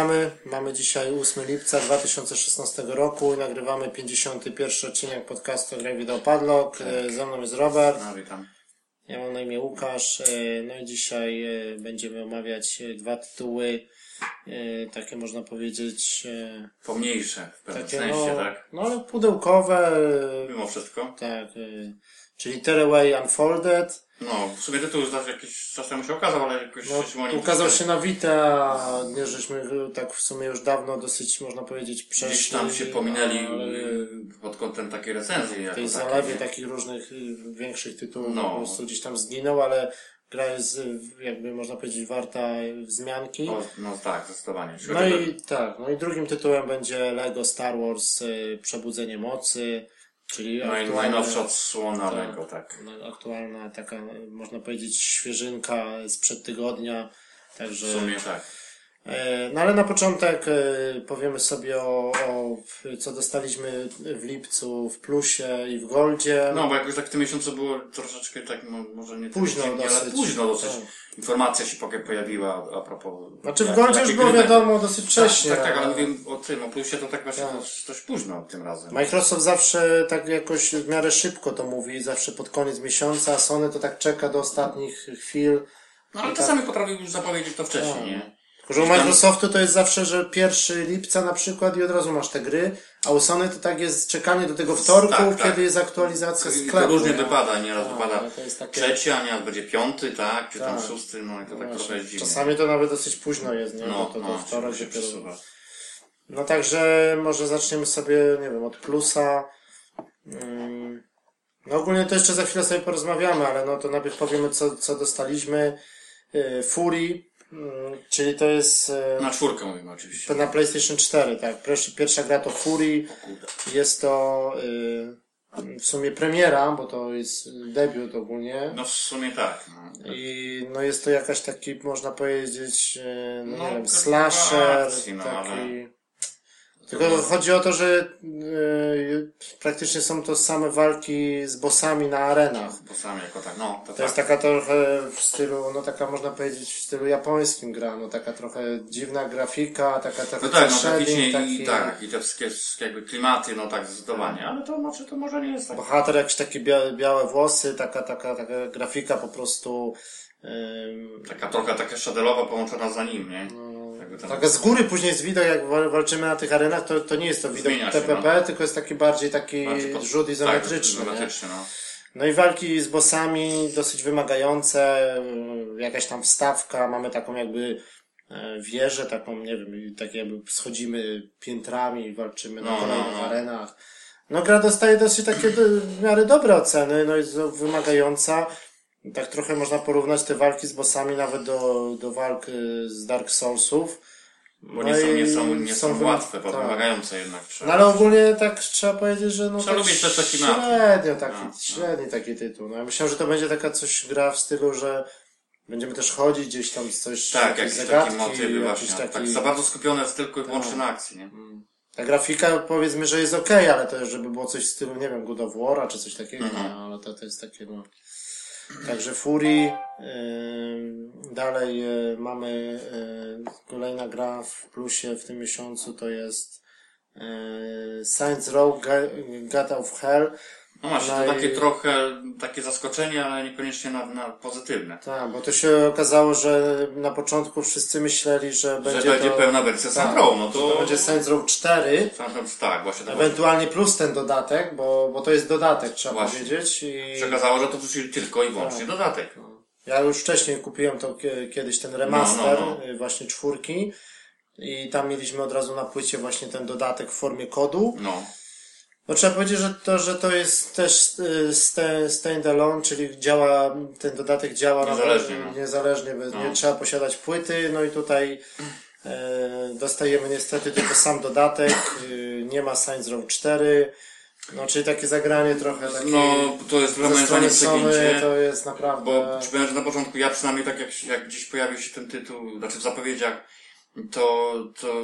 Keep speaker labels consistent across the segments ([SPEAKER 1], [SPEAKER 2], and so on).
[SPEAKER 1] witamy. Mamy dzisiaj 8 lipca 2016 roku i nagrywamy 51 odcinek podcastu Graj Wideo Padlock. E, Ze mną jest Robert,
[SPEAKER 2] No, witam.
[SPEAKER 1] ja mam na imię Łukasz. E, No i dzisiaj e, będziemy omawiać dwa tytuły, takie można powiedzieć,
[SPEAKER 2] Pomniejsze w pewnym
[SPEAKER 1] takie
[SPEAKER 2] sensie,
[SPEAKER 1] no,
[SPEAKER 2] tak?
[SPEAKER 1] no ale pudełkowe,
[SPEAKER 2] Mimo wszystko.
[SPEAKER 1] tak, czyli Tearaway Unfolded.
[SPEAKER 2] No, w sumie tytuł już jakiś czas temu się ukazał, ale jakoś
[SPEAKER 1] No,
[SPEAKER 2] nim
[SPEAKER 1] ukazał się na Vita, a nie żeśmy tak w sumie już dawno dosyć, można powiedzieć, przeszli.
[SPEAKER 2] Gdzieś tam się pominęli
[SPEAKER 1] ale
[SPEAKER 2] y, pod kątem takiej recenzji. jako
[SPEAKER 1] tej zalewie takich różnych y, większych tytułów
[SPEAKER 2] No.
[SPEAKER 1] po prostu gdzieś tam zginął, ale gra jest y, jakby można powiedzieć warta wzmianki.
[SPEAKER 2] No, no tak, zdecydowanie.
[SPEAKER 1] No i tak, no i drugim tytułem będzie Lego Star Wars Przebudzenie Mocy, czyli aktualne,
[SPEAKER 2] najnowsza odsłona
[SPEAKER 1] Tak.
[SPEAKER 2] Lego, tak.
[SPEAKER 1] no, aktualna taka, można powiedzieć, świeżynka sprzed tygodnia. Także
[SPEAKER 2] W sumie tak.
[SPEAKER 1] E, No ale na początek e, powiemy sobie o, o co dostaliśmy w lipcu w plusie i w goldzie.
[SPEAKER 2] No, bo jakoś tak w tym miesiącu było troszeczkę tak, no, może nie
[SPEAKER 1] Późno
[SPEAKER 2] tyle dziwnie, ale
[SPEAKER 1] dosyć.
[SPEAKER 2] późno dosyć.
[SPEAKER 1] Tak.
[SPEAKER 2] Informacja się pojawiła a, propos...
[SPEAKER 1] Znaczy w goldzie już było wiadomo dosyć wcześnie.
[SPEAKER 2] Tak, tak, ale mówię o tym, o plusie to tak właśnie
[SPEAKER 1] Tak.
[SPEAKER 2] dość, późno tym razem.
[SPEAKER 1] Microsoft zawsze tak jakoś w miarę szybko to mówi, zawsze pod koniec miesiąca, a Sony to tak czeka do ostatnich chwil.
[SPEAKER 2] No ale
[SPEAKER 1] I tak-
[SPEAKER 2] czasami potrafił już zapowiedzieć to wcześniej,
[SPEAKER 1] Tak.
[SPEAKER 2] nie?
[SPEAKER 1] Tylko, że u
[SPEAKER 2] tam-
[SPEAKER 1] Microsoftu to jest zawsze, że 1 lipca na przykład i od razu masz te gry, a u Sony to tak jest czekanie do tego wtorku,
[SPEAKER 2] Tak, tak.
[SPEAKER 1] kiedy jest aktualizacja
[SPEAKER 2] I
[SPEAKER 1] sklepu.
[SPEAKER 2] to różnie
[SPEAKER 1] nie?
[SPEAKER 2] wypada, nieraz
[SPEAKER 1] Tak,
[SPEAKER 2] wypada
[SPEAKER 1] jest takie-
[SPEAKER 2] trzeci, a nieraz będzie piąty, tak, czy tam
[SPEAKER 1] Tak.
[SPEAKER 2] szósty, no i to tak
[SPEAKER 1] Właśnie.
[SPEAKER 2] trochę jest dziwnie.
[SPEAKER 1] Czasami to nawet dosyć późno jest, nie?
[SPEAKER 2] no,
[SPEAKER 1] Bo to, to
[SPEAKER 2] no,
[SPEAKER 1] wtorek
[SPEAKER 2] się przesuwa.
[SPEAKER 1] No także może zaczniemy sobie, nie wiem, od plusa. Mm, No ogólnie to jeszcze za chwilę sobie porozmawiamy, ale no to najpierw powiemy co, co dostaliśmy. Yy, Fury, mm, czyli to jest e,
[SPEAKER 2] Na czwórkę mówimy oczywiście.
[SPEAKER 1] to na PlayStation 4, tak. Pierwsza, pierwsza gra to Fury. Jest to yy, w sumie premiera, bo to jest debiut ogólnie.
[SPEAKER 2] No w sumie tak. No.
[SPEAKER 1] I no jest to jakaś taki, można powiedzieć, e, no,
[SPEAKER 2] No,
[SPEAKER 1] nie wiem, slasher,
[SPEAKER 2] no,
[SPEAKER 1] taki... Tylko chodzi o to, że e, praktycznie są to same walki z bossami na arenach.
[SPEAKER 2] Bo sam jako tak, no, to,
[SPEAKER 1] To
[SPEAKER 2] tak.
[SPEAKER 1] jest taka trochę w stylu, no taka można powiedzieć w stylu japońskim gra, no taka trochę dziwna grafika, taka trochę
[SPEAKER 2] No tak, no graficznie
[SPEAKER 1] taki.
[SPEAKER 2] i tak, i te wszystkie jakby klimaty, no tak zdecydowanie, ale to znaczy to może nie jest tak.
[SPEAKER 1] Bohater jakieś takie białe, białe włosy, taka, taka, taka grafika po prostu
[SPEAKER 2] Taka trochę taka szadelowa połączona za nim, nie?
[SPEAKER 1] No.
[SPEAKER 2] Jakby tam-
[SPEAKER 1] Taka z góry później jest widok, jak wal- walczymy na tych arenach, to, to nie jest to widok
[SPEAKER 2] Zmienia się,
[SPEAKER 1] TPP, tylko jest taki bardziej taki
[SPEAKER 2] Bardziej pod-
[SPEAKER 1] rzut izometryczny.
[SPEAKER 2] Tak, izometryczny, no.
[SPEAKER 1] No i walki z bossami dosyć wymagające, y, jakaś tam wstawka, mamy taką jakby e, wieżę, taką, nie wiem, tak jakby schodzimy piętrami i walczymy na
[SPEAKER 2] No, no,
[SPEAKER 1] kolejnych
[SPEAKER 2] no.
[SPEAKER 1] arenach. No gra dostaje dosyć takie w miarę dobre oceny, no jest wymagająca. Tak trochę można porównać te walki z bossami nawet do, do walk y, z Dark Soulsów.
[SPEAKER 2] Bo nie są, nie są, nie są,
[SPEAKER 1] wyma-
[SPEAKER 2] łatwe, bo
[SPEAKER 1] tak.
[SPEAKER 2] wymagające jednak.
[SPEAKER 1] No ale ogólnie tak trzeba powiedzieć, że no
[SPEAKER 2] Trzeba
[SPEAKER 1] tak
[SPEAKER 2] lubić też te klimaty.
[SPEAKER 1] średnio taki,
[SPEAKER 2] No, no.
[SPEAKER 1] średni taki tytuł. No ja myślałem, że to będzie taka coś gra w stylu, że będziemy też chodzić gdzieś tam coś,
[SPEAKER 2] Tak,
[SPEAKER 1] jakieś zagadki,
[SPEAKER 2] takie motywy właśnie.
[SPEAKER 1] taki...
[SPEAKER 2] Tak za bardzo skupione jest tylko i wyłącznie na akcji, nie?
[SPEAKER 1] Ta grafika powiedzmy, że jest okej, ale to żeby było coś w stylu, nie wiem, God of War'a czy coś takiego,
[SPEAKER 2] Mhm.
[SPEAKER 1] no, ale to, to jest takie, no. Także Fury, ym, dalej y, mamy y, kolejna gra w plusie w tym miesiącu, to jest Saints Row God of Hell.
[SPEAKER 2] No właśnie,
[SPEAKER 1] No
[SPEAKER 2] to
[SPEAKER 1] i-
[SPEAKER 2] takie trochę, takie zaskoczenie, ale niekoniecznie na, na pozytywne.
[SPEAKER 1] Tak, bo to się okazało, że na początku wszyscy myśleli, że będzie,
[SPEAKER 2] Że będzie
[SPEAKER 1] to,
[SPEAKER 2] pełna wersja
[SPEAKER 1] tak,
[SPEAKER 2] no to...
[SPEAKER 1] to będzie Saints Row 4,
[SPEAKER 2] Saints Row, tak, właśnie tak.
[SPEAKER 1] ewentualnie plus ten dodatek, bo, bo to jest dodatek, trzeba
[SPEAKER 2] Właśnie.
[SPEAKER 1] powiedzieć. I
[SPEAKER 2] Przekazało, że to wrzucili tylko i wyłącznie
[SPEAKER 1] Tak.
[SPEAKER 2] dodatek.
[SPEAKER 1] ja już wcześniej kupiłem to kie- kiedyś ten remaster,
[SPEAKER 2] No, no,
[SPEAKER 1] y, właśnie czwórki. I tam mieliśmy od razu na płycie właśnie ten dodatek w formie kodu.
[SPEAKER 2] No.
[SPEAKER 1] No trzeba powiedzieć, że to, że to jest też y, sta- standalone, czyli działa, ten dodatek działa na-
[SPEAKER 2] Niezależnie, no.
[SPEAKER 1] niezależnie bez,
[SPEAKER 2] No.
[SPEAKER 1] nie trzeba posiadać płyty, no i tutaj e, dostajemy niestety tylko sam dodatek, y, nie ma Saints Row 4, no czyli takie zagranie trochę takie
[SPEAKER 2] No, to jest dla przegięcie.
[SPEAKER 1] to jest naprawdę...
[SPEAKER 2] Bo przypomnę, że na początku ja przynajmniej tak jak, jak gdzieś pojawił się ten tytuł, znaczy w zapowiedziach, to, to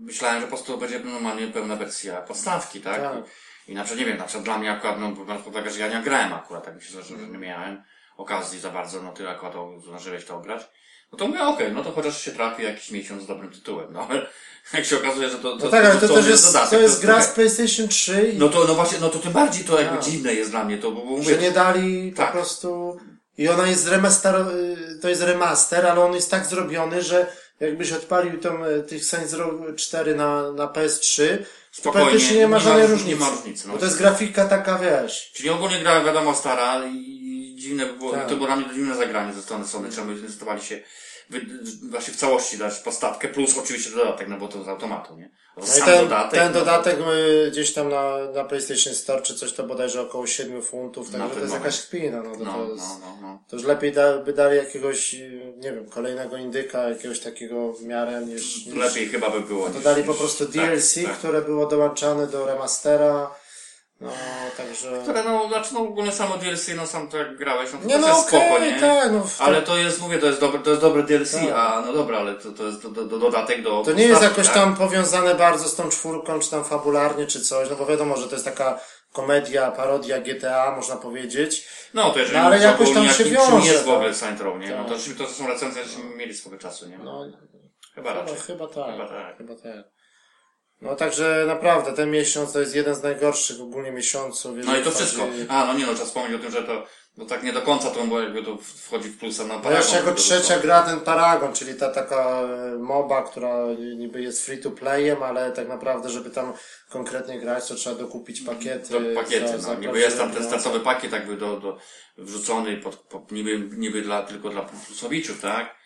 [SPEAKER 2] myślałem, że po prostu będzie normalnie pełna wersja podstawki, tak?
[SPEAKER 1] Tak.
[SPEAKER 2] I na przykład, nie wiem, na przykład dla mnie akurat, no, biorąc pod uwagę, że ja nie grałem akurat, tak mi się zdarzyło, że nie miałem okazji za bardzo, no ty akurat to zdążyłeś to grać. No to mówię, okej, no to chociaż się trafi jakiś miesiąc z dobrym tytułem, no ale jak się okazuje, że to, to,
[SPEAKER 1] No tak, ale to,
[SPEAKER 2] to
[SPEAKER 1] też jest,
[SPEAKER 2] dodatek,
[SPEAKER 1] to jest gra z PlayStation 3 i
[SPEAKER 2] No to, no właśnie, no to tym bardziej to jakby
[SPEAKER 1] Tak.
[SPEAKER 2] dziwne jest dla mnie to, bo, bo mówię,
[SPEAKER 1] że nie dali
[SPEAKER 2] Tak.
[SPEAKER 1] po prostu... I ona jest remaster, y, to jest remaster, ale on jest tak zrobiony, że jakbyś odpalił tą, y, tych Saints Row 4 na, na PS3, to
[SPEAKER 2] Spokojnie,
[SPEAKER 1] praktycznie nie ma
[SPEAKER 2] nie ma
[SPEAKER 1] żadnej
[SPEAKER 2] róż-
[SPEAKER 1] różnicy.
[SPEAKER 2] nie ma różnicy, no.
[SPEAKER 1] Bo to jest grafika taka, wiesz...
[SPEAKER 2] Czyli ogólnie gra wiadomo stara i dziwne by było,
[SPEAKER 1] Tak.
[SPEAKER 2] to było dla mnie dziwne zagranie ze strony Sony, czemu zdecydowali się właśnie w całości dać podstawkę, plus oczywiście dodatek, no bo to z automatu, nie?
[SPEAKER 1] No
[SPEAKER 2] Sam
[SPEAKER 1] ten
[SPEAKER 2] dodatek.
[SPEAKER 1] ten
[SPEAKER 2] no,
[SPEAKER 1] dodatek gdzieś tam na, na PlayStation Store czy coś to bodajże około 7 funtów, także to jest
[SPEAKER 2] moment.
[SPEAKER 1] jakaś kpina, no to,
[SPEAKER 2] No,
[SPEAKER 1] to
[SPEAKER 2] no,
[SPEAKER 1] jest...
[SPEAKER 2] no, no.
[SPEAKER 1] To już lepiej da, by dali jakiegoś, nie wiem, kolejnego indyka, jakiegoś takiego w miarę niż... niż
[SPEAKER 2] Lepiej chyba by było.
[SPEAKER 1] to
[SPEAKER 2] niż-
[SPEAKER 1] dali po
[SPEAKER 2] niż-
[SPEAKER 1] prostu
[SPEAKER 2] tak,
[SPEAKER 1] DLC,
[SPEAKER 2] tak.
[SPEAKER 1] które było dołączane do remastera. No, także...
[SPEAKER 2] Które no, znaczy no ogólnie samo DLC, no sam to jak grałeś, no to
[SPEAKER 1] Nie no
[SPEAKER 2] jest
[SPEAKER 1] okej,
[SPEAKER 2] spoko, nie?
[SPEAKER 1] tak, no w-
[SPEAKER 2] Ale to jest, mówię, to jest dobre, to jest dobre DLC,
[SPEAKER 1] Tak.
[SPEAKER 2] a no dobra, ale to, to jest do, do, do dodatek do
[SPEAKER 1] To nie jest jakoś
[SPEAKER 2] tak?
[SPEAKER 1] tam powiązane bardzo z tą czwórką, czy tam fabularnie, czy coś, no bo wiadomo, że to jest taka komedia, parodia GTA, można powiedzieć.
[SPEAKER 2] No to jeżeli
[SPEAKER 1] No, ale jakoś tam się
[SPEAKER 2] jakim- czym
[SPEAKER 1] wiąże,
[SPEAKER 2] jest w ogóle
[SPEAKER 1] tak.
[SPEAKER 2] Saint Row, nie? No
[SPEAKER 1] Tak.
[SPEAKER 2] to, to są recenzje, że mieli swego czasu, nie?
[SPEAKER 1] No,
[SPEAKER 2] Chyba
[SPEAKER 1] chyba,
[SPEAKER 2] raczej.
[SPEAKER 1] chyba tak.
[SPEAKER 2] Chyba tak.
[SPEAKER 1] Chyba tak. No także naprawdę, ten miesiąc to jest jeden z najgorszych ogólnie miesiąców.
[SPEAKER 2] No i to wszystko. A, no nie no, trzeba wspomnieć o tym, że to, no tak nie do końca to, bo jakby to wchodzi w plusa na
[SPEAKER 1] No
[SPEAKER 2] Paragon.
[SPEAKER 1] jeszcze jako trzecia gra ten Paragon, czyli ta taka e, MOBA, która niby jest free to playem, ale tak naprawdę, żeby tam konkretnie grać, to trzeba dokupić pakiety.
[SPEAKER 2] To pakiety,
[SPEAKER 1] za-
[SPEAKER 2] no.
[SPEAKER 1] za
[SPEAKER 2] Niby jest tam ten startowy pakiet jakby do, do, wrzucony pod, pod, niby, niby dla, tylko dla plusowiczów, tak?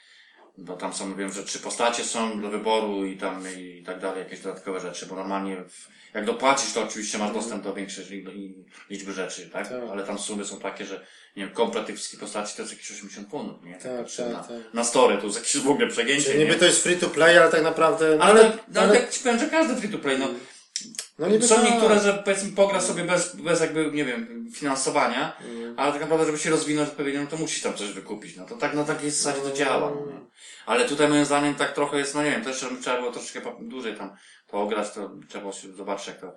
[SPEAKER 2] Bo tam są, wiem, że trzy postacie są do wyboru i tam i tak dalej, jakieś dodatkowe rzeczy, bo normalnie w, jak dopłacisz, to oczywiście masz dostęp do większej li- liczby rzeczy, tak?
[SPEAKER 1] Tak.
[SPEAKER 2] Ale tam sumy są takie, że nie wiem, komplet tych wszystkich postaci to jest jakieś 80 funtów, nie?
[SPEAKER 1] Tak, tak,
[SPEAKER 2] na,
[SPEAKER 1] tak.
[SPEAKER 2] na story, to jest jakieś w ogóle przegięcie,
[SPEAKER 1] Czyli
[SPEAKER 2] nie?
[SPEAKER 1] niby to jest free to play, ale tak naprawdę. No
[SPEAKER 2] Ale,
[SPEAKER 1] ale,
[SPEAKER 2] tak, no, ale, tak ci powiem, że każdy free to play, no.
[SPEAKER 1] No niby
[SPEAKER 2] Są
[SPEAKER 1] tak.
[SPEAKER 2] niektóre, że powiedzmy pogra sobie bez, bez jakby, nie wiem, finansowania,
[SPEAKER 1] Mm.
[SPEAKER 2] ale tak naprawdę, żeby się rozwinąć odpowiednio, no to musisz tam coś wykupić. No to tak na takiej zasadzie to działa. No, nie? Ale tutaj moim zdaniem tak trochę jest, no nie wiem, to jeszcze trzeba było troszeczkę dłużej tam to ograć, to trzeba było się zobaczyć jak to,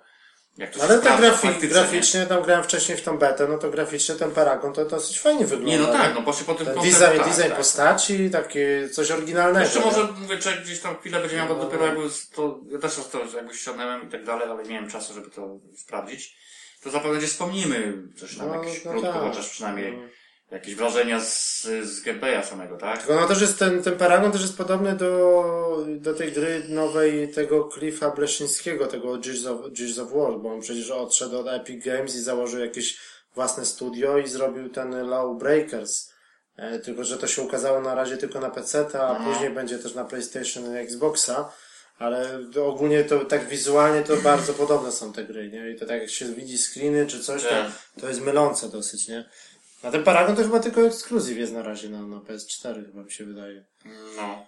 [SPEAKER 1] Ale tak
[SPEAKER 2] sprawdza
[SPEAKER 1] grafi-
[SPEAKER 2] faktycznie,
[SPEAKER 1] graficznie, tam grałem wcześniej w tą betę, no to graficznie ten Paragon to dosyć fajnie
[SPEAKER 2] Nie,
[SPEAKER 1] wygląda.
[SPEAKER 2] nie no tak, no poszli po tym
[SPEAKER 1] Ten
[SPEAKER 2] koncept,
[SPEAKER 1] design,
[SPEAKER 2] tak,
[SPEAKER 1] design
[SPEAKER 2] tak.
[SPEAKER 1] postaci, takie coś oryginalnego.
[SPEAKER 2] Jeszcze
[SPEAKER 1] nie?
[SPEAKER 2] może, mówię, człowiek gdzieś tam chwilę będzie miał, bo
[SPEAKER 1] No.
[SPEAKER 2] dopiero jakby z- to, ja też to jakby ściągnąłem i tak dalej, ale nie miałem czasu, żeby to sprawdzić. To zapewne gdzieś wspomnimy coś tam
[SPEAKER 1] No,
[SPEAKER 2] jakieś
[SPEAKER 1] no
[SPEAKER 2] krótko,
[SPEAKER 1] tak.
[SPEAKER 2] chociaż przynajmniej jakieś wrażenia z, z gameplaya samego, tak?
[SPEAKER 1] Tylko no też jest ten, ten Paragon też jest podobny do, do tej gry nowej tego Cliffa Bleszyńskiego, tego Gears of, Gears of War, bo on przecież odszedł od Epic Games i założył jakieś własne studio i zrobił ten Lawbreakers. E, tylko, że to się ukazało na razie tylko na PC, a
[SPEAKER 2] Mhm.
[SPEAKER 1] później będzie też na PlayStation i Xboxa. Ale ogólnie to tak wizualnie to bardzo podobne są te gry, nie? I to tak jak się widzi screeny czy coś, to,
[SPEAKER 2] Tak.
[SPEAKER 1] to jest mylące dosyć, nie? A ten Paragon to chyba tylko ekskluzyw jest na razie na, na PS4, chyba mi się wydaje.
[SPEAKER 2] No.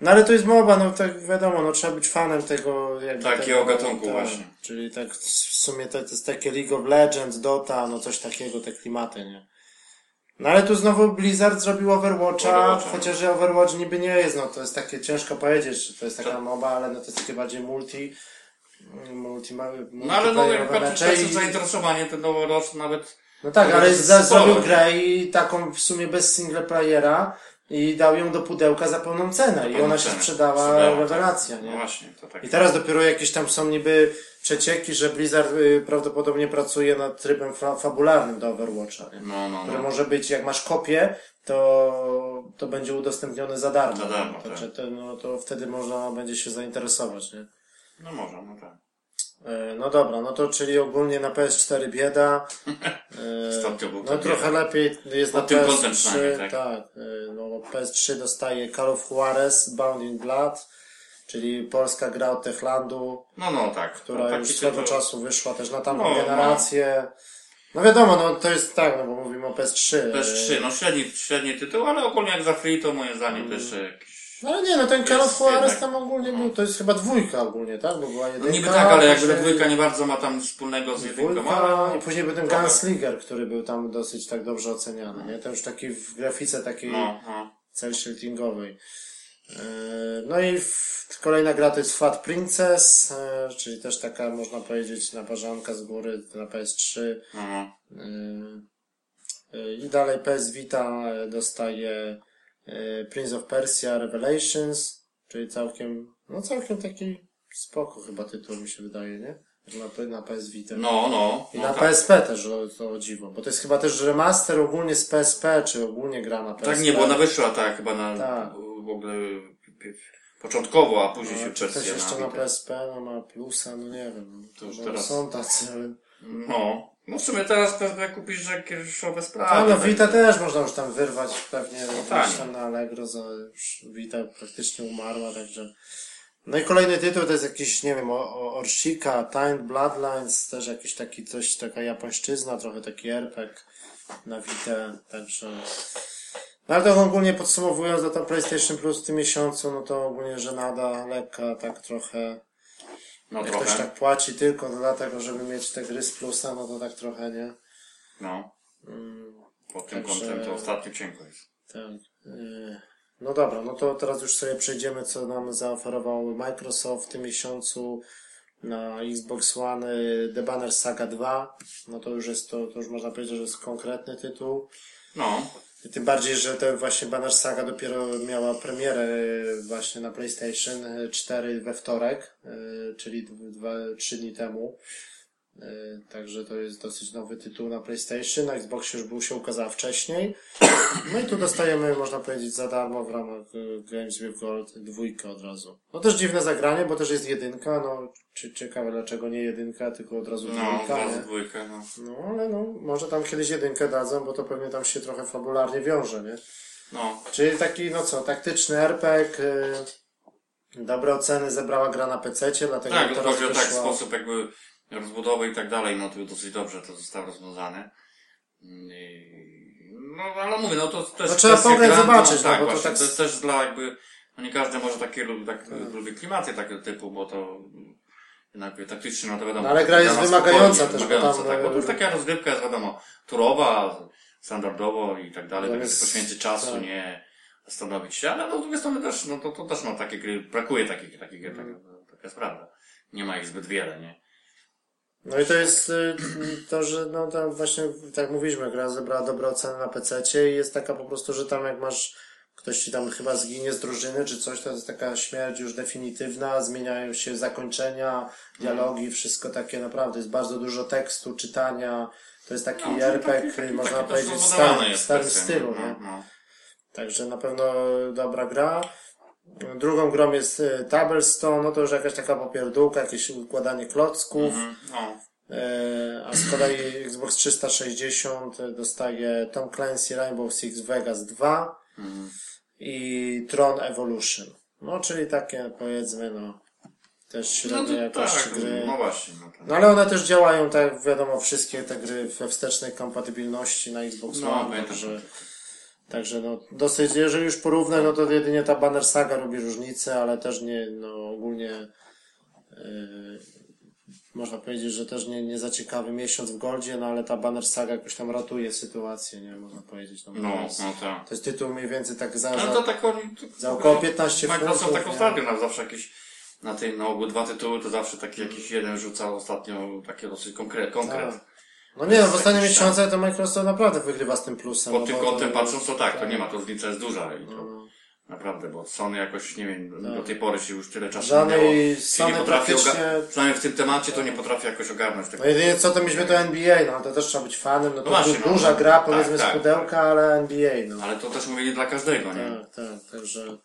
[SPEAKER 1] No ale to jest MOBA, no tak wiadomo, no trzeba być fanem tego jakby
[SPEAKER 2] Takiego
[SPEAKER 1] tego,
[SPEAKER 2] gatunku właśnie.
[SPEAKER 1] Czyli tak w sumie to, to jest takie League of Legends, Dota, no coś takiego, te klimaty, nie? No ale tu znowu Blizzard zrobił Overwatcha,
[SPEAKER 2] Overwatcha.
[SPEAKER 1] chociaż że Overwatch niby nie jest, no to jest takie ciężko powiedzieć, czy to jest taka
[SPEAKER 2] To-
[SPEAKER 1] MOBA, ale no to jest takie bardziej multi, multi,
[SPEAKER 2] No ale no jak patrzysz
[SPEAKER 1] i-
[SPEAKER 2] zainteresowanie, ten noworoczny nawet
[SPEAKER 1] No tak, ale za, zrobił grę i taką w sumie bez single playera i dał ją do pudełka za pełną cenę i ona się
[SPEAKER 2] cenę.
[SPEAKER 1] sprzedała,
[SPEAKER 2] Sprzedała, tak.
[SPEAKER 1] rewelacja,
[SPEAKER 2] no
[SPEAKER 1] nie?
[SPEAKER 2] właśnie, to tak.
[SPEAKER 1] I teraz dopiero jakieś tam są niby przecieki, że Blizzard y, prawdopodobnie pracuje nad trybem fa fabularnym do Overwatcha, nie?
[SPEAKER 2] No, no,
[SPEAKER 1] Który
[SPEAKER 2] no.
[SPEAKER 1] może być, jak masz kopię, to, to będzie udostępnione za darmo.
[SPEAKER 2] Za darmo,
[SPEAKER 1] Także
[SPEAKER 2] tak.
[SPEAKER 1] to, no, to wtedy można będzie się zainteresować, nie?
[SPEAKER 2] No może, no tak.
[SPEAKER 1] E, No dobra, no to czyli ogólnie na PS4 bieda. E, No trochę lepiej jest na
[SPEAKER 2] Pod tym kątem
[SPEAKER 1] PS3,
[SPEAKER 2] przynajmniej,
[SPEAKER 1] tak.
[SPEAKER 2] tak.
[SPEAKER 1] e, No PS3 dostaje Call of Juarez, Bound in Blood, czyli polska gra od Techlandu,
[SPEAKER 2] No, no, tak.
[SPEAKER 1] która
[SPEAKER 2] no,
[SPEAKER 1] już swego
[SPEAKER 2] tytuł-
[SPEAKER 1] czasu wyszła też na tamtą
[SPEAKER 2] No, no.
[SPEAKER 1] generację. No wiadomo, no to jest tak, no bo mówimy o PS3. e,
[SPEAKER 2] PS3, no średni, średni tytuł, ale ogólnie jak za free, to moim zdaniem to jeszcze jakiś...
[SPEAKER 1] No ale nie, no ten Juarez
[SPEAKER 2] jednak-
[SPEAKER 1] tam ogólnie był, to jest chyba dwójka ogólnie, tak? Bo była
[SPEAKER 2] No
[SPEAKER 1] jedynka.
[SPEAKER 2] niby tak, ale jakby ta
[SPEAKER 1] później-
[SPEAKER 2] dwójka nie bardzo ma tam wspólnego z jedynką,
[SPEAKER 1] Dwójka
[SPEAKER 2] ale...
[SPEAKER 1] i później był ten Gunslinger, który był tam dosyć tak dobrze oceniany, nie? To już taki w grafice takiej
[SPEAKER 2] No, no.
[SPEAKER 1] cel shadingowej. E, No i w, kolejna gra to jest Fat Princess, e, czyli też taka można powiedzieć naparzanka z góry na PS3.
[SPEAKER 2] no, no.
[SPEAKER 1] E, I dalej PS Vita dostaje Prince of Persia Revelations, czyli całkiem, no całkiem taki spoko chyba tytuł mi się wydaje, nie? Na, na PS Vita.
[SPEAKER 2] No, no.
[SPEAKER 1] I
[SPEAKER 2] no
[SPEAKER 1] na
[SPEAKER 2] tak.
[SPEAKER 1] PSP też, o, to o dziwo, bo to jest chyba też remaster ogólnie z PSP, czy ogólnie gra na PSP.
[SPEAKER 2] Tak nie, bo ona wyszła tak chyba na
[SPEAKER 1] Tak.
[SPEAKER 2] w ogóle początkowo, a później się
[SPEAKER 1] No, ktoś
[SPEAKER 2] wersja
[SPEAKER 1] jeszcze
[SPEAKER 2] na
[SPEAKER 1] na. PSP, no ma plusa, no nie wiem.
[SPEAKER 2] To już
[SPEAKER 1] bo
[SPEAKER 2] teraz-
[SPEAKER 1] Są tacy, ale...
[SPEAKER 2] No. No w sumie teraz pewnie kupisz kieszowe sprawy.
[SPEAKER 1] A no
[SPEAKER 2] tak.
[SPEAKER 1] Vita też można już tam wyrwać pewnie
[SPEAKER 2] tak.
[SPEAKER 1] gdzieś tam na Allegro, za już Vita praktycznie umarła, także... No i kolejny tytuł to jest jakiś, nie wiem, Orshika, Time Bloodlines, też jakiś taki coś, taka japońszczyzna, trochę taki RPG na Vita, także... No ale to ogólnie podsumowując, no to PlayStation Plus w tym miesiącu, no to ogólnie żenada, lekka, tak trochę...
[SPEAKER 2] No
[SPEAKER 1] Jak
[SPEAKER 2] trochę.
[SPEAKER 1] ktoś tak płaci tylko dlatego, żeby mieć te gry z plusa, no to tak trochę, nie?
[SPEAKER 2] No.
[SPEAKER 1] Mm,
[SPEAKER 2] Pod tym
[SPEAKER 1] Także-
[SPEAKER 2] kątem to ostatnio cienko jest.
[SPEAKER 1] tak. Yy, No dobra, no to teraz już sobie przejdziemy, co nam zaoferował Microsoft w tym miesiącu na Xbox One yy, The Banner Saga 2. No to już jest to, to już można powiedzieć, że jest konkretny tytuł.
[SPEAKER 2] No.
[SPEAKER 1] I tym bardziej, że ten właśnie Banner Saga dopiero miała premierę yy, właśnie na PlayStation yy, 4 we wtorek, yy, czyli dwa, trzy dni temu. Yy, Także to jest dosyć nowy tytuł na PlayStation. Na Xboxie już był się ukazała wcześniej. No i tu dostajemy, można powiedzieć, za darmo w ramach y, Games with Gold dwójkę od razu. No też dziwne zagranie, bo też jest jedynka. No, czy, ciekawe dlaczego nie jedynka, tylko od razu
[SPEAKER 2] No,
[SPEAKER 1] dwójka.
[SPEAKER 2] zaraz
[SPEAKER 1] nie?
[SPEAKER 2] dwójkę, no.
[SPEAKER 1] No ale no, może tam kiedyś jedynkę dadzą, bo to pewnie tam się trochę fabularnie wiąże, nie?
[SPEAKER 2] No.
[SPEAKER 1] Czyli taki, no co, taktyczny RPG. Y, dobre oceny zebrała gra na PC, dlatego
[SPEAKER 2] Tak,
[SPEAKER 1] teraz
[SPEAKER 2] chodzi o tak sposób jakby rozbudowy i tak dalej, no to dosyć dobrze to zostało rozwiązane. I, no ale mówię, no to też
[SPEAKER 1] No, trzeba pograć,
[SPEAKER 2] grantu,
[SPEAKER 1] zobaczyć, no,
[SPEAKER 2] tak,
[SPEAKER 1] bo to
[SPEAKER 2] właśnie,
[SPEAKER 1] tak-
[SPEAKER 2] to jest też dla jakby, no nie każdy może takie lubi, tak, lubi klimaty takiego typu, bo to jednak taktycznie, no to wiadomo.
[SPEAKER 1] No, ale gra jest wymagająca też, bo
[SPEAKER 2] wymagająca,
[SPEAKER 1] tam,
[SPEAKER 2] tak, bo to
[SPEAKER 1] e,
[SPEAKER 2] już taka rozgrywka jest wiadomo, turowa, standardowo i tak dalej,
[SPEAKER 1] No
[SPEAKER 2] tak
[SPEAKER 1] jest-
[SPEAKER 2] się poświęci czasu,
[SPEAKER 1] tak.
[SPEAKER 2] nie zastanowić się, ale no z drugiej strony też, no to, to też no takie gry, brakuje takich, takich gier, taka, taka jest prawda. Nie ma ich zbyt wiele, nie?
[SPEAKER 1] No i to jest y, to, że no tam właśnie, tak mówiliśmy, gra zebrała dobre oceny na PC i jest taka po prostu, że tam jak masz, ktoś ci tam chyba zginie z drużyny czy coś, to jest taka śmierć już definitywna, zmieniają się zakończenia, dialogi, wszystko takie naprawdę, jest bardzo dużo tekstu, czytania, to jest taki
[SPEAKER 2] No,
[SPEAKER 1] RPG,
[SPEAKER 2] taki-
[SPEAKER 1] można
[SPEAKER 2] taki
[SPEAKER 1] powiedzieć, w
[SPEAKER 2] dość rozbudowane
[SPEAKER 1] starym, stylu,
[SPEAKER 2] no,
[SPEAKER 1] nie?
[SPEAKER 2] no.
[SPEAKER 1] Także na pewno dobra gra. Drugą grą jest y, Tabblestone, no to już jakaś taka popierdółka, jakieś układanie klocków.
[SPEAKER 2] No.
[SPEAKER 1] E, A z kolei Xbox 360 dostaje Tom Clancy Rainbow Six Vegas 2
[SPEAKER 2] Mhm.
[SPEAKER 1] i Tron Evolution. No, czyli takie powiedzmy, no, też
[SPEAKER 2] No
[SPEAKER 1] średniej
[SPEAKER 2] to
[SPEAKER 1] jakości
[SPEAKER 2] tak,
[SPEAKER 1] gry.
[SPEAKER 2] no właśnie. No, to,
[SPEAKER 1] No ale one też działają, tak wiadomo, wszystkie te gry we wstecznej kompatybilności na Xbox
[SPEAKER 2] no
[SPEAKER 1] One, także, także no, dosyć, jeżeli już porównać, no to jedynie ta Banner Saga robi różnicę, ale też nie, no ogólnie yy, można powiedzieć, że też nie, nie za ciekawy miesiąc w Goldzie, no ale ta Banner Saga jakoś tam ratuje sytuację, nie można powiedzieć. No,
[SPEAKER 2] No,
[SPEAKER 1] jest,
[SPEAKER 2] no tak.
[SPEAKER 1] to jest tytuł mniej więcej tak za,
[SPEAKER 2] No
[SPEAKER 1] za,
[SPEAKER 2] to tak to-
[SPEAKER 1] za około 15
[SPEAKER 2] Microsoft
[SPEAKER 1] funtów,
[SPEAKER 2] tak ostatnio nam zawsze jakieś na tej, na ogół dwa tytuły, to zawsze taki jakiś jeden rzucał ostatnio takie dosyć konkret, konkret.
[SPEAKER 1] Tak. No nie, no w
[SPEAKER 2] tam-
[SPEAKER 1] miesiącu to Microsoft naprawdę wygrywa z tym plusem.
[SPEAKER 2] Pod
[SPEAKER 1] no
[SPEAKER 2] tym kątem patrząc, to tak, to
[SPEAKER 1] tak.
[SPEAKER 2] nie ma, to różnica jest duża i to
[SPEAKER 1] No.
[SPEAKER 2] naprawdę, bo Sony jakoś, nie wiem,
[SPEAKER 1] Tak.
[SPEAKER 2] do tej pory się już tyle czasu
[SPEAKER 1] Żadnej
[SPEAKER 2] minęło,
[SPEAKER 1] Sony
[SPEAKER 2] nie potrafi
[SPEAKER 1] praktycznie-
[SPEAKER 2] przynajmniej w tym temacie to nie potrafi jakoś ogarnąć tego.
[SPEAKER 1] No jedynie co to mieliśmy to NBA, no ale to też trzeba być fanem, no to
[SPEAKER 2] No właśnie,
[SPEAKER 1] du-
[SPEAKER 2] no.
[SPEAKER 1] duża gra powiedzmy
[SPEAKER 2] Tak,
[SPEAKER 1] z
[SPEAKER 2] tak,
[SPEAKER 1] pudełka, ale NBA, no.
[SPEAKER 2] Ale to też mówię nie dla każdego, nie?
[SPEAKER 1] Tak, tak, także...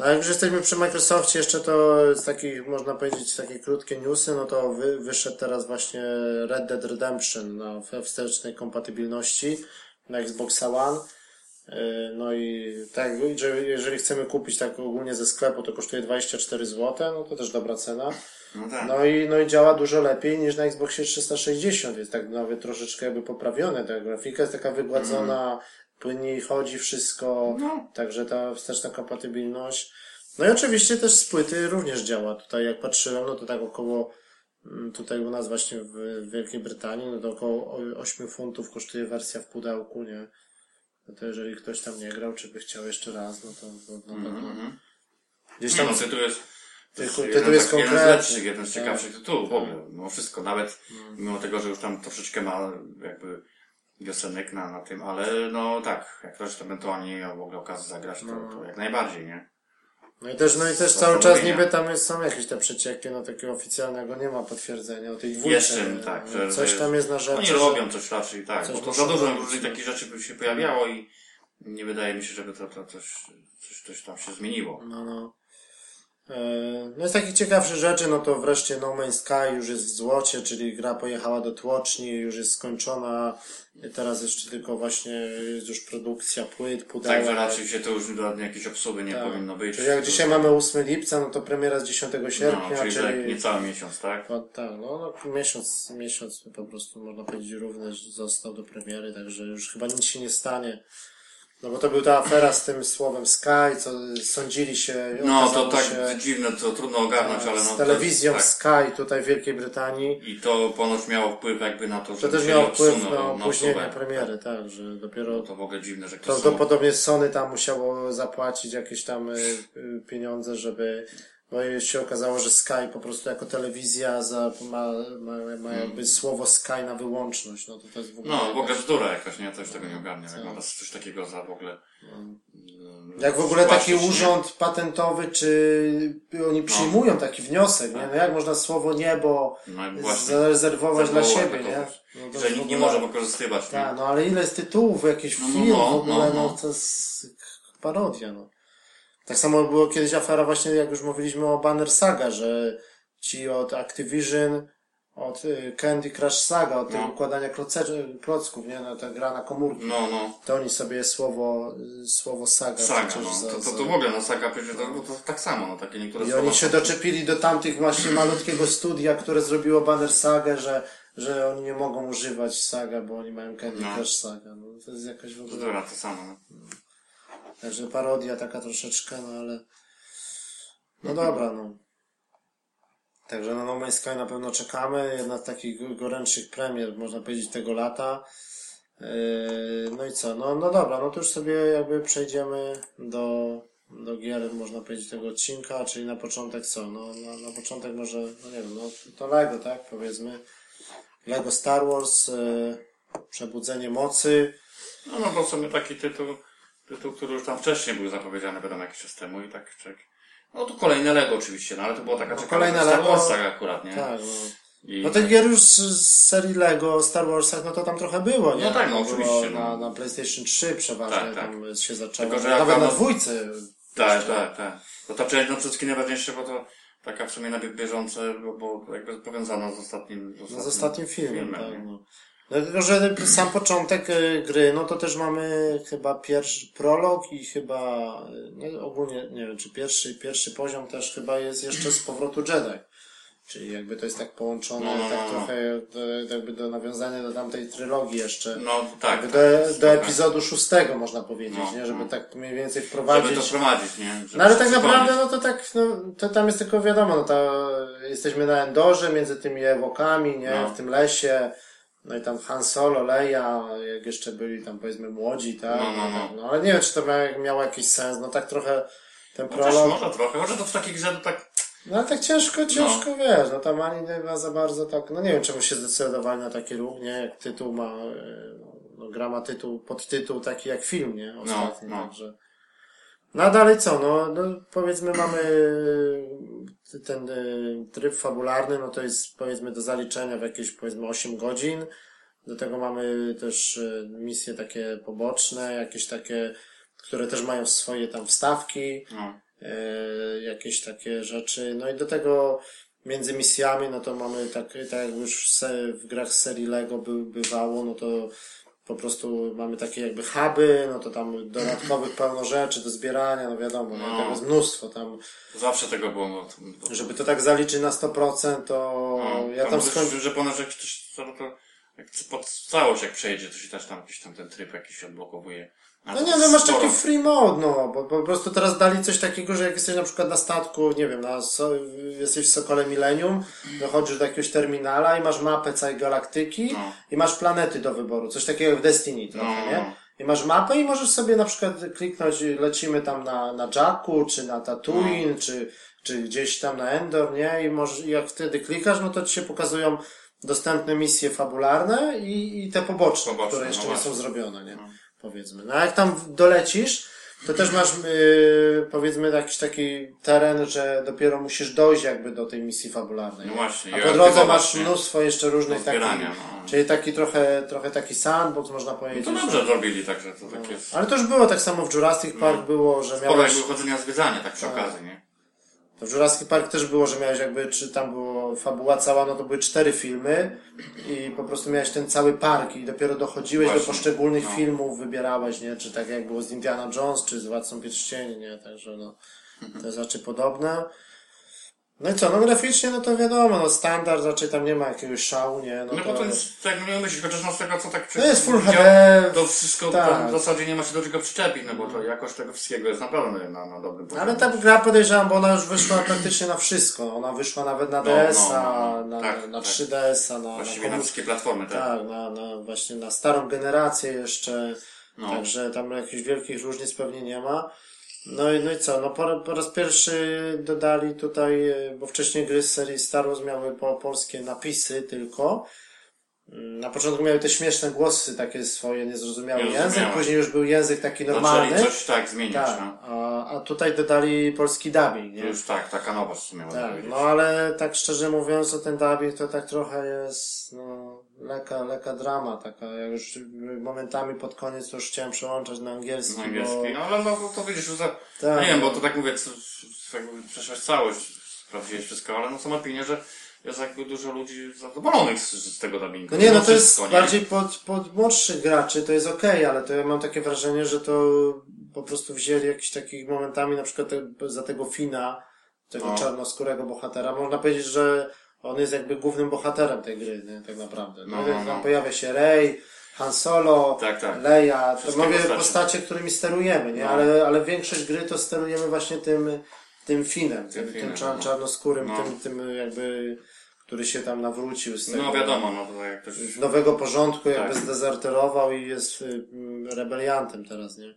[SPEAKER 1] No jak już jesteśmy przy Microsoftie jeszcze to z takich, można powiedzieć, takie krótkie newsy, no to wy, wyszedł teraz właśnie Red Dead Redemption na we wstecznej kompatybilności na Xboxa One. Yy, No i tak, że jeżeli chcemy kupić tak ogólnie ze sklepu, to kosztuje 24 zł, no to też dobra cena.
[SPEAKER 2] No tak.
[SPEAKER 1] No i, no i działa dużo lepiej niż na Xboxie 360. Jest tak nawet troszeczkę jakby poprawione. Ta grafika jest taka wygładzona, płynniej chodzi wszystko.
[SPEAKER 2] No.
[SPEAKER 1] Także ta wsteczna kompatybilność. No i oczywiście też z płyty również działa. Tutaj jak patrzyłem, no to tak około, mm, tutaj u nas właśnie w Wielkiej Brytanii, no to około o- 8 funtów kosztuje wersja w pudełku, nie? No to jeżeli ktoś tam nie grał, czy by chciał jeszcze raz, no to, to na pewno gdzieś
[SPEAKER 2] Nie
[SPEAKER 1] tam
[SPEAKER 2] no, tytuł jest, to
[SPEAKER 1] Tytuł-
[SPEAKER 2] jeden,
[SPEAKER 1] tytuł jest
[SPEAKER 2] tak- jeden z
[SPEAKER 1] konkretny.
[SPEAKER 2] lepszych, jeden z
[SPEAKER 1] Tak.
[SPEAKER 2] ciekawszych tytułów w ogóle. Mimo wszystko, nawet mimo tego, że już tam troszeczkę ma jakby wiosenek na, na tym, ale no tak, jak ktoś to ewentualnie miał w ogóle okazję zagrać, to, to jak najbardziej, nie?
[SPEAKER 1] No i też, no i też cały czas niby tam jest, są jakieś te przecieki, no takiego oficjalnego nie ma potwierdzenia o tej dwójce.
[SPEAKER 2] Jeszcze,
[SPEAKER 1] nie?
[SPEAKER 2] tak,
[SPEAKER 1] No,
[SPEAKER 2] że-
[SPEAKER 1] Coś tam jest na rzeczy.
[SPEAKER 2] Oni
[SPEAKER 1] że-
[SPEAKER 2] robią coś raczej, tak,
[SPEAKER 1] coś
[SPEAKER 2] bo za dużo różnych
[SPEAKER 1] no.
[SPEAKER 2] takich rzeczy by się pojawiało i nie wydaje mi się, żeby to, to coś, coś, coś tam się zmieniło.
[SPEAKER 1] No, no. E, No z takich ciekawszych rzeczy, no to wreszcie No Man's Sky już jest w złocie, czyli gra pojechała do tłoczni, już jest skończona. Teraz jeszcze tylko właśnie jest już produkcja płyt, pudełek.
[SPEAKER 2] Także raczej się to już do jakieś obsługi nie
[SPEAKER 1] Tak.
[SPEAKER 2] powinno być.
[SPEAKER 1] Czyli jak dzisiaj mamy 8 lipca, no to premiera z 10 sierpnia,
[SPEAKER 2] no, czyli, że
[SPEAKER 1] czyli...
[SPEAKER 2] niecały miesiąc, tak?
[SPEAKER 1] O, tak, no, no miesiąc, miesiąc po prostu można powiedzieć równy został do premiery, także już chyba nic się nie stanie. No bo to była ta afera z tym słowem Sky, co sądzili się.
[SPEAKER 2] No to tak
[SPEAKER 1] się,
[SPEAKER 2] dziwne, to trudno ogarnąć, ale no
[SPEAKER 1] z
[SPEAKER 2] to-
[SPEAKER 1] telewizją
[SPEAKER 2] tak.
[SPEAKER 1] Sky tutaj w Wielkiej Brytanii.
[SPEAKER 2] I to ponoć miało wpływ jakby na to,
[SPEAKER 1] To
[SPEAKER 2] żeby
[SPEAKER 1] też miało wpływ na opóźnienie premiery, tak, że dopiero
[SPEAKER 2] To w ogóle dziwne, że ktoś
[SPEAKER 1] prawdopodobnie Sony tam musiało zapłacić jakieś tam y, y, pieniądze, żeby bo się okazało, że Sky po prostu jako telewizja za, ma, ma, ma jakby słowo Sky na wyłączność. No to, to jest w ogóle.
[SPEAKER 2] No, w ogóle bzdura jakaś, nie? Coś tego nie ogarniam. Jak można coś takiego za w ogóle... mm,
[SPEAKER 1] Jak w ogóle taki
[SPEAKER 2] płacić, nie?
[SPEAKER 1] urząd patentowy, czy oni przyjmują taki wniosek, nie? No jak można słowo niebo
[SPEAKER 2] No
[SPEAKER 1] zarezerwować dla siebie, nie? No
[SPEAKER 2] Że nikt nie może wykorzystywać?
[SPEAKER 1] Tak, no ale ile jest tytułów, jakichś
[SPEAKER 2] No, no,
[SPEAKER 1] film
[SPEAKER 2] no,
[SPEAKER 1] w ogóle,
[SPEAKER 2] no,
[SPEAKER 1] no,
[SPEAKER 2] no.
[SPEAKER 1] to jest parodia, no. Tak samo było kiedyś afera właśnie, jak już mówiliśmy o Banner Saga, że ci od Activision, od y, Candy Crush Saga, od tego
[SPEAKER 2] No.
[SPEAKER 1] układania kloce- klocków, nie? No, ta gra na komórki.
[SPEAKER 2] No, no.
[SPEAKER 1] To oni sobie słowo, y, słowo Saga,
[SPEAKER 2] Saga, no.
[SPEAKER 1] za,
[SPEAKER 2] To, to, to w ogóle, no Saga przecież to, to tak samo, no takie niektóre
[SPEAKER 1] I oni się
[SPEAKER 2] są-
[SPEAKER 1] doczepili do tamtych właśnie malutkiego studia, które zrobiło Banner Saga, że, że oni nie mogą używać Saga, bo oni mają Candy
[SPEAKER 2] No.
[SPEAKER 1] Crush Saga. No, to jest jakaś w ogóle...
[SPEAKER 2] Bzdura, to samo, no.
[SPEAKER 1] Także parodia taka troszeczkę, no ale... No dobra, no. Także na No Man's Sky na pewno czekamy. Jedna z takich gorętszych premier, można powiedzieć, tego lata. Yy, No i co? No, no dobra, no to już sobie jakby przejdziemy do, do gier, można powiedzieć, tego odcinka, czyli na początek co? No na, na początek może, no nie wiem, no to Lego, tak? Powiedzmy. Lego Star Wars, yy, Przebudzenie Mocy.
[SPEAKER 2] No, no bo w sumie taki tytuł, tytuł, który już tam wcześniej był zapowiedziany, wiadomo, jakiś czas temu i tak, tak. No to kolejne Lego oczywiście, no ale to było taka
[SPEAKER 1] No, kolejne
[SPEAKER 2] Star
[SPEAKER 1] Lego.
[SPEAKER 2] Warsa akurat, nie?
[SPEAKER 1] Tak, no. No tych gier już z, serii Lego, Star Warsach, no to tam trochę było, nie?
[SPEAKER 2] No tak, no
[SPEAKER 1] To
[SPEAKER 2] oczywiście, no.
[SPEAKER 1] na, na PlayStation 3 przeważnie
[SPEAKER 2] Tak, tak.
[SPEAKER 1] tam się zaczęło.
[SPEAKER 2] Tylko, że jak
[SPEAKER 1] Nawet na dwójce.
[SPEAKER 2] Tak, tak, tak. To ta część no przede wszystkim najważniejsze, bo to taka w sumie na bieżące, bo, bo jakby powiązana z ostatnim, z
[SPEAKER 1] No z ostatnim filmem,
[SPEAKER 2] filmem,
[SPEAKER 1] tak. No. Dlatego, że sam początek y, gry, no to też mamy chyba pierwszy prolog i chyba, y, no ogólnie, nie wiem, czy pierwszy, pierwszy poziom też chyba jest jeszcze z powrotu Jedi. Czyli jakby to jest tak połączone,
[SPEAKER 2] No, no,
[SPEAKER 1] tak
[SPEAKER 2] no, no.
[SPEAKER 1] trochę do, jakby do nawiązania do tamtej trylogii jeszcze.
[SPEAKER 2] No tak. Tak,
[SPEAKER 1] do, do
[SPEAKER 2] trochę.
[SPEAKER 1] epizodu szóstego można powiedzieć,
[SPEAKER 2] No,
[SPEAKER 1] nie? Żeby
[SPEAKER 2] no.
[SPEAKER 1] tak mniej więcej
[SPEAKER 2] Żeby
[SPEAKER 1] wprowadzić.
[SPEAKER 2] to wprowadzić, nie? Żeby
[SPEAKER 1] No ale tak naprawdę, no to tak, no, to tam jest tylko wiadomo, no to jesteśmy na Endorze, między tymi Ewokami, nie?
[SPEAKER 2] No.
[SPEAKER 1] W tym lesie. No i tam Han Solo, Leia, jak jeszcze byli tam powiedzmy młodzi, tak?
[SPEAKER 2] No, no, no.
[SPEAKER 1] Tak, no ale nie wiem, czy to miało, jakiś sens, no tak trochę ten
[SPEAKER 2] No
[SPEAKER 1] prolog.
[SPEAKER 2] może trochę, może to w takich grze tak,
[SPEAKER 1] No ale tak ciężko, ciężko wiesz, no tam ani nie ma za bardzo tak, no nie wiem czemu się zdecydowali na taki ruch, nie? Jak tytuł ma, e, no gra ma tytuł, podtytuł taki jak film, nie? Ostatni,
[SPEAKER 2] no.
[SPEAKER 1] także. No a dalej co, no, no powiedzmy mamy e, ten e, tryb fabularny, no to jest powiedzmy do zaliczenia w jakieś powiedzmy 8 godzin. Do tego mamy też e, misje takie poboczne, jakieś takie, które też mają swoje tam wstawki
[SPEAKER 2] no.
[SPEAKER 1] jakieś takie rzeczy. No i do tego między misjami, no to mamy tak, tak jak już w, grach serii Lego by, bywało, no to po prostu mamy takie jakby huby, no to tam dodatkowych pełno rzeczy do zbierania, no wiadomo, no. Tego jest mnóstwo tam.
[SPEAKER 2] Zawsze tego było. No, to,
[SPEAKER 1] Żeby to tak zaliczyć na 100%, to
[SPEAKER 2] no,
[SPEAKER 1] ja tam
[SPEAKER 2] może,
[SPEAKER 1] skończę.
[SPEAKER 2] że ponad jak coś, to, to jak pod całość jak przejdzie, to się też tam jakiś tam ten tryb jakiś odblokowuje.
[SPEAKER 1] No nie, no masz
[SPEAKER 2] sporo.
[SPEAKER 1] taki free mode, no, bo po prostu teraz dali coś takiego, że jak jesteś na przykład na statku, nie wiem, na, so, jesteś w Sokole Millennium, dochodzisz do jakiegoś terminala i masz mapę całej galaktyki
[SPEAKER 2] No.
[SPEAKER 1] i masz planety do wyboru, coś takiego jak w Destiny trochę,
[SPEAKER 2] No,
[SPEAKER 1] nie?
[SPEAKER 2] no.
[SPEAKER 1] I masz mapę i możesz sobie na przykład kliknąć, lecimy tam na, na Jacku, czy na Tatooine,
[SPEAKER 2] No.
[SPEAKER 1] czy, czy gdzieś tam na Endor, nie? I możesz, jak wtedy klikasz, no to ci się pokazują dostępne misje fabularne i, i te poboczne,
[SPEAKER 2] Poboczne,
[SPEAKER 1] które
[SPEAKER 2] no
[SPEAKER 1] jeszcze nie są zrobione, nie? Powiedzmy. No a jak tam dolecisz, to też masz, yy, powiedzmy, jakiś taki teren, że dopiero musisz dojść jakby do tej misji fabularnej.
[SPEAKER 2] No właśnie,
[SPEAKER 1] A po drodze masz mnóstwo jeszcze różnych takich,
[SPEAKER 2] no.
[SPEAKER 1] czyli taki trochę, trochę taki sandbox, można powiedzieć.
[SPEAKER 2] To dobrze zrobili, także to takie jest.
[SPEAKER 1] Ale to już było tak samo w Jurassic Park było, że
[SPEAKER 2] Sporo
[SPEAKER 1] miałeś...
[SPEAKER 2] jakby chodzenia zwiedzania, tak przy okazji, nie?
[SPEAKER 1] To w Jurassic Park też było, że miałeś jakby, czy tam było fabuła cała, no to były cztery filmy i po prostu miałeś ten cały park i dopiero dochodziłeś
[SPEAKER 2] Właśnie,
[SPEAKER 1] do poszczególnych
[SPEAKER 2] no.
[SPEAKER 1] filmów, wybierałeś, nie? Czy tak jak było z Indiana Jones, czy z Władcą Pierścieni, nie? Także no, to jest raczej podobne. No i co, no graficznie, no to wiadomo, no standard, raczej tam nie ma jakiegoś szału, nie? No,
[SPEAKER 2] No
[SPEAKER 1] to,
[SPEAKER 2] bo to jest, tak nie myślisz, chociaż no z tego co tak
[SPEAKER 1] to jest Full HD,
[SPEAKER 2] To wszystko
[SPEAKER 1] Tak.
[SPEAKER 2] tam w zasadzie nie ma się do czego przyczepić, no bo to jakość tego wszystkiego jest naprawdę na, na dobrym poziomie.
[SPEAKER 1] ale ta gra podejrzewam, bo ona już wyszła praktycznie na wszystko. Ona wyszła nawet na
[SPEAKER 2] No, no,
[SPEAKER 1] DS-a,
[SPEAKER 2] no, no.
[SPEAKER 1] na,
[SPEAKER 2] Tak,
[SPEAKER 1] na
[SPEAKER 2] tak.
[SPEAKER 1] 3DS-a, na,
[SPEAKER 2] Właściwie
[SPEAKER 1] na
[SPEAKER 2] na wszystkie platformy, tak?
[SPEAKER 1] Tak, na, na właśnie na starą generację jeszcze.
[SPEAKER 2] No.
[SPEAKER 1] Także tam jakichś wielkich różnic pewnie nie ma. No i, no i co, no po, po raz pierwszy dodali tutaj, e, bo wcześniej gry z serii Star Wars miały po polskie napisy tylko. Mm, Na początku miały te śmieszne głosy, takie swoje niezrozumiały język,
[SPEAKER 2] Niezrozumiałe.
[SPEAKER 1] później już był język taki normalny.
[SPEAKER 2] Zaczęli coś tak zmienić,
[SPEAKER 1] Tak,
[SPEAKER 2] no.
[SPEAKER 1] a, a tutaj dodali polski dubbing,
[SPEAKER 2] To
[SPEAKER 1] nie?
[SPEAKER 2] już tak, taka nowość w sumie
[SPEAKER 1] Tak, no ale tak szczerze mówiąc, to ten dubbing to tak trochę jest, no, leka, leka drama taka. Ja już momentami pod koniec to już chciałem przełączać na angielski,
[SPEAKER 2] Na angielski,
[SPEAKER 1] bo...
[SPEAKER 2] no ale no, to widzisz, że za...
[SPEAKER 1] Tak.
[SPEAKER 2] no nie wiem, bo to tak mówię, jakby przeszłaś całość, sprawdziłeś wszystko, ale no są opinie, że jest jakby dużo ludzi zadowolonych z, z tego dubbingu.
[SPEAKER 1] No nie, no to jest
[SPEAKER 2] nie?
[SPEAKER 1] bardziej pod, pod młodszych graczy, to jest okej, ale to ja mam takie wrażenie, że to po prostu wzięli jakiś takich momentami, na przykład te, za tego Fina, tego
[SPEAKER 2] No.
[SPEAKER 1] czarnoskórego bohatera, można powiedzieć, że on jest jakby głównym bohaterem tej gry, nie? tak naprawdę. No,
[SPEAKER 2] No,
[SPEAKER 1] no,
[SPEAKER 2] no, no.
[SPEAKER 1] Tam pojawia się Rey, Han Solo,
[SPEAKER 2] Tak, tak.
[SPEAKER 1] Leia, to mówię
[SPEAKER 2] postacie.
[SPEAKER 1] postacie, którymi sterujemy, nie?
[SPEAKER 2] No.
[SPEAKER 1] Ale, ale większość gry to sterujemy właśnie tym, tym Finem, tym, tym,
[SPEAKER 2] Finem, no.
[SPEAKER 1] czarnoskórym,
[SPEAKER 2] No.
[SPEAKER 1] tym, tym jakby, który się tam nawrócił z tego
[SPEAKER 2] No wiadomo, no to jak
[SPEAKER 1] z nowego porządku jakby
[SPEAKER 2] Tak.
[SPEAKER 1] zdezerterował i jest y, rebeliantem teraz, nie?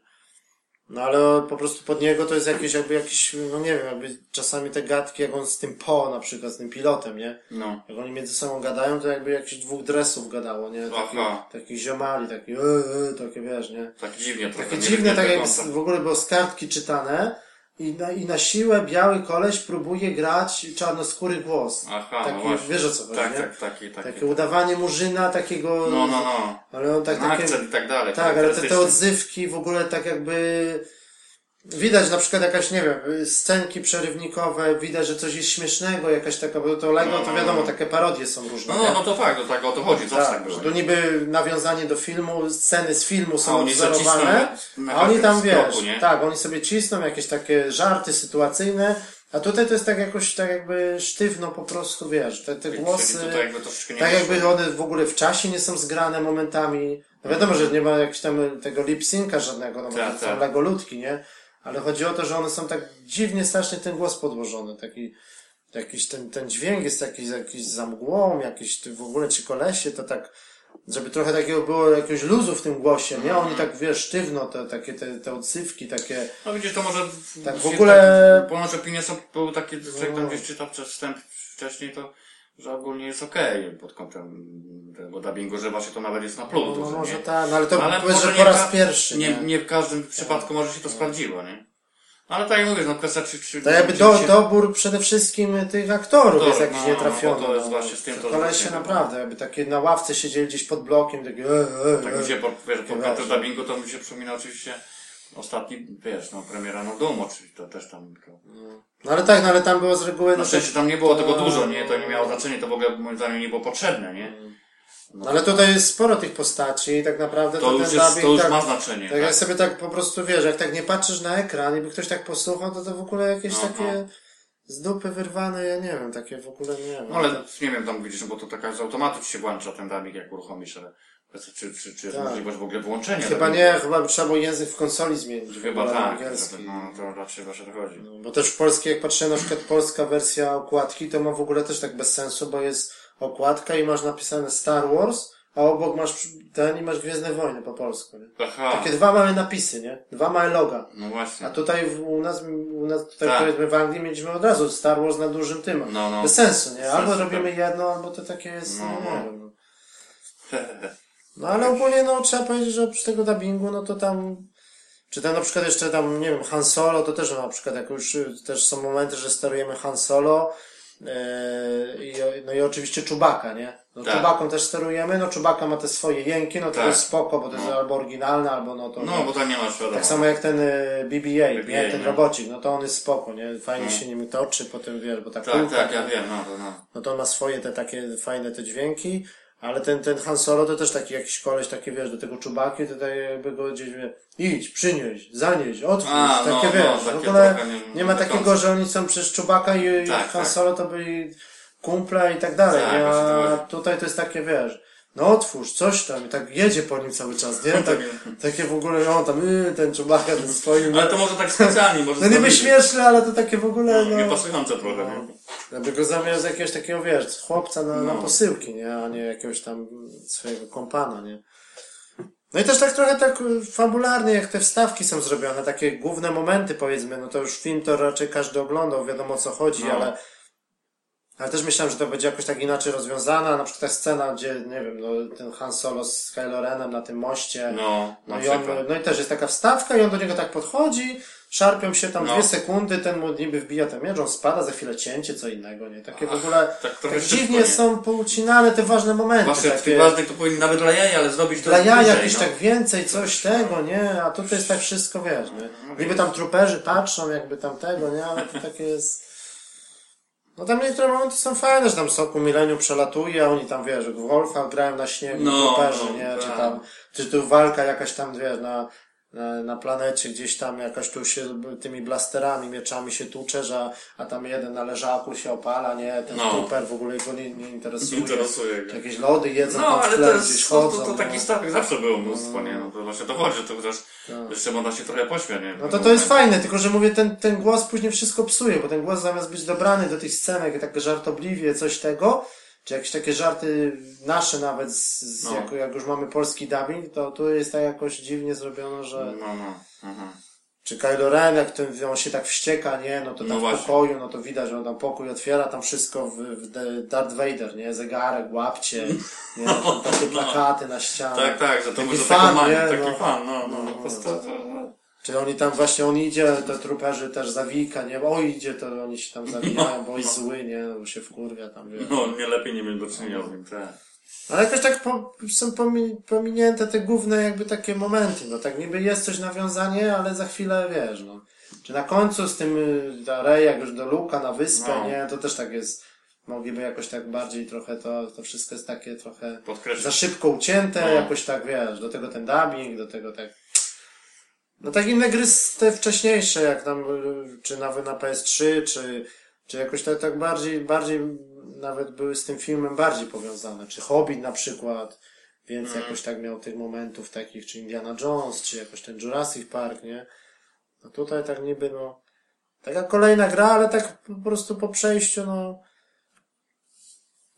[SPEAKER 1] No ale po prostu pod niego to jest jakieś jakby jakiś, no nie wiem, jakby czasami te gadki, jak on z tym Po na przykład, z tym pilotem, nie?
[SPEAKER 2] No.
[SPEAKER 1] Jak oni między sobą gadają, to jakby jakichś dwóch dresów gadało, nie? Taki,
[SPEAKER 2] Aha.
[SPEAKER 1] takich ziomali, taki, e, e, takie wiesz, nie?
[SPEAKER 2] Tak dziwnie trochę.
[SPEAKER 1] Takie
[SPEAKER 2] nie
[SPEAKER 1] dziwne,
[SPEAKER 2] wiem,
[SPEAKER 1] tak
[SPEAKER 2] jak
[SPEAKER 1] w ogóle było z kartki czytane i na, i na siłę biały koleś próbuje grać czarnoskóry głos.
[SPEAKER 2] Aha,
[SPEAKER 1] taki,
[SPEAKER 2] no właśnie.
[SPEAKER 1] wiesz o co chodzi,
[SPEAKER 2] Tak,
[SPEAKER 1] nie?
[SPEAKER 2] tak, taki, taki.
[SPEAKER 1] Takie udawanie murzyna, takiego...
[SPEAKER 2] No, no, no.
[SPEAKER 1] Ale on tak, takie,
[SPEAKER 2] Akcent i tak dalej.
[SPEAKER 1] tak, ale te, te odzywki w ogóle tak jakby widać na przykład jakaś, nie wiem, scenki przerywnikowe, widać, że coś jest śmiesznego, jakaś taka, bo to Lego,
[SPEAKER 2] No,
[SPEAKER 1] to
[SPEAKER 2] no,
[SPEAKER 1] wiadomo,
[SPEAKER 2] no.
[SPEAKER 1] takie parodie są różne.
[SPEAKER 2] No,
[SPEAKER 1] nie?
[SPEAKER 2] no, no to tak, to tak o to chodzi, zawsze tak
[SPEAKER 1] Tak,
[SPEAKER 2] było.
[SPEAKER 1] że to niby nawiązanie do filmu, sceny z filmu
[SPEAKER 2] A
[SPEAKER 1] są
[SPEAKER 2] oni
[SPEAKER 1] odwzorowane,
[SPEAKER 2] na
[SPEAKER 1] a oni tam, wiesz,
[SPEAKER 2] nie?
[SPEAKER 1] tak, oni sobie cisną jakieś takie żarty sytuacyjne, a tutaj to jest tak jakoś, tak jakby sztywno po prostu, wiesz, te, te głosy,
[SPEAKER 2] jakby
[SPEAKER 1] tak
[SPEAKER 2] wyszło.
[SPEAKER 1] jakby one w ogóle w czasie nie są zgrane momentami. No wiadomo, że nie ma jakiegoś tam tego lip-synca żadnego, no bo
[SPEAKER 2] Tak,
[SPEAKER 1] to są
[SPEAKER 2] tak.
[SPEAKER 1] legoludki, nie? Ale chodzi o to, że one są tak dziwnie strasznie ten głos podłożony, taki, jakiś ten, ten dźwięk jest jakiś, jakiś za mgłą, jakiś ty w ogóle ci kolesie, to tak, żeby trochę takiego było jakiegoś luzu w tym głosie, nie? Oni tak, wiesz, sztywno, te, takie te, te odsywki, takie,
[SPEAKER 2] No widzisz, to może...
[SPEAKER 1] Tak, w ogóle-
[SPEAKER 2] Tak, ponoć opinie są, były takie, jak
[SPEAKER 1] No.
[SPEAKER 2] tam gdzieś czytał wstęp wcześniej, to że ogólnie jest okej pod kątem tego dubbingu, że właśnie to nawet jest na plus
[SPEAKER 1] no, no może tak, no ale to
[SPEAKER 2] Ale
[SPEAKER 1] powiedz, że po raz pierwszy,
[SPEAKER 2] Nie,
[SPEAKER 1] nie?
[SPEAKER 2] nie w każdym przypadku może się to sprawdziło, nie? Ale tak jak mówisz, no kwestia czy... czy
[SPEAKER 1] To jakby do,
[SPEAKER 2] się-
[SPEAKER 1] dobór przede wszystkim tych aktorów
[SPEAKER 2] Aktorów,
[SPEAKER 1] jest jakiś
[SPEAKER 2] no,
[SPEAKER 1] nietrafiony.
[SPEAKER 2] no, to jest właśnie z tym to
[SPEAKER 1] Kolesie naprawdę, jakby takie na ławce siedzieli gdzieś pod blokiem, takie e, e,
[SPEAKER 2] Tak
[SPEAKER 1] e.
[SPEAKER 2] mi się, po, wiesz, po
[SPEAKER 1] Takie
[SPEAKER 2] kątem
[SPEAKER 1] wiesz.
[SPEAKER 2] dubbingu to mi się przypomina oczywiście ostatni, wiesz, no premiera no Doom oczywiście, to też tam... To...
[SPEAKER 1] No ale tak, no ale tam było z reguły... No,
[SPEAKER 2] szczęście tam nie było tego dużo, nie? To nie miało znaczenia, to w ogóle moim zdaniem nie było potrzebne, nie?
[SPEAKER 1] no, ale tutaj jest sporo tych postaci i tak naprawdę
[SPEAKER 2] To
[SPEAKER 1] to,
[SPEAKER 2] już,
[SPEAKER 1] ten
[SPEAKER 2] jest, to już
[SPEAKER 1] tak,
[SPEAKER 2] ma znaczenie.
[SPEAKER 1] tak
[SPEAKER 2] Tak,
[SPEAKER 1] jak sobie tak po prostu wiesz, jak tak nie patrzysz na ekran i by ktoś tak posłuchał, to to w ogóle jakieś
[SPEAKER 2] No,
[SPEAKER 1] takie z dupy wyrwane, ja nie wiem, takie w ogóle nie wiem.
[SPEAKER 2] No ale nie wiem, tam widzisz, no bo to taka z automatu ci się włącza ten dubbing, jak uruchomisz, ale czy, czy, czy jest
[SPEAKER 1] Tak.
[SPEAKER 2] możliwość w ogóle włączenia
[SPEAKER 1] Chyba
[SPEAKER 2] dubbingu?
[SPEAKER 1] nie, chyba trzeba było język w konsoli zmienić.
[SPEAKER 2] Chyba tak,
[SPEAKER 1] angielski.
[SPEAKER 2] no to raczej właśnie chodzi.
[SPEAKER 1] No, Bo też w polskiej, jak patrzę na przykład polska wersja okładki, to ma w ogóle też tak bez sensu, bo jest okładka i masz napisane Star Wars, a obok masz ten i masz Gwiezdne Wojny po polsku, nie?
[SPEAKER 2] Aha.
[SPEAKER 1] Takie dwa małe napisy, nie? Dwa małe loga.
[SPEAKER 2] No właśnie.
[SPEAKER 1] A tutaj u nas, u nas tutaj
[SPEAKER 2] Tak.
[SPEAKER 1] powiedzmy w Anglii mieliśmy od razu Star Wars na dużym tym.
[SPEAKER 2] No, no.
[SPEAKER 1] Bez sensu, nie? Albo
[SPEAKER 2] sensu,
[SPEAKER 1] robimy jedno, albo to takie jest,
[SPEAKER 2] No,
[SPEAKER 1] no,
[SPEAKER 2] no.
[SPEAKER 1] nie wiem. No. Ale ogólnie no trzeba powiedzieć, że oprócz tego dubbingu, no to tam czy tam na przykład jeszcze tam, nie wiem, Han Solo, to też na przykład jak już y, też są momenty, że sterujemy Han Solo yy, no i oczywiście Czubaka, nie? No
[SPEAKER 2] Tak.
[SPEAKER 1] Czubaką też sterujemy, no Czubaka ma te swoje jęki, no to
[SPEAKER 2] Tak.
[SPEAKER 1] jest spoko, bo to jest
[SPEAKER 2] No.
[SPEAKER 1] albo oryginalne, albo no to...
[SPEAKER 2] No, bo tam nie masz wiadomo.
[SPEAKER 1] Tak samo jak ten y, BB-8,
[SPEAKER 2] BB-8,
[SPEAKER 1] nie? Ten
[SPEAKER 2] no.
[SPEAKER 1] robocik, no to on jest spoko, nie? Fajnie
[SPEAKER 2] No.
[SPEAKER 1] się nim toczy, potem wiesz, bo tak
[SPEAKER 2] Tak, tak, ja
[SPEAKER 1] nie?
[SPEAKER 2] wiem, no to no.
[SPEAKER 1] no to on ma swoje te takie fajne te dźwięki, ale ten, ten Han Solo to też taki jakiś koleś, taki wiesz, do tego czubaki, tutaj jakby go gdzieś, wie, idź, przynieś, zanieś, otwórz,
[SPEAKER 2] A, no,
[SPEAKER 1] takie
[SPEAKER 2] no,
[SPEAKER 1] wiesz, w
[SPEAKER 2] takie
[SPEAKER 1] ogóle
[SPEAKER 2] trochę nie-
[SPEAKER 1] nie ma
[SPEAKER 2] do
[SPEAKER 1] takiego,
[SPEAKER 2] końca.
[SPEAKER 1] że oni są przez czubaka i, i
[SPEAKER 2] Tak,
[SPEAKER 1] Han
[SPEAKER 2] tak.
[SPEAKER 1] Solo to byli kumple i tak dalej,
[SPEAKER 2] Tak,
[SPEAKER 1] nie?
[SPEAKER 2] właśnie
[SPEAKER 1] a
[SPEAKER 2] chodzi.
[SPEAKER 1] tutaj to jest takie, wiesz, no otwórz, coś tam i tak jedzie po nim cały czas, nie? Tak, takie w ogóle, on tam, yy, ten czubaka ten swoim,
[SPEAKER 2] Ale to może tak specjalnie, może
[SPEAKER 1] no niby śmieszne, ale to takie w ogóle, no,
[SPEAKER 2] Niepasujące trochę, nie?
[SPEAKER 1] jakby go zamiast jakiegoś takiego, wiesz, chłopca na, na
[SPEAKER 2] No.
[SPEAKER 1] posyłki, nie? A nie jakiegoś tam swojego kompana, nie? No i też tak trochę tak y, fabularnie, jak te wstawki są zrobione, takie główne momenty powiedzmy, no to już film to raczej każdy oglądał, wiadomo o co chodzi,
[SPEAKER 2] No.
[SPEAKER 1] ale ale też myślałem, że to będzie jakoś tak inaczej rozwiązane, na przykład ta scena, gdzie, nie wiem, no, ten Han Solo z Kylo Renem na tym moście,
[SPEAKER 2] No,
[SPEAKER 1] no i, on, no i też jest taka wstawka i on do niego tak podchodzi, szarpią się tam
[SPEAKER 2] No.
[SPEAKER 1] dwie sekundy, ten mu niby wbija ten miecz, on spada, za chwilę cięcie, co innego, nie? Takie w ogóle,
[SPEAKER 2] tak
[SPEAKER 1] tak, dziwnie
[SPEAKER 2] nie?
[SPEAKER 1] są poucinane te ważne momenty.
[SPEAKER 2] Właśnie
[SPEAKER 1] takie,
[SPEAKER 2] ważnych to powinni nawet dla jaj, ale zrobić to
[SPEAKER 1] dla ja
[SPEAKER 2] dłużej,
[SPEAKER 1] jakieś
[SPEAKER 2] no.
[SPEAKER 1] tak więcej, coś tego, nie? A tutaj jest tak wszystko, wiesz, nie? Niby tam truperzy patrzą, jakby tam tego, nie? Ale to takie jest... No tam niektóre momenty są fajne, że tam Soku Mileniu przelatuje, a oni tam, wiesz, w golfa grają na śniegu,
[SPEAKER 2] No,
[SPEAKER 1] truperzy,
[SPEAKER 2] no,
[SPEAKER 1] nie? Czy
[SPEAKER 2] tak.
[SPEAKER 1] tam, czy tu walka jakaś tam, wiesz, na, na, planecie gdzieś tam jakaś tu się tymi blasterami, mieczami się tucze, że, a tam jeden na leżaku się opala, nie? Ten
[SPEAKER 2] No.
[SPEAKER 1] trooper w ogóle go nie, nie interesuje.
[SPEAKER 2] Interesuje go.
[SPEAKER 1] Jakieś lody jedzą
[SPEAKER 2] No,
[SPEAKER 1] tam w tle,
[SPEAKER 2] to,
[SPEAKER 1] gdzieś
[SPEAKER 2] jest, to,
[SPEAKER 1] chodzą.
[SPEAKER 2] to, to
[SPEAKER 1] no.
[SPEAKER 2] takich stawek zawsze było mnóstwo, nie? No to właśnie to chodzi, to chociaż jeszcze można się trochę pośmiać, nie?
[SPEAKER 1] No to to jest fajne, tylko że mówię, ten, ten głos później wszystko psuje, bo ten głos zamiast być dobrany do tych scenek, tak żartobliwie, coś tego, czy jakieś takie żarty nasze nawet, z, z,
[SPEAKER 2] No.
[SPEAKER 1] jak, jak już mamy polski dubbing, to tu jest tak jakoś dziwnie zrobione, że
[SPEAKER 2] No, no. Mhm.
[SPEAKER 1] czy Kylo Ren, jak ten, on się tak wścieka, nie, no to tam
[SPEAKER 2] No
[SPEAKER 1] w
[SPEAKER 2] właśnie.
[SPEAKER 1] pokoju, no to widać, że on tam pokój otwiera, tam wszystko w, w Darth Vader, nie, zegarek, łapcie, nie, tam takie plakaty na ścianach.
[SPEAKER 2] Tak, tak, że to
[SPEAKER 1] Taki
[SPEAKER 2] może
[SPEAKER 1] fan,
[SPEAKER 2] taką manię,
[SPEAKER 1] nie?
[SPEAKER 2] taki
[SPEAKER 1] No.
[SPEAKER 2] fan, no, no.
[SPEAKER 1] No,
[SPEAKER 2] po prostu,
[SPEAKER 1] no.
[SPEAKER 2] to, to,
[SPEAKER 1] Czy oni tam właśnie, on idzie, te truperzy też zawika, nie? O, idzie, to oni się tam zawijają, bo jest zły, nie? No, bo się wkurwia tam, wie.
[SPEAKER 2] no, nie lepiej nie mieć do czynienia z nim, tak.
[SPEAKER 1] Ale jakoś tak po, są pomi, pominięte te główne jakby takie momenty, no tak niby jest coś nawiązanie, ale za chwilę, wiesz, no. Czy na końcu z tym, y, Rey, jak już do Luka na wyspę,
[SPEAKER 2] No.
[SPEAKER 1] nie? To też tak jest, mogliby jakoś tak bardziej trochę to, to wszystko jest takie trochę
[SPEAKER 2] Podkreślić.
[SPEAKER 1] za szybko ucięte,
[SPEAKER 2] No.
[SPEAKER 1] jakoś tak, wiesz, do tego ten dubbing, do tego tak... No tak inne gry z- te wcześniejsze, jak tam, y, czy nawet na PS3, czy, czy jakoś tak, tak bardziej, bardziej nawet były z tym filmem bardziej powiązane, czy Hobbit na przykład, więc
[SPEAKER 2] Mhm.
[SPEAKER 1] jakoś tak miał tych momentów takich, czy Indiana Jones, czy jakoś ten Jurassic Park, nie? No tutaj tak niby, no, taka kolejna gra, ale tak po prostu po przejściu, no,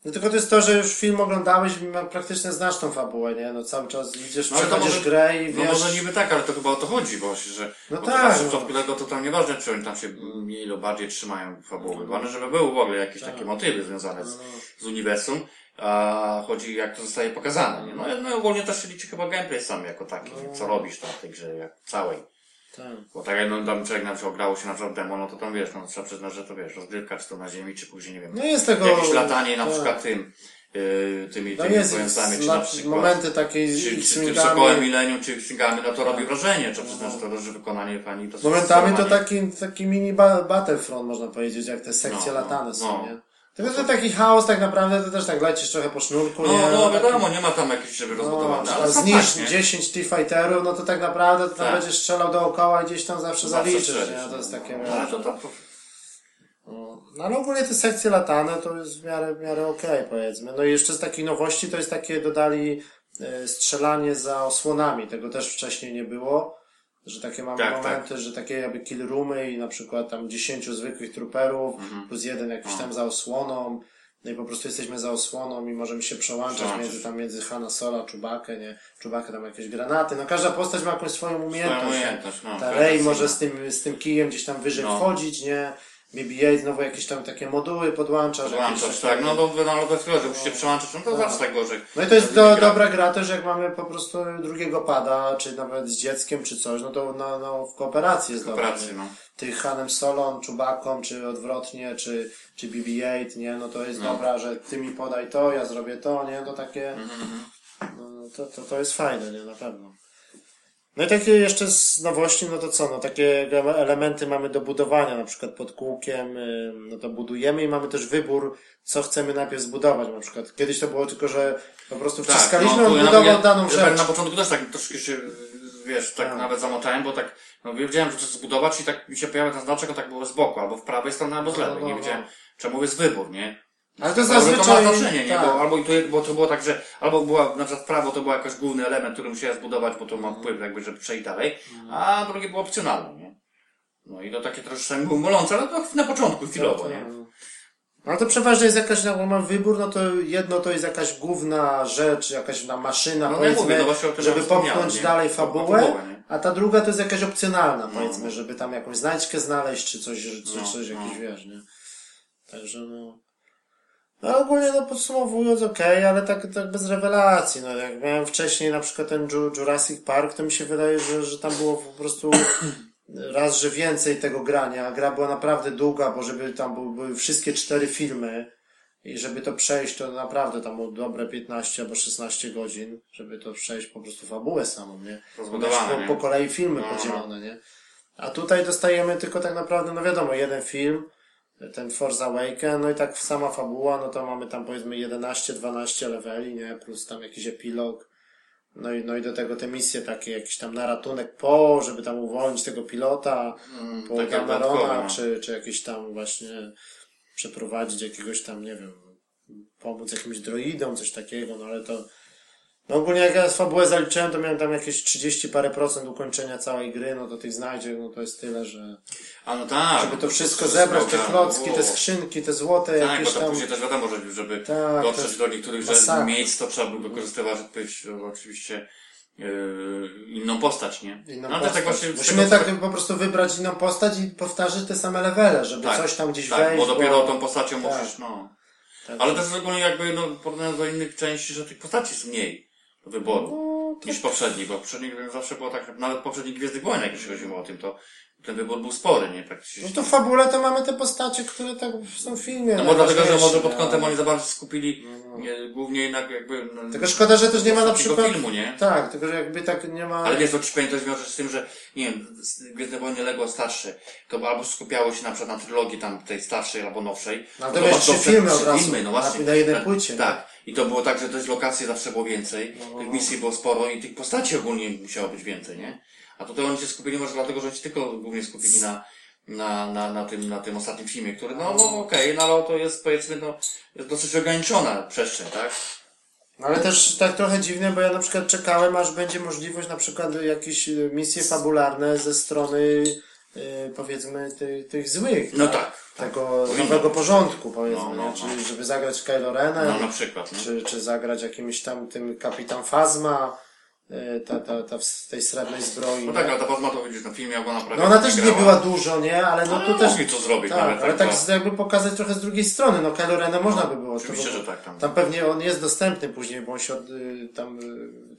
[SPEAKER 1] no tylko to jest to, że już film oglądałeś i praktycznie znasz tą fabułę, nie? No cały czas idziesz,
[SPEAKER 2] No to
[SPEAKER 1] przechodzisz
[SPEAKER 2] może-
[SPEAKER 1] grę i
[SPEAKER 2] No
[SPEAKER 1] wiesz...
[SPEAKER 2] może niby tak, ale to chyba o to chodzi właśnie, że
[SPEAKER 1] No tak,
[SPEAKER 2] to
[SPEAKER 1] no.
[SPEAKER 2] tego to tam nieważne, czy oni tam się mniej lub bardziej trzymają fabuły. Ważne, żeby były w ogóle jakieś takie motywy związane z, z uniwersum, a chodzi jak to zostaje pokazane. Nie? No, no ogólnie też się liczy chyba gameplay sam jako taki, co robisz tam w tej grze jak całej.
[SPEAKER 1] Tak.
[SPEAKER 2] Bo tak jak no, tam człowiek na przykład grało się na przykład demo, no to tam wiesz, no trzeba przyznać, że to wiesz, rozgrywka czy to na ziemi, czy później nie wiem.
[SPEAKER 1] No jest tego...
[SPEAKER 2] Jakieś latanie na
[SPEAKER 1] tak.
[SPEAKER 2] przykład tym, yy, tymi,
[SPEAKER 1] No
[SPEAKER 2] tymi pojazdami, czy na przykład
[SPEAKER 1] momenty takie z
[SPEAKER 2] czy, czy tym. Sokołem Millennium, czy X-Wingami, no to robi wrażenie, trzeba przyznać, że to, że wykonanie fani to
[SPEAKER 1] Momentami to taki, taki mini ba- Battlefront można powiedzieć, jak te sekcje
[SPEAKER 2] No, no,
[SPEAKER 1] latane są,
[SPEAKER 2] no.
[SPEAKER 1] nie? Tylko to taki chaos tak naprawdę, to też tak lecisz trochę po sznurku, nie?
[SPEAKER 2] No, no
[SPEAKER 1] Taki-
[SPEAKER 2] wiadomo, nie ma tam jakichś, żeby
[SPEAKER 1] No,
[SPEAKER 2] rozbudowane,
[SPEAKER 1] czy
[SPEAKER 2] ale
[SPEAKER 1] zniszcz
[SPEAKER 2] tak, nie?
[SPEAKER 1] 10 T-Fighterów, no to tak naprawdę to tam
[SPEAKER 2] Tak.
[SPEAKER 1] będziesz strzelał dookoła i gdzieś tam zawsze
[SPEAKER 2] Zawsze
[SPEAKER 1] zaliczysz,
[SPEAKER 2] strzelisz,
[SPEAKER 1] nie? To jest takie,
[SPEAKER 2] no, ale to,
[SPEAKER 1] No, no ale ogólnie te sekcje latane to jest w miarę, w miarę okej, powiedzmy. No i jeszcze z takich nowości to jest takie, dodali e, strzelanie za osłonami. Tego też wcześniej nie było. Że takie mamy
[SPEAKER 2] Tak,
[SPEAKER 1] momenty, że takie jakby kill roomy i na przykład tam 10 zwykłych trooperów
[SPEAKER 2] Mhm.
[SPEAKER 1] plus jeden jakiś
[SPEAKER 2] No.
[SPEAKER 1] tam za osłoną. No i po prostu jesteśmy za osłoną i możemy się przełączać między tam między Hanna Sola, Czubakę, nie? Czubakę tam jakieś granaty. No każda postać ma jakąś swoją umiejętność.
[SPEAKER 2] Swoją umiejętność, no,
[SPEAKER 1] Ta Rey może
[SPEAKER 2] inna.
[SPEAKER 1] z tym, z tym kijem gdzieś tam wyżej
[SPEAKER 2] No.
[SPEAKER 1] wchodzić, nie? BB-8 znowu jakieś tam takie moduły podłączasz.
[SPEAKER 2] Podłączasz, tak,
[SPEAKER 1] takie-
[SPEAKER 2] no do, no, do że musicie przełączać, no to zawsze tak że...
[SPEAKER 1] No i to jest do, dobra gra też, jak mamy po prostu drugiego pada, czy nawet z dzieckiem, czy coś, no to no, no, w kooperacji jest dobra,
[SPEAKER 2] no.
[SPEAKER 1] Tych Hanem Solon, Czubaką, czy odwrotnie, czy, czy BB-8, nie? No to jest
[SPEAKER 2] No.
[SPEAKER 1] dobra, że ty mi podaj to, ja zrobię to, nie? To takie,
[SPEAKER 2] Mhm,
[SPEAKER 1] no, to, to, to jest fajne, nie? Na pewno. No i takie jeszcze z nowości, no to co, no takie elementy mamy do budowania, na przykład pod kółkiem, y, no to budujemy i mamy też wybór, co chcemy najpierw zbudować, na przykład. Kiedyś to było tylko, że po prostu wciskaliśmy,
[SPEAKER 2] no,
[SPEAKER 1] on
[SPEAKER 2] to ja
[SPEAKER 1] daną rzecz.
[SPEAKER 2] tak Na początku też tak troszkę się, wiesz, tak
[SPEAKER 1] Tak.
[SPEAKER 2] nawet zamotałem, bo tak, no wiedziałem, że chcę zbudować i tak mi się pojawia ten znaczek, on tak było z boku, albo w prawej stronie, albo z
[SPEAKER 1] No,
[SPEAKER 2] lewej.
[SPEAKER 1] no,
[SPEAKER 2] Nie
[SPEAKER 1] no.
[SPEAKER 2] wiedziałem, czemu jest wybór, nie?
[SPEAKER 1] Ale to
[SPEAKER 2] To, to
[SPEAKER 1] zazwyczaj...
[SPEAKER 2] ma znaczenie, nie?
[SPEAKER 1] tak.
[SPEAKER 2] Bo, albo, i tu, bo to było tak, że albo była na przykład prawo to był jakiś główny element, który musiałem zbudować, bo to ma wpływ jakby, żeby przejść dalej, a drugie było opcjonalne, nie? No i to takie troszeczkę było molące, ale to na początku, chwilowo, nie?
[SPEAKER 1] No to przeważnie jest jakaś, jak mam wybór, no to jedno to jest jakaś główna rzecz, jakaś na maszyna,
[SPEAKER 2] No ja
[SPEAKER 1] powiedzmy,
[SPEAKER 2] mówię, no
[SPEAKER 1] żeby popchnąć dalej fabułę,
[SPEAKER 2] fabułę,
[SPEAKER 1] a ta druga to jest jakaś opcjonalna,
[SPEAKER 2] No,
[SPEAKER 1] powiedzmy,
[SPEAKER 2] no.
[SPEAKER 1] żeby tam jakąś znajdźkę znaleźć, czy coś, czy
[SPEAKER 2] No,
[SPEAKER 1] coś
[SPEAKER 2] no.
[SPEAKER 1] jakiś, wiesz, nie? Także no... No ogólnie no podsumowując okej, ale tak, tak bez rewelacji, no jak miałem wcześniej na przykład ten Ju- Jurassic Park, to mi się wydaje, że, że tam było po prostu raz, że więcej tego grania. Gra była naprawdę długa, bo żeby tam były, wszystkie cztery filmy i żeby to przejść, to naprawdę tam było dobre 15 albo 16 godzin, żeby to przejść po prostu fabułę samą, nie?
[SPEAKER 2] Rozbudowane,
[SPEAKER 1] po, po kolei filmy
[SPEAKER 2] No, no.
[SPEAKER 1] podzielone, nie? A tutaj dostajemy tylko tak naprawdę, no wiadomo, jeden film, ten Force Awaken, no i tak sama fabuła, no to mamy tam powiedzmy 11-12 leveli, nie? Plus tam jakiś epilog. No i, no i do tego te misje takie, jakiś tam na ratunek po, żeby tam uwolnić tego pilota,
[SPEAKER 2] Mm,
[SPEAKER 1] po Damerona,
[SPEAKER 2] no.
[SPEAKER 1] czy, czy jakieś tam właśnie przeprowadzić jakiegoś tam, nie wiem, pomóc jakimś droidom, coś takiego, no ale to no ogólnie jak ja fabułę zaliczyłem, to miałem tam jakieś 30 parę procent ukończenia całej gry, no to tych znajdzie, no to jest tyle, że
[SPEAKER 2] A no tak.
[SPEAKER 1] żeby to wszystko
[SPEAKER 2] jest
[SPEAKER 1] zebrać, te klocki, te skrzynki, te złote
[SPEAKER 2] Tak, bo
[SPEAKER 1] jakieś
[SPEAKER 2] to
[SPEAKER 1] tam...
[SPEAKER 2] później też wiadomo, że żeby
[SPEAKER 1] Tak,
[SPEAKER 2] dotrzeć
[SPEAKER 1] jest
[SPEAKER 2] do niektórych że
[SPEAKER 1] masakra.
[SPEAKER 2] miejsc, to trzeba by wykorzystywać odpowiedź, oczywiście yy, inną postać, nie?
[SPEAKER 1] Inną
[SPEAKER 2] no, tak
[SPEAKER 1] postać.
[SPEAKER 2] właśnie z
[SPEAKER 1] Musimy
[SPEAKER 2] tego,
[SPEAKER 1] tak po prostu wybrać inną postać i powtarzać te same levele, żeby
[SPEAKER 2] Tak,
[SPEAKER 1] coś tam gdzieś
[SPEAKER 2] tak,
[SPEAKER 1] wejść.
[SPEAKER 2] bo dopiero tą postacią
[SPEAKER 1] tak.
[SPEAKER 2] musisz, no.
[SPEAKER 1] Tak,
[SPEAKER 2] Ale też ogólnie jakby, no, porównując do innych części, że tych postaci jest mniej wyboru
[SPEAKER 1] No, to
[SPEAKER 2] niż poprzednich, bo poprzednich zawsze było tak, nawet poprzednich Gwiezdnych Wojnach, jeśli chodziło o tym, to ten wybór był spory, nie? Praktycznie.
[SPEAKER 1] No to w fabule to mamy te postacie, które tak są w filmie.
[SPEAKER 2] No bo dlatego, że może pod
[SPEAKER 1] no.
[SPEAKER 2] kątem oni za bardzo skupili nie, głównie na jakby... No,
[SPEAKER 1] Tylko szkoda, że też nie ma na przykład...
[SPEAKER 2] filmu, nie?
[SPEAKER 1] Tak, tylko że jakby tak nie ma...
[SPEAKER 2] Ale wiesz, to powiem, to wiąże się z tym, że nie wiem, Gwiezdne Wojny Lego starsze, to albo skupiało się na przykład na trylogii tam tej starszej albo nowszej.
[SPEAKER 1] No, to
[SPEAKER 2] to
[SPEAKER 1] trzy filmy od razu,
[SPEAKER 2] filmy, no
[SPEAKER 1] na-
[SPEAKER 2] właśnie.
[SPEAKER 1] na jednej
[SPEAKER 2] tak,
[SPEAKER 1] płycie, nie?
[SPEAKER 2] Tak. I to było tak, że też lokacji zawsze było więcej,
[SPEAKER 1] No, no,
[SPEAKER 2] tych
[SPEAKER 1] no.
[SPEAKER 2] misji było sporo i tych postaci ogólnie musiało być więcej, nie? A tutaj oni się skupili może dlatego, że oni się tylko głównie skupili na, na, na, na, tym, na tym ostatnim filmie, który, no, no okej, no ale to jest powiedzmy, no, jest dosyć ograniczona przestrzeń, tak?
[SPEAKER 1] No ale też tak trochę dziwne, bo ja na przykład czekałem, aż będzie możliwość na przykład jakieś misje fabularne ze strony y, powiedzmy tych, tych złych.
[SPEAKER 2] No tak.
[SPEAKER 1] Tego
[SPEAKER 2] Powinno
[SPEAKER 1] nowego porządku powiedzmy,
[SPEAKER 2] No, no,
[SPEAKER 1] czyli żeby zagrać Kylo Renem,
[SPEAKER 2] No na przykład, no.
[SPEAKER 1] czy, czy zagrać jakimś tam tym Kapitan Phasma, y, ta, ta, ta w tej srebrnej zbroi.
[SPEAKER 2] No tak, ale ta Pazma to widzisz na filmie, jak ona prawie
[SPEAKER 1] No ona też nie była dużo, nie? Ale no
[SPEAKER 2] Ale
[SPEAKER 1] tu też...
[SPEAKER 2] mogli to zrobić
[SPEAKER 1] Tak,
[SPEAKER 2] nawet.
[SPEAKER 1] ale tak
[SPEAKER 2] to-
[SPEAKER 1] z- jakby pokazać trochę z drugiej strony. No Kylo Rena można by było.
[SPEAKER 2] Oczywiście,
[SPEAKER 1] to,
[SPEAKER 2] że tak. Tam.
[SPEAKER 1] Tam pewnie on jest dostępny później, bo on się od, y, tam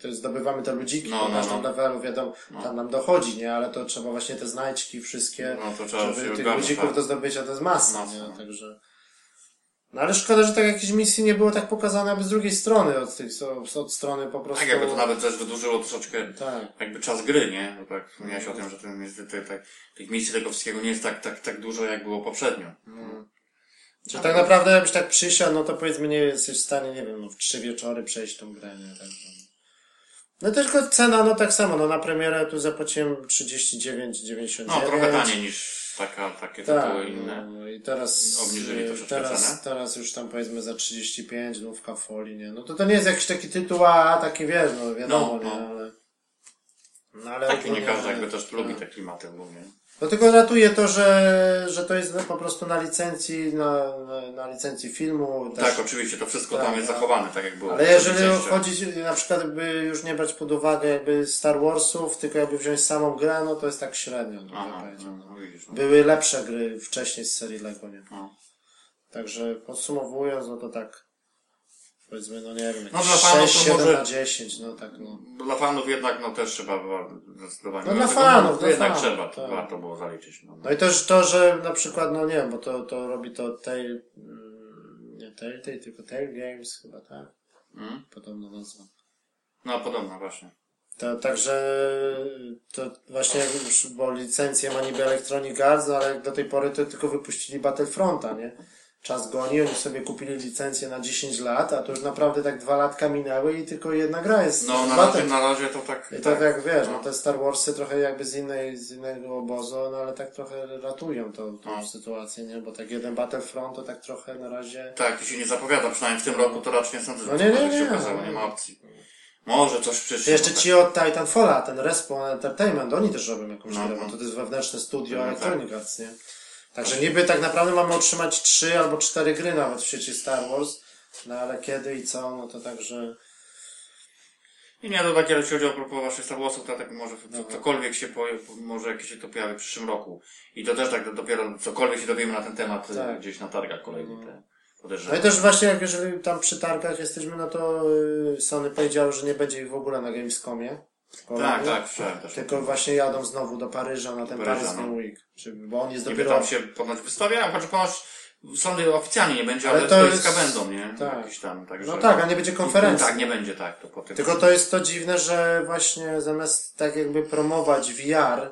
[SPEAKER 1] to jest, zdobywamy te ludziki
[SPEAKER 2] No,
[SPEAKER 1] po
[SPEAKER 2] no,
[SPEAKER 1] każdym
[SPEAKER 2] no.
[SPEAKER 1] levelu, wiadomo, tam nam dochodzi, nie? Ale to trzeba właśnie te znajdźki wszystkie,
[SPEAKER 2] No
[SPEAKER 1] żeby tych ludzików
[SPEAKER 2] tak.
[SPEAKER 1] do zdobycia to jest masa,
[SPEAKER 2] Masa,
[SPEAKER 1] nie?
[SPEAKER 2] no.
[SPEAKER 1] Także... No ale szkoda, że tak jakieś misji nie było tak pokazane, aby z drugiej strony, od, tych, od, strony po prostu...
[SPEAKER 2] Tak, jakby to nawet też wydłużyło troszeczkę
[SPEAKER 1] Tak.
[SPEAKER 2] jakby czas gry, nie? No tak, wspomniałeś o tym, że ten, te, te, tych misji tego wszystkiego nie jest tak, tak, tak dużo, jak było poprzednio.
[SPEAKER 1] Czy tak naprawdę jakbyś tak przysiadł, no to powiedzmy nie jesteś w stanie, nie wiem, no w trzy wieczory przejść tą grę, nie? Także... No tylko cena, no tak samo, no na premierę tu zapłaciłem 39,99.
[SPEAKER 2] No, trochę taniej niż taka, takie
[SPEAKER 1] Tak,
[SPEAKER 2] tytuły inne.
[SPEAKER 1] no i teraz,
[SPEAKER 2] Obniżyli
[SPEAKER 1] e,
[SPEAKER 2] troszeczkę
[SPEAKER 1] teraz,
[SPEAKER 2] cenę.
[SPEAKER 1] teraz już tam powiedzmy za 35 nówka folii, nie? No to to nie jest jakiś taki tytuł, a taki wiesz, no wiadomo,
[SPEAKER 2] No, no.
[SPEAKER 1] nie? Ale... No ale
[SPEAKER 2] Tak, i nie każdy jakby też lubi te klimaty ogólnie.
[SPEAKER 1] No tylko ratuje to, że, że to jest no, po prostu na licencji, na, na, licencji filmu. Też.
[SPEAKER 2] Tak, oczywiście, to wszystko
[SPEAKER 1] Tak,
[SPEAKER 2] tam jest
[SPEAKER 1] tak.
[SPEAKER 2] zachowane, tak jak było.
[SPEAKER 1] Ale jeżeli chodzi na przykład by już nie brać pod uwagę jakby Star Warsów, tylko jakby wziąć samą grę, no to jest tak średnio. No,
[SPEAKER 2] Aha,
[SPEAKER 1] powiedział.
[SPEAKER 2] no, widzisz, no.
[SPEAKER 1] Były lepsze gry wcześniej z serii Lego, nie?
[SPEAKER 2] No.
[SPEAKER 1] Także podsumowując, no to tak powiedzmy, no nie wiem,
[SPEAKER 2] No dla fanów to
[SPEAKER 1] 6, 7
[SPEAKER 2] może-
[SPEAKER 1] na 10, no tak no.
[SPEAKER 2] Dla fanów jednak, no też trzeba było zdecydowanie.
[SPEAKER 1] No dla
[SPEAKER 2] Dlatego,
[SPEAKER 1] fanów, dla
[SPEAKER 2] Jednak
[SPEAKER 1] fanów,
[SPEAKER 2] trzeba, to
[SPEAKER 1] tak.
[SPEAKER 2] warto było zaliczyć. No.
[SPEAKER 1] No i też to, że na przykład, no nie wiem, bo to, to robi to tej, nie Telltale, tylko Tale Games chyba, tak?
[SPEAKER 2] Mm?
[SPEAKER 1] Podobno nazwa.
[SPEAKER 2] no podobno właśnie.
[SPEAKER 1] To, także to właśnie już, bo licencję ma niby Electronic Arts, no ale jak do tej pory to tylko wypuścili Battlefronta, nie? Czas goni, oni sobie kupili licencję na 10 lat, a to już naprawdę tak dwa latka minęły i tylko jedna gra jest.
[SPEAKER 2] No na razie, na razie to tak.
[SPEAKER 1] I to tak jak wiesz, no
[SPEAKER 2] no.
[SPEAKER 1] te Star Warsy trochę jakby z, innej, z innego obozu, no ale tak trochę ratują tą, tą
[SPEAKER 2] No.
[SPEAKER 1] sytuację, nie? Bo tak jeden Battlefront to tak trochę na razie...
[SPEAKER 2] Tak, to się nie zapowiada, przynajmniej w tym roku to raczej nie sądzę, że
[SPEAKER 1] No nie, nie,
[SPEAKER 2] cokolwiek się
[SPEAKER 1] nie,
[SPEAKER 2] okazało,
[SPEAKER 1] no.
[SPEAKER 2] nie ma opcji. Może coś przyszłym.
[SPEAKER 1] jeszcze
[SPEAKER 2] tak.
[SPEAKER 1] ci od Titanfalla, ten Respawn Entertainment, oni też robią jakąś
[SPEAKER 2] No,
[SPEAKER 1] grę,
[SPEAKER 2] no.
[SPEAKER 1] bo to jest wewnętrzne studio
[SPEAKER 2] No,
[SPEAKER 1] Electronic Arts, nie? Także niby tak naprawdę mamy otrzymać trzy albo cztery gry nawet w sieci Star Wars, no ale kiedy i co, no to także...
[SPEAKER 2] I nie, to tak, jeśli chodzi o propos waszych Star Warsów, to tak może
[SPEAKER 1] No.
[SPEAKER 2] co, cokolwiek się pojawi, może jakieś się to pojawi w przyszłym roku. I to też tak dopiero cokolwiek się dowiemy na ten temat
[SPEAKER 1] Tak.
[SPEAKER 2] y, gdzieś na targach kolejnych. te-
[SPEAKER 1] No
[SPEAKER 2] Podejrzewam.
[SPEAKER 1] i też właśnie jak jeżeli tam przy targach jesteśmy, no to y, Sony powiedział, że nie będzie ich w ogóle na Gamescomie.
[SPEAKER 2] Tak, tak, słyszałem też.
[SPEAKER 1] Tylko właśnie jadą znowu do Paryża na ten
[SPEAKER 2] Paryża,
[SPEAKER 1] Paris
[SPEAKER 2] no.
[SPEAKER 1] Game Week. Czy, bo on jest
[SPEAKER 2] Niby
[SPEAKER 1] dopiero...
[SPEAKER 2] tam się ponoć wystawiają, choć ponoć sądy oficjalnie nie będzie,
[SPEAKER 1] Ale
[SPEAKER 2] ale,
[SPEAKER 1] to jest-
[SPEAKER 2] będą, nie?
[SPEAKER 1] tak.
[SPEAKER 2] Jakieś tam, także...
[SPEAKER 1] No tak, a nie będzie konferencji.
[SPEAKER 2] Tak, nie będzie tak, to potem.
[SPEAKER 1] Tylko to jest to dziwne, że właśnie zamiast tak jakby promować VR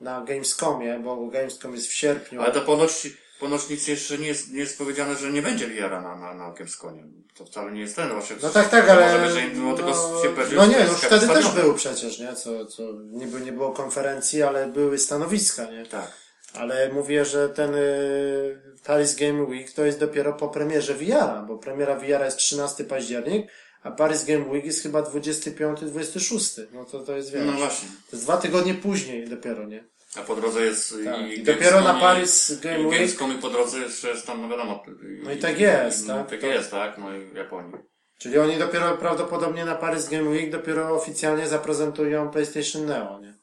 [SPEAKER 1] na Gamescomie, bo Gamescom jest w sierpniu.
[SPEAKER 2] Ale to ponoć, ponoć nic jeszcze nie jest, nie jest powiedziane, że nie będzie VR-a na, na, na Gamesconie. To wcale nie jest ten właśnie.
[SPEAKER 1] No tak, tak, ale...
[SPEAKER 2] Może być, że im było tylko się
[SPEAKER 1] no nie, już
[SPEAKER 2] jest
[SPEAKER 1] wtedy też
[SPEAKER 2] stadion.
[SPEAKER 1] był przecież, nie? Co, co niby nie było konferencji, ale były stanowiska, nie?
[SPEAKER 2] Tak.
[SPEAKER 1] Ale mówię, że ten y, Paris Game Week to jest dopiero po premierze VR-a, bo premiera VR jest 13 październik, a Paris Game Week jest chyba 25-26. No to to jest, wiesz,
[SPEAKER 2] No właśnie.
[SPEAKER 1] to jest dwa tygodnie później dopiero, nie?
[SPEAKER 2] A po drodze jest
[SPEAKER 1] Tak.
[SPEAKER 2] i
[SPEAKER 1] I dopiero na Paris Game
[SPEAKER 2] i
[SPEAKER 1] Week
[SPEAKER 2] Gamescom i po drodze jeszcze jest tam, no wiadomo.
[SPEAKER 1] No i tak jest,
[SPEAKER 2] no,
[SPEAKER 1] tak?
[SPEAKER 2] Tak
[SPEAKER 1] To-
[SPEAKER 2] jest, tak, no i w Japonii.
[SPEAKER 1] Czyli oni dopiero prawdopodobnie na Paris Game Week dopiero oficjalnie zaprezentują PlayStation Neo, nie?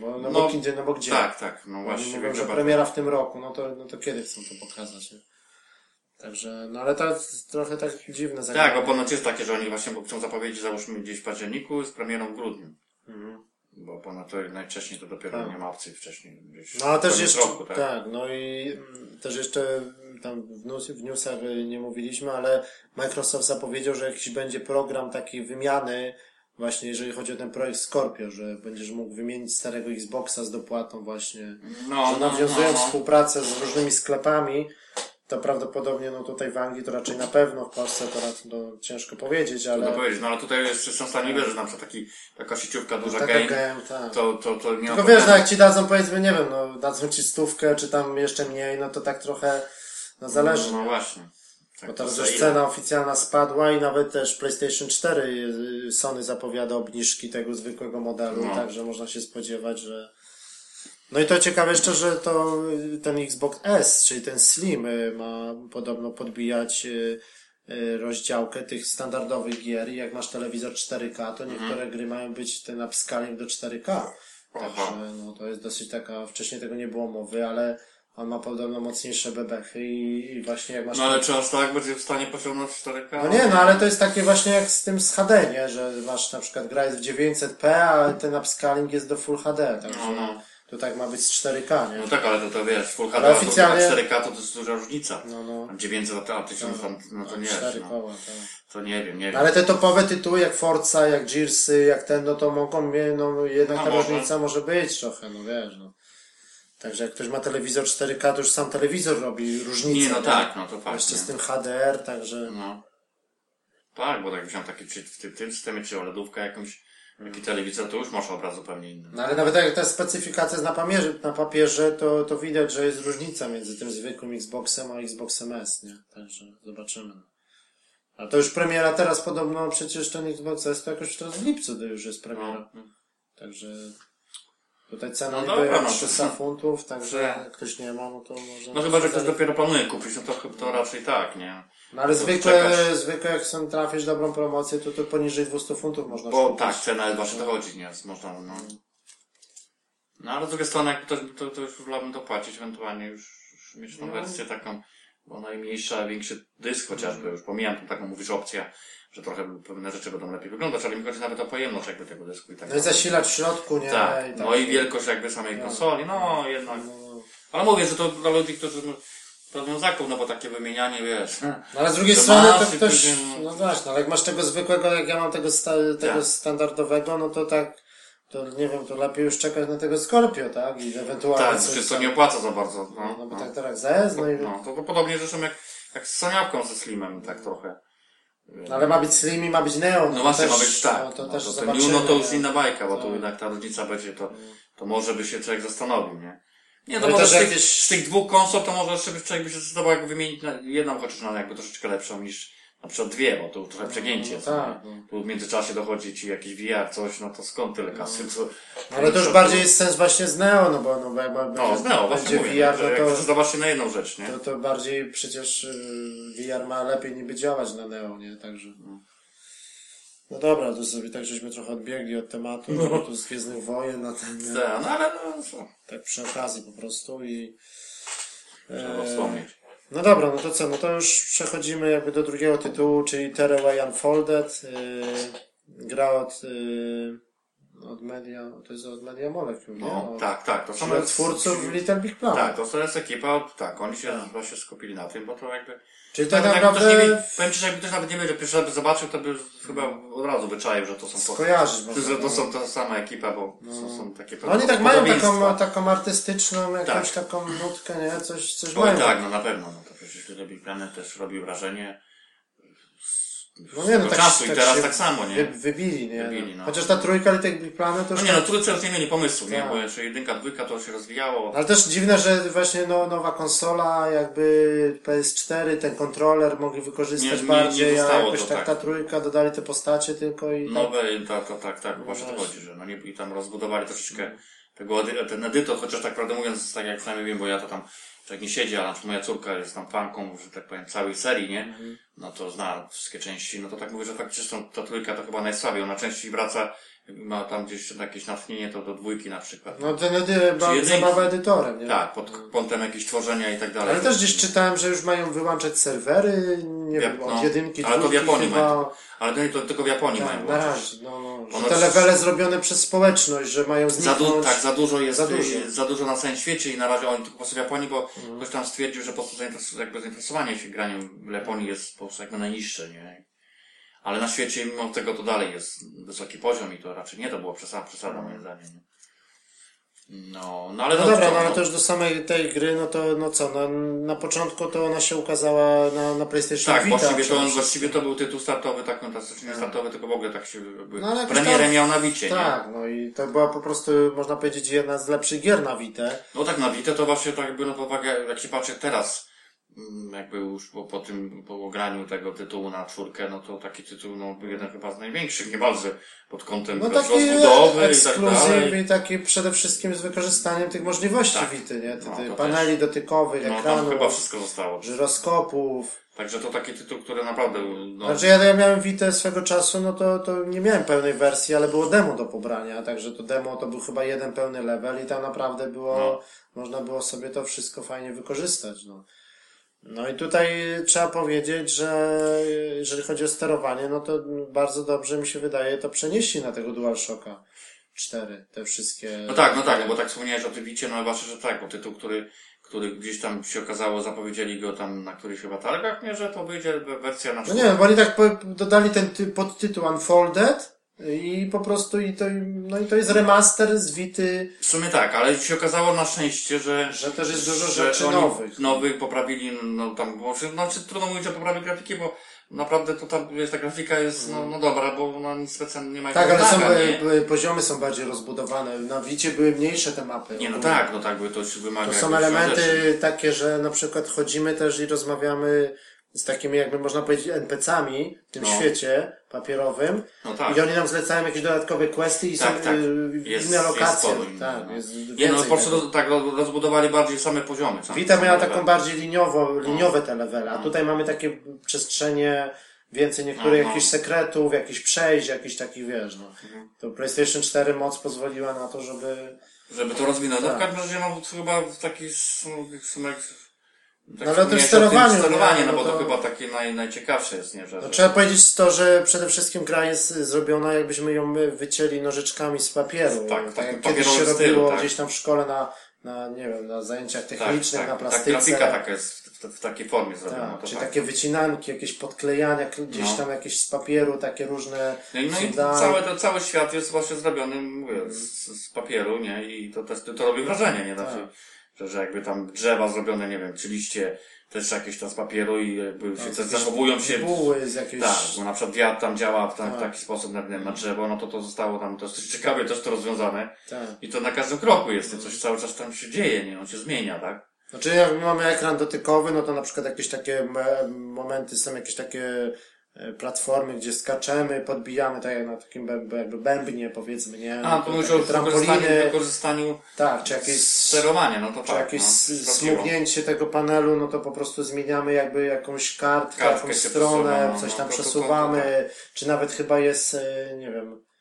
[SPEAKER 1] Bo, no,
[SPEAKER 2] No,
[SPEAKER 1] bo gdzie, no bo gdzie?
[SPEAKER 2] Tak, tak, no właśnie.
[SPEAKER 1] mówią, że premiera w tym roku, no to, no to kiedy chcą to pokazać, nie? Także, no ale to jest trochę tak dziwne
[SPEAKER 2] Tak, bo ponoć jest takie, że oni właśnie chcą zapowiedzieć, załóżmy gdzieś w październiku z premierą w grudniu.
[SPEAKER 1] Mhm.
[SPEAKER 2] Bo ponad to najwcześniej to dopiero
[SPEAKER 1] Tak.
[SPEAKER 2] nie ma opcji wcześniej.
[SPEAKER 1] No ale też jeszcze,
[SPEAKER 2] roku,
[SPEAKER 1] tak?
[SPEAKER 2] tak?
[SPEAKER 1] no i mm, też jeszcze mm, tam w, news, w newsach y, nie mówiliśmy, ale Microsoft zapowiedział, że jakiś będzie program takiej wymiany, właśnie jeżeli chodzi o ten projekt Scorpio, że będziesz mógł wymienić starego Xboxa z dopłatą właśnie,
[SPEAKER 2] No,
[SPEAKER 1] że
[SPEAKER 2] no,
[SPEAKER 1] nawiązując
[SPEAKER 2] no, no.
[SPEAKER 1] współpracę z różnymi sklepami, to prawdopodobnie no tutaj w Anglii to raczej na pewno, w Polsce to, raczej, no, ciężko powiedzieć, ale
[SPEAKER 2] Trudno powiedzieć, no ale tutaj jeszcze są w stanie wierzyć, na przykład taki, taka sieciówka duża
[SPEAKER 1] taka
[SPEAKER 2] game,
[SPEAKER 1] game, tak.
[SPEAKER 2] to, to, to nie
[SPEAKER 1] Tylko wiesz, no jak ci dadzą powiedzmy, nie wiem, no dadzą ci stówkę, czy tam jeszcze mniej, no to tak trochę, no zależy.
[SPEAKER 2] No, no właśnie. Tak,
[SPEAKER 1] Bo teraz już cena oficjalna spadła i nawet też PlayStation 4 y, Sony zapowiada obniżki tego zwykłego modelu,
[SPEAKER 2] No.
[SPEAKER 1] także można się spodziewać, że no i to ciekawe jeszcze, że to y, ten Xbox S, czyli ten Slim y, ma podobno podbijać y, rozdziałkę tych standardowych gier i jak masz telewizor 4K, to niektóre
[SPEAKER 2] Mhm.
[SPEAKER 1] gry mają być ten upscaling do 4K.
[SPEAKER 2] Aha.
[SPEAKER 1] Także no, to jest dosyć taka, wcześniej tego nie było mowy, ale on ma podobno mocniejsze bebechy i, i właśnie jak masz...
[SPEAKER 2] No ale czy aż tak będzie w stanie posiągnąć 4K?
[SPEAKER 1] No nie, no ale to jest takie właśnie jak z tym z HD, nie? Że masz na przykład gra jest w 900p, a ten upscaling jest do Full HD, także
[SPEAKER 2] No, no.
[SPEAKER 1] To tak ma być z 4K, nie?
[SPEAKER 2] No tak, ale to, to wiesz, Full HD,
[SPEAKER 1] oficjalnie-
[SPEAKER 2] to 4K to, to jest duża różnica.
[SPEAKER 1] No, no.
[SPEAKER 2] 900 a 1000, tam, no to nie
[SPEAKER 1] Cztery
[SPEAKER 2] wiesz, no.
[SPEAKER 1] koła, tak.
[SPEAKER 2] To nie wiem, nie
[SPEAKER 1] No,
[SPEAKER 2] wiem.
[SPEAKER 1] ale te topowe tytuły jak Forza, jak Gearsy, jak ten, no to mogą mieć, no jednak
[SPEAKER 2] No
[SPEAKER 1] ta
[SPEAKER 2] może.
[SPEAKER 1] różnica może być trochę, no wiesz, no. Także jak ktoś ma telewizor 4K, to już sam telewizor robi różnicę.
[SPEAKER 2] Nie, no tak, no to fakt.
[SPEAKER 1] Jeszcze
[SPEAKER 2] nie?
[SPEAKER 1] z tym HDR, także...
[SPEAKER 2] No. Tak, bo tak wziąłem taki, czy w tym- systemie, czy OLEDówkę jakąś,
[SPEAKER 1] Hmm.
[SPEAKER 2] taki telewizor, to już masz obraz zupełnie inny.
[SPEAKER 1] No ale nawet jak ta specyfikacja jest na papierze, na papierze to, to widać, że jest różnica między tym zwykłym Xboxem a Xboxem S, nie? Także zobaczymy. A to już premiera teraz podobno, przecież ten Xbox S to jakoś teraz w lipcu to już jest premiera.
[SPEAKER 2] No.
[SPEAKER 1] Także tutaj cena
[SPEAKER 2] No
[SPEAKER 1] niby
[SPEAKER 2] dobra, no to-
[SPEAKER 1] 300 funtów, także
[SPEAKER 2] Że-
[SPEAKER 1] jak ktoś nie ma, no to może...
[SPEAKER 2] No chyba, że ktoś dopiero planuje kupić, no to, to raczej tak, nie?
[SPEAKER 1] No ale zwykle,
[SPEAKER 2] czekasz.
[SPEAKER 1] zwykle jak są trafisz dobrą promocję, to to poniżej 200 funtów można
[SPEAKER 2] Bo
[SPEAKER 1] kupić.
[SPEAKER 2] tak, cena jest właśnie dochodzi, nie? Można, no. No ale z drugiej strony, jak to, to, to już wolałbym dopłacić, ewentualnie już, już mieć tą
[SPEAKER 1] No.
[SPEAKER 2] wersję taką, bo najmniejsza, większy dysk chociażby, już pomijam tą taką, mówisz, opcję, że trochę pewne rzeczy będą lepiej wyglądać, ale mi chodzi nawet o pojemność jakby tego dysku i tak
[SPEAKER 1] No i zasilacz w środku, nie?
[SPEAKER 2] Tak, no i wielkość jakby samej
[SPEAKER 1] No.
[SPEAKER 2] konsoli, no jednak.
[SPEAKER 1] No,
[SPEAKER 2] Ale mówię, że to dla ludzi, którzy zakup, no bo takie wymienianie, wiesz.
[SPEAKER 1] no ale z drugiej
[SPEAKER 2] To
[SPEAKER 1] strony to
[SPEAKER 2] masz i
[SPEAKER 1] ktoś,
[SPEAKER 2] później, no.
[SPEAKER 1] no właśnie, ale jak masz tego zwykłego, jak ja mam tego, sta, tego
[SPEAKER 2] Tak.
[SPEAKER 1] standardowego, no to tak, to nie wiem, to lepiej już czekać na tego Scorpio, tak? I ewentualnie
[SPEAKER 2] Tak,
[SPEAKER 1] coś
[SPEAKER 2] to nie opłaca za bardzo. No,
[SPEAKER 1] No bo
[SPEAKER 2] no.
[SPEAKER 1] tak teraz ZS, no i...
[SPEAKER 2] No, to, to podobnie zresztą jak, jak z Soniawką ze Slimem, tak trochę.
[SPEAKER 1] No ale ma być Slim i ma być Neo.
[SPEAKER 2] No
[SPEAKER 1] to
[SPEAKER 2] właśnie,
[SPEAKER 1] też,
[SPEAKER 2] ma być tak.
[SPEAKER 1] No, to
[SPEAKER 2] no,
[SPEAKER 1] też
[SPEAKER 2] to ten
[SPEAKER 1] zobaczymy,
[SPEAKER 2] New, no to już inna bajka, bo
[SPEAKER 1] Tak.
[SPEAKER 2] tu jednak ta różnica będzie, to, to może by się człowiek zastanowił, nie? Nie, to
[SPEAKER 1] Ale
[SPEAKER 2] może
[SPEAKER 1] też
[SPEAKER 2] z tych,
[SPEAKER 1] jakieś-
[SPEAKER 2] z tych dwóch konsol to może jeszcze by człowiek by się zdecydował jakby wymienić na jedną chociaż na jakby troszeczkę lepszą niż na przykład dwie, bo tu trochę przegięcie
[SPEAKER 1] no tak,
[SPEAKER 2] nie?
[SPEAKER 1] no.
[SPEAKER 2] Tu w międzyczasie dochodzi ci jakiś VR, coś, no to skąd tyle kasy? Co,
[SPEAKER 1] No, ale to już bardziej jest sens właśnie z Neo, no bo, no, bo jak
[SPEAKER 2] No, znał, właśnie
[SPEAKER 1] będzie VR, no to,
[SPEAKER 2] zobaczcie na jedną rzecz, nie?
[SPEAKER 1] to, to bardziej przecież y, VR ma lepiej niby działać na Neo, nie? Także. No dobra, to sobie tak żeśmy trochę odbiegli od tematu, no. tu z Gwiezdnych Wojen na ten, nie?
[SPEAKER 2] Tak, no ale no co,
[SPEAKER 1] tak przy okazji po prostu i...
[SPEAKER 2] trzeba
[SPEAKER 1] e,
[SPEAKER 2] wspomnieć.
[SPEAKER 1] No dobra, no to co, no to już przechodzimy jakby do drugiego tytułu, czyli Tearaway Unfolded. Yy, gra od, yy, od Media, to jest od Media Molecule, nie?
[SPEAKER 2] No,
[SPEAKER 1] Od,
[SPEAKER 2] tak, tak, to są
[SPEAKER 1] czyli od twórców Little Big Planet.
[SPEAKER 2] Tak, to jest ekipa, tak, oni się
[SPEAKER 1] Tak.
[SPEAKER 2] właśnie skupili na tym, bo to jakby...
[SPEAKER 1] Czyli tak
[SPEAKER 2] jakby ktoś nie
[SPEAKER 1] naprawdę
[SPEAKER 2] wie, powiem jakby ktoś nawet nie wiedział, pierwszy raz by zobaczył, to by chyba od razu wyczaił, że to są po,
[SPEAKER 1] skojarzyć można.
[SPEAKER 2] że to
[SPEAKER 1] no.
[SPEAKER 2] są ta sama ekipa, bo są, są takie
[SPEAKER 1] No oni tak mają taką, taką artystyczną, jakąś
[SPEAKER 2] Tak.
[SPEAKER 1] taką nutkę, nie? Coś, coś
[SPEAKER 2] Oj
[SPEAKER 1] mają.
[SPEAKER 2] tak, no na pewno, no to przecież Little Big Planet też robił wrażenie
[SPEAKER 1] No nie, no tak,
[SPEAKER 2] czasu
[SPEAKER 1] tak
[SPEAKER 2] i teraz tak samo, nie?
[SPEAKER 1] wybili, nie?
[SPEAKER 2] Wybili, no.
[SPEAKER 1] Chociaż ta trójka Little Big Planet to już
[SPEAKER 2] No nie,
[SPEAKER 1] tak-
[SPEAKER 2] no trójce już nie mieli pomysłu, nie?
[SPEAKER 1] Tak.
[SPEAKER 2] Bo jeszcze jedynka, dwójka to się rozwijało.
[SPEAKER 1] Ale też dziwne, że właśnie no, nowa konsola, jakby PS4, ten kontroler mogli wykorzystać
[SPEAKER 2] Nie- nie- nie
[SPEAKER 1] bardziej, a
[SPEAKER 2] zostało
[SPEAKER 1] jakoś
[SPEAKER 2] to
[SPEAKER 1] tak,
[SPEAKER 2] tak.
[SPEAKER 1] ta trójka dodali te postacie tylko i tak.
[SPEAKER 2] Nowe, tak, tak, tak, tak, właśnie to chodzi, że no nie, i tam rozbudowali troszeczkę tego, ten edytor, chociaż tak prawdę mówiąc, tak jak przynajmniej wiem, bo ja to tam, człowiek nie siedzi, ale na przykład moja córka jest tam fanką, że tak powiem, całej serii, nie?
[SPEAKER 1] Mhm.
[SPEAKER 2] No to zna wszystkie części, no to tak mówię, że faktycznie tą- ta trójka to chyba najsłabiej, ona częściej wraca, ma tam gdzieś jakieś natchnienie, to do dwójki na przykład.
[SPEAKER 1] No ten edy, ba-
[SPEAKER 2] jedynki.
[SPEAKER 1] zabawa edytorem, nie?
[SPEAKER 2] Tak, pod kątem jakieś tworzenia i tak dalej.
[SPEAKER 1] Ale też gdzieś czytałem, że już mają wyłączać serwery, nie wiem, od
[SPEAKER 2] no.
[SPEAKER 1] jedynki,
[SPEAKER 2] Ale to w Japonii
[SPEAKER 1] chyba.
[SPEAKER 2] mają. Ale to, to tylko w Japonii
[SPEAKER 1] Tak,
[SPEAKER 2] mają
[SPEAKER 1] na razie, no, no. Że te levele zrobione przez społeczność, że mają
[SPEAKER 2] Za
[SPEAKER 1] zniknąć.
[SPEAKER 2] du- tak, za dużo jest,
[SPEAKER 1] Za
[SPEAKER 2] za
[SPEAKER 1] dużo.
[SPEAKER 2] dużo. za dużo na całym świecie i na razie oni tylko po prostu w Japonii, bo ktoś tam stwierdził, że po prostu zainteresowanie się graniem w Japonii jest po prostu jakby najniższe, nie? Ale na świecie mimo tego to dalej jest wysoki poziom i to raczej nie to było przesada, przesada moim zdaniem. nie? No, no ale
[SPEAKER 1] No
[SPEAKER 2] no,
[SPEAKER 1] dobra, no ale to już do samej tej gry, no to no co, no, na początku to ona się ukazała na, na PlayStation
[SPEAKER 2] tak,
[SPEAKER 1] Vita.
[SPEAKER 2] właściwie to, właściwie to był tytuł startowy, tak, no nie startowy, tylko w ogóle tak się jakby
[SPEAKER 1] No, ale
[SPEAKER 2] premierę
[SPEAKER 1] tam-
[SPEAKER 2] miał na Wicie, nie?
[SPEAKER 1] Tak, no i to była po prostu, można powiedzieć, jedna z lepszych gier na Vita.
[SPEAKER 2] No tak, na Vita to właśnie tak jakby, no pod uwagę, jak się patrzy teraz, mm, jakby już po, po tym, po ograniu tego tytułu na czwórkę, no to taki tytuł, no, był jeden chyba z największych, niemalże pod kątem
[SPEAKER 1] No taki
[SPEAKER 2] rozbudowy i tak dalej.
[SPEAKER 1] i taki przede wszystkim z wykorzystaniem tych możliwości
[SPEAKER 2] Tak.
[SPEAKER 1] Vity, nie? Ty,
[SPEAKER 2] No,
[SPEAKER 1] paneli dotykowych,
[SPEAKER 2] No
[SPEAKER 1] ekranów,
[SPEAKER 2] chyba wszystko zostało.
[SPEAKER 1] żyroskopów.
[SPEAKER 2] Także to taki tytuł, który naprawdę, no,
[SPEAKER 1] Znaczy ja, ja miałem Vita swego czasu, no to, to nie miałem pełnej wersji, ale było demo do pobrania, także to demo to był chyba jeden pełny level i tam naprawdę było,
[SPEAKER 2] No.
[SPEAKER 1] można było sobie to wszystko fajnie wykorzystać, no. No i tutaj trzeba powiedzieć, że jeżeli chodzi o sterowanie, no to bardzo dobrze mi się wydaje to przenieśli na tego DualShocka 4, te wszystkie...
[SPEAKER 2] no tak, no tak, no bo tak wspomniałeś o tym Vicie, no właśnie, że tak, bo tytuł, który, który gdzieś tam się okazało, zapowiedzieli go tam na którychś chyba targach, nie, że to wyjdzie wersja na
[SPEAKER 1] No nie bo oni tak dodali ten ty, podtytuł Unfolded i po prostu i to, no i to jest remaster z Vity,
[SPEAKER 2] W sumie tak, ale się okazało na szczęście, że,
[SPEAKER 1] że też jest dużo rzeczy nowych.
[SPEAKER 2] Nowych poprawili, no tam, bo, znaczy trudno mówić o poprawie grafiki, bo naprawdę to tam, wiesz, ta grafika jest, no, no dobra, bo ona nic specjalnie nie ma
[SPEAKER 1] Tak, ale
[SPEAKER 2] jakiegoś
[SPEAKER 1] są, e,
[SPEAKER 2] nie?
[SPEAKER 1] e, poziomy są bardziej rozbudowane. Na Wicie były mniejsze te mapy.
[SPEAKER 2] Nie, no
[SPEAKER 1] ogólnie.
[SPEAKER 2] tak, no tak, bo to się wymaga
[SPEAKER 1] To są elementy
[SPEAKER 2] rzeczy.
[SPEAKER 1] takie, że na przykład chodzimy też i rozmawiamy z takimi jakby można powiedzieć NPC-ami w tym
[SPEAKER 2] No.
[SPEAKER 1] świecie papierowym
[SPEAKER 2] No tak.
[SPEAKER 1] i oni nam zlecają jakieś dodatkowe questy i
[SPEAKER 2] Tak,
[SPEAKER 1] są
[SPEAKER 2] tak.
[SPEAKER 1] y,
[SPEAKER 2] Jest-
[SPEAKER 1] inne
[SPEAKER 2] jest
[SPEAKER 1] lokacje.
[SPEAKER 2] sporo innych,
[SPEAKER 1] tak,
[SPEAKER 2] no.
[SPEAKER 1] jest
[SPEAKER 2] Nie no, po prostu tak roz- rozbudowali bardziej same poziomy. Sam, same
[SPEAKER 1] miała taką bardziej liniowo,
[SPEAKER 2] No.
[SPEAKER 1] liniowe te levele, a tutaj mamy takie przestrzenie, więcej niektórych
[SPEAKER 2] No, no.
[SPEAKER 1] jakichś sekretów, jakichś przejść, jakichś takich, wiesz, no.
[SPEAKER 2] Mhm.
[SPEAKER 1] To PlayStation 4 moc pozwoliła na to, żeby...
[SPEAKER 2] Żeby to rozwinąć. No
[SPEAKER 1] Tak.
[SPEAKER 2] w każdym razie, no to chyba w taki sum- sumek... Tak
[SPEAKER 1] No, ale o tym sterowaniu,
[SPEAKER 2] sterowanie,
[SPEAKER 1] nie?
[SPEAKER 2] no,
[SPEAKER 1] No
[SPEAKER 2] bo to,
[SPEAKER 1] to-
[SPEAKER 2] chyba takie naj, najciekawsze jest, nie? Że,
[SPEAKER 1] No,
[SPEAKER 2] że...
[SPEAKER 1] trzeba powiedzieć to, że przede wszystkim gra jest zrobiona, jakbyśmy ją wycięli nożyczkami z papieru.
[SPEAKER 2] Tak,
[SPEAKER 1] tak
[SPEAKER 2] takim
[SPEAKER 1] jak kiedyś się
[SPEAKER 2] stylu,
[SPEAKER 1] robiło
[SPEAKER 2] tak.
[SPEAKER 1] gdzieś tam w szkole na, na, nie wiem, na zajęciach technicznych, na
[SPEAKER 2] tak,
[SPEAKER 1] plastyce.
[SPEAKER 2] Tak, grafika taka jest w, w, w takiej formie zrobiona.
[SPEAKER 1] Tak,
[SPEAKER 2] to
[SPEAKER 1] czy
[SPEAKER 2] tak.
[SPEAKER 1] takie wycinanki, jakieś podklejania, gdzieś
[SPEAKER 2] No.
[SPEAKER 1] tam jakieś z papieru, takie różne
[SPEAKER 2] No no i cały, to, cały świat jest właśnie zrobiony mówię, z, z papieru, nie? I to też to robi wrażenie, nie? Znaczy, że, że jakby tam drzewa zrobione, nie wiem, czy liście też jakieś tam z papieru i jakby się
[SPEAKER 1] Tak,
[SPEAKER 2] zachowują się
[SPEAKER 1] buły z jakiejś...
[SPEAKER 2] Tak, bo na przykład wiatr tam działa w, tam, w
[SPEAKER 1] Tak.
[SPEAKER 2] taki sposób na, na drzewo, no to to zostało tam, to jest coś ciekawie też to rozwiązane.
[SPEAKER 1] Tak.
[SPEAKER 2] I to na każdym kroku jest, coś cały czas tam się dzieje, nie? On się zmienia, tak?
[SPEAKER 1] Znaczy jak mamy ekran dotykowy, no to na przykład jakieś takie me- momenty, są jakieś takie platformy, gdzie skaczemy, podbijamy, tak jak na takim jakby bębnie powiedzmy, nie?
[SPEAKER 2] A,
[SPEAKER 1] No
[SPEAKER 2] to o
[SPEAKER 1] trampoliny,
[SPEAKER 2] wykorzystaniu
[SPEAKER 1] tak, czy jakieś
[SPEAKER 2] sterowania, no to
[SPEAKER 1] czy
[SPEAKER 2] tak.
[SPEAKER 1] jakieś
[SPEAKER 2] no,
[SPEAKER 1] smugnięcie tego panelu, no to po prostu zmieniamy jakby jakąś kartkę,
[SPEAKER 2] Kartkę
[SPEAKER 1] jakąś stronę,
[SPEAKER 2] przesuwa, no,
[SPEAKER 1] coś
[SPEAKER 2] no,
[SPEAKER 1] tam
[SPEAKER 2] to- to- to-
[SPEAKER 1] przesuwamy, czy nawet chyba jest, e, nie wiem, e,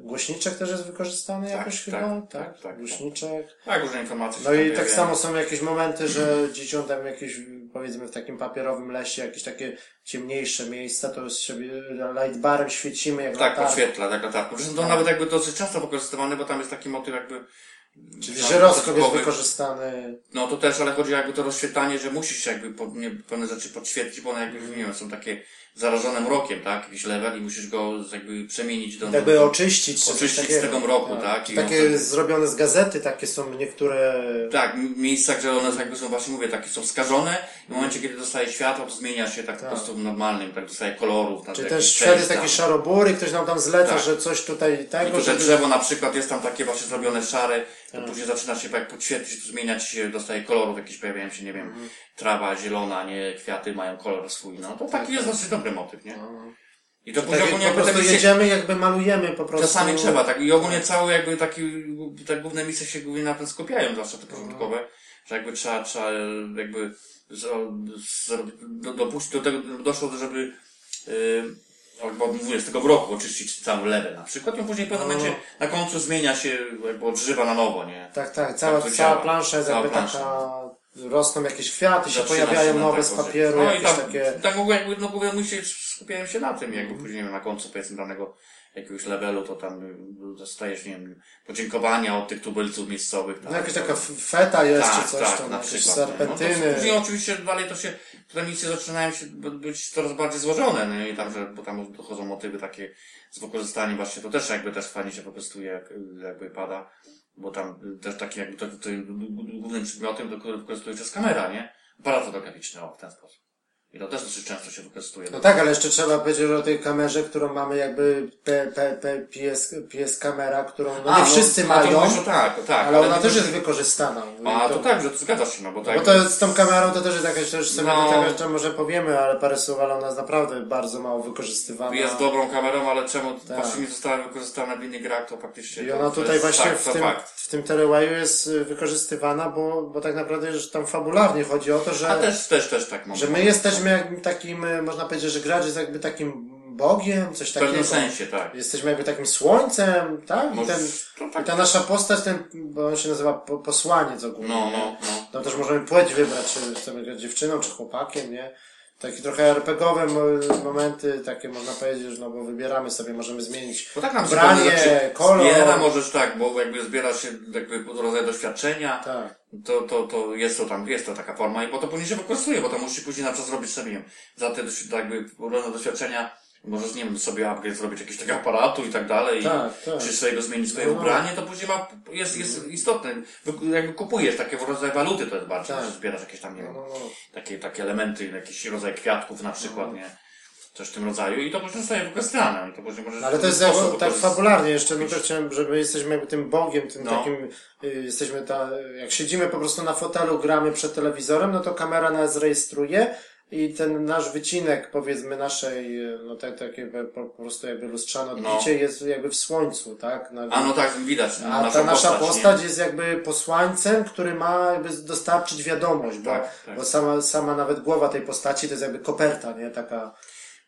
[SPEAKER 1] głośniczek też jest wykorzystany
[SPEAKER 2] Tak,
[SPEAKER 1] jakoś
[SPEAKER 2] tak,
[SPEAKER 1] chyba?
[SPEAKER 2] tak,
[SPEAKER 1] Tak,
[SPEAKER 2] tak, tak.
[SPEAKER 1] głośniczek.
[SPEAKER 2] Tak, różne informacje
[SPEAKER 1] No i tak samo są jakieś momenty, że gdzieś on tam jakieś, powiedzmy w takim papierowym lesie, jakieś takie ciemniejsze miejsca, to sobie lightbarem świecimy jak
[SPEAKER 2] Tak, podświetla, tak latarką. Zresztą to
[SPEAKER 1] Tak.
[SPEAKER 2] nawet jakby dosyć często wykorzystywane, bo tam jest taki motyw jakby...
[SPEAKER 1] Czyli
[SPEAKER 2] tam
[SPEAKER 1] żyroskop jest wykorzystany.
[SPEAKER 2] No to też, ale chodzi jakby to rozświetlanie, że musisz jakby po, nie, pewne rzeczy podświetlić, bo one jakby, nie wiem, są takie zarażone mrokiem, tak? Jakiś level i musisz go jakby przemienić do...
[SPEAKER 1] Jakby oczyścić.
[SPEAKER 2] Oczyścić z tego mroku, tak? I on
[SPEAKER 1] Takie zrobione z gazety, takie są niektóre...
[SPEAKER 2] Tak, miejsca, gdzie one jakby są właśnie mówię, takie są skażone i w momencie, kiedy dostaje światło, to zmienia się tak, po prostu normalnym, tak dostaje kolorów.
[SPEAKER 1] Czy
[SPEAKER 2] jakiś
[SPEAKER 1] też świat jest taki
[SPEAKER 2] tam.
[SPEAKER 1] szarobury, ktoś nam tam zleca,
[SPEAKER 2] Tak.
[SPEAKER 1] że coś tutaj
[SPEAKER 2] I
[SPEAKER 1] tego,
[SPEAKER 2] tu te
[SPEAKER 1] żeby...
[SPEAKER 2] drzewo na przykład jest tam takie właśnie zrobione szare, to
[SPEAKER 1] Tak.
[SPEAKER 2] później zaczyna się jak podświetlić, zmieniać się, dostaje kolorów, jakieś pojawiają się, nie wiem, trawa zielona, nie, kwiaty mają kolor swój, no to taki jest dosyć dobry motyw, nie?
[SPEAKER 1] No.
[SPEAKER 2] I to
[SPEAKER 1] Tak,
[SPEAKER 2] później
[SPEAKER 1] jak
[SPEAKER 2] ogólnie
[SPEAKER 1] po prostu
[SPEAKER 2] misje,
[SPEAKER 1] jedziemy, jakby malujemy po prostu.
[SPEAKER 2] czasami trzeba, tak, i ogólnie całe jakby taki, te główne misje się głównie na tym skupiają, zwłaszcza te początkowe, że jakby trzeba, trzeba jakby z, z, do, dopuścić do tego, doszło, żeby yy, albo od 20 roku oczyścić cały level na przykład, i później w pewnym
[SPEAKER 1] No.
[SPEAKER 2] momencie na końcu zmienia się, jakby odżywa na nowo, nie?
[SPEAKER 1] Tak, tak, cała,
[SPEAKER 2] Tak
[SPEAKER 1] cała plansza jest
[SPEAKER 2] Cała
[SPEAKER 1] jakby
[SPEAKER 2] plansza.
[SPEAKER 1] taka, rosną jakieś kwiaty, się
[SPEAKER 2] Zaczyna
[SPEAKER 1] pojawiają
[SPEAKER 2] się
[SPEAKER 1] nowe
[SPEAKER 2] tak
[SPEAKER 1] z papieru,
[SPEAKER 2] no
[SPEAKER 1] jakieś
[SPEAKER 2] tam,
[SPEAKER 1] takie...
[SPEAKER 2] tak mówię, jakby, no mówię, my się skupiałem się na tym, jakby
[SPEAKER 1] Mhm.
[SPEAKER 2] później na końcu powiedzmy danego jakiegoś levelu, to tam y, dostajesz, nie wiem, podziękowania od tych tubylców miejscowych.
[SPEAKER 1] No
[SPEAKER 2] tak.
[SPEAKER 1] jakaś taka feta jest,
[SPEAKER 2] tak,
[SPEAKER 1] czy coś
[SPEAKER 2] tak,
[SPEAKER 1] tam,
[SPEAKER 2] na przykład.
[SPEAKER 1] serpentyny.
[SPEAKER 2] No to później oczywiście dalej to się, te misje zaczynają się być coraz bardziej złożone, no i tam, że, bo tam dochodzą motywy takie z wykorzystaniem właśnie, to też jakby też fajnie się wykorzystuje, jak, jakby pada, bo tam też taki jakby to, to, głównym przedmiotem, do którego wykorzystuje to jest kamera, nie? Aparat fotograficzny, o, w ten sposób. I to też dosyć często się wykorzystuje.
[SPEAKER 1] No tak, ale jeszcze trzeba powiedzieć o tej kamerze, którą mamy jakby P, P, P, PS, PS kamera, którą no nie wszyscy
[SPEAKER 2] a,
[SPEAKER 1] mają,
[SPEAKER 2] To mówisz, tak, tak.
[SPEAKER 1] ale ona
[SPEAKER 2] to-
[SPEAKER 1] też jest wykorzystana.
[SPEAKER 2] A,
[SPEAKER 1] I
[SPEAKER 2] to tak, że to zgadza się, no bo tak.
[SPEAKER 1] Bo to z tą kamerą to też jest jakaś, też sobie
[SPEAKER 2] No.
[SPEAKER 1] tego jeszcze może powiemy, ale parę słów, ale ona jest naprawdę bardzo mało wykorzystywana.
[SPEAKER 2] Jest dobrą kamerą, ale czemu
[SPEAKER 1] Tak.
[SPEAKER 2] właśnie nie została wykorzystana w innych grach, to faktycznie...
[SPEAKER 1] I
[SPEAKER 2] to-
[SPEAKER 1] ona
[SPEAKER 2] to
[SPEAKER 1] tutaj
[SPEAKER 2] jest
[SPEAKER 1] właśnie w,
[SPEAKER 2] to
[SPEAKER 1] tym, w tym jest y, wykorzystywana, bo, bo tak naprawdę już tam fabularnie chodzi o to, że,
[SPEAKER 2] A też, też, też tak mam.
[SPEAKER 1] że my jesteśmy jakby takim, y, można powiedzieć, że gracz jest jakby takim bogiem, coś
[SPEAKER 2] W
[SPEAKER 1] takiego.
[SPEAKER 2] pewnym sensie, tak.
[SPEAKER 1] Jesteśmy jakby takim słońcem, tak? I,
[SPEAKER 2] No,
[SPEAKER 1] ten,
[SPEAKER 2] to
[SPEAKER 1] I
[SPEAKER 2] tak.
[SPEAKER 1] ta nasza postać, ten, bo on się nazywa po, posłaniec ogólnie.
[SPEAKER 2] No, no, no.
[SPEAKER 1] Tam też możemy płeć wybrać, czy chcemy grać dziewczyną, czy chłopakiem, nie? Takie trochę RPGowe mo- momenty, takie można powiedzieć, no bo wybieramy sobie, możemy zmienić
[SPEAKER 2] Bo tak nam
[SPEAKER 1] Branie,
[SPEAKER 2] rzeczy
[SPEAKER 1] kolor.
[SPEAKER 2] Zbiera możesz tak, bo jakby zbiera się jakby rodzaj doświadczenia,
[SPEAKER 1] Tak.
[SPEAKER 2] to, to, to jest to tam, jest to taka forma i bo to później się wykorzystuje, bo to musisz później na przykład zrobić sobie, nie wiem, za te jakby różne doświadczenia, możesz, nie wiem, sobie upgrade zrobić jakiegoś takiego aparatu i tak dalej,
[SPEAKER 1] Tak,
[SPEAKER 2] i
[SPEAKER 1] tak.
[SPEAKER 2] czy swojego zmienić swoje
[SPEAKER 1] No, no.
[SPEAKER 2] ubranie, to później ma, jest, jest istotne. Jakby kupujesz takie rodzaj waluty, to jest bardziej,
[SPEAKER 1] Tak.
[SPEAKER 2] że zbierasz jakieś tam, nie wiem,
[SPEAKER 1] No, no.
[SPEAKER 2] takie, takie elementy, jakiś rodzaj kwiatków na przykład, nie? Coś w tym rodzaju i to później zostaje wykorzystane i to później możesz
[SPEAKER 1] No, ale to jest
[SPEAKER 2] sposób
[SPEAKER 1] tak fabularnie jeszcze, no to chciałem, że my jesteśmy jakby tym Bogiem, tym
[SPEAKER 2] No.
[SPEAKER 1] takim, y, jesteśmy ta, jak siedzimy po prostu na fotelu, gramy przed telewizorem, no to kamera nas rejestruje i ten nasz wycinek, powiedzmy, naszej, e, no tak, takie po, prostu jakby lustrzane
[SPEAKER 2] No.
[SPEAKER 1] odbicie jest jakby w słońcu, tak? Na,
[SPEAKER 2] A no tak, widać.
[SPEAKER 1] a ta nasza
[SPEAKER 2] postać,
[SPEAKER 1] jest jakby posłańcem, który ma jakby dostarczyć wiadomość, bo,
[SPEAKER 2] Tak, tak.
[SPEAKER 1] bo sama, sama nawet głowa tej postaci to jest jakby koperta, nie? Taka,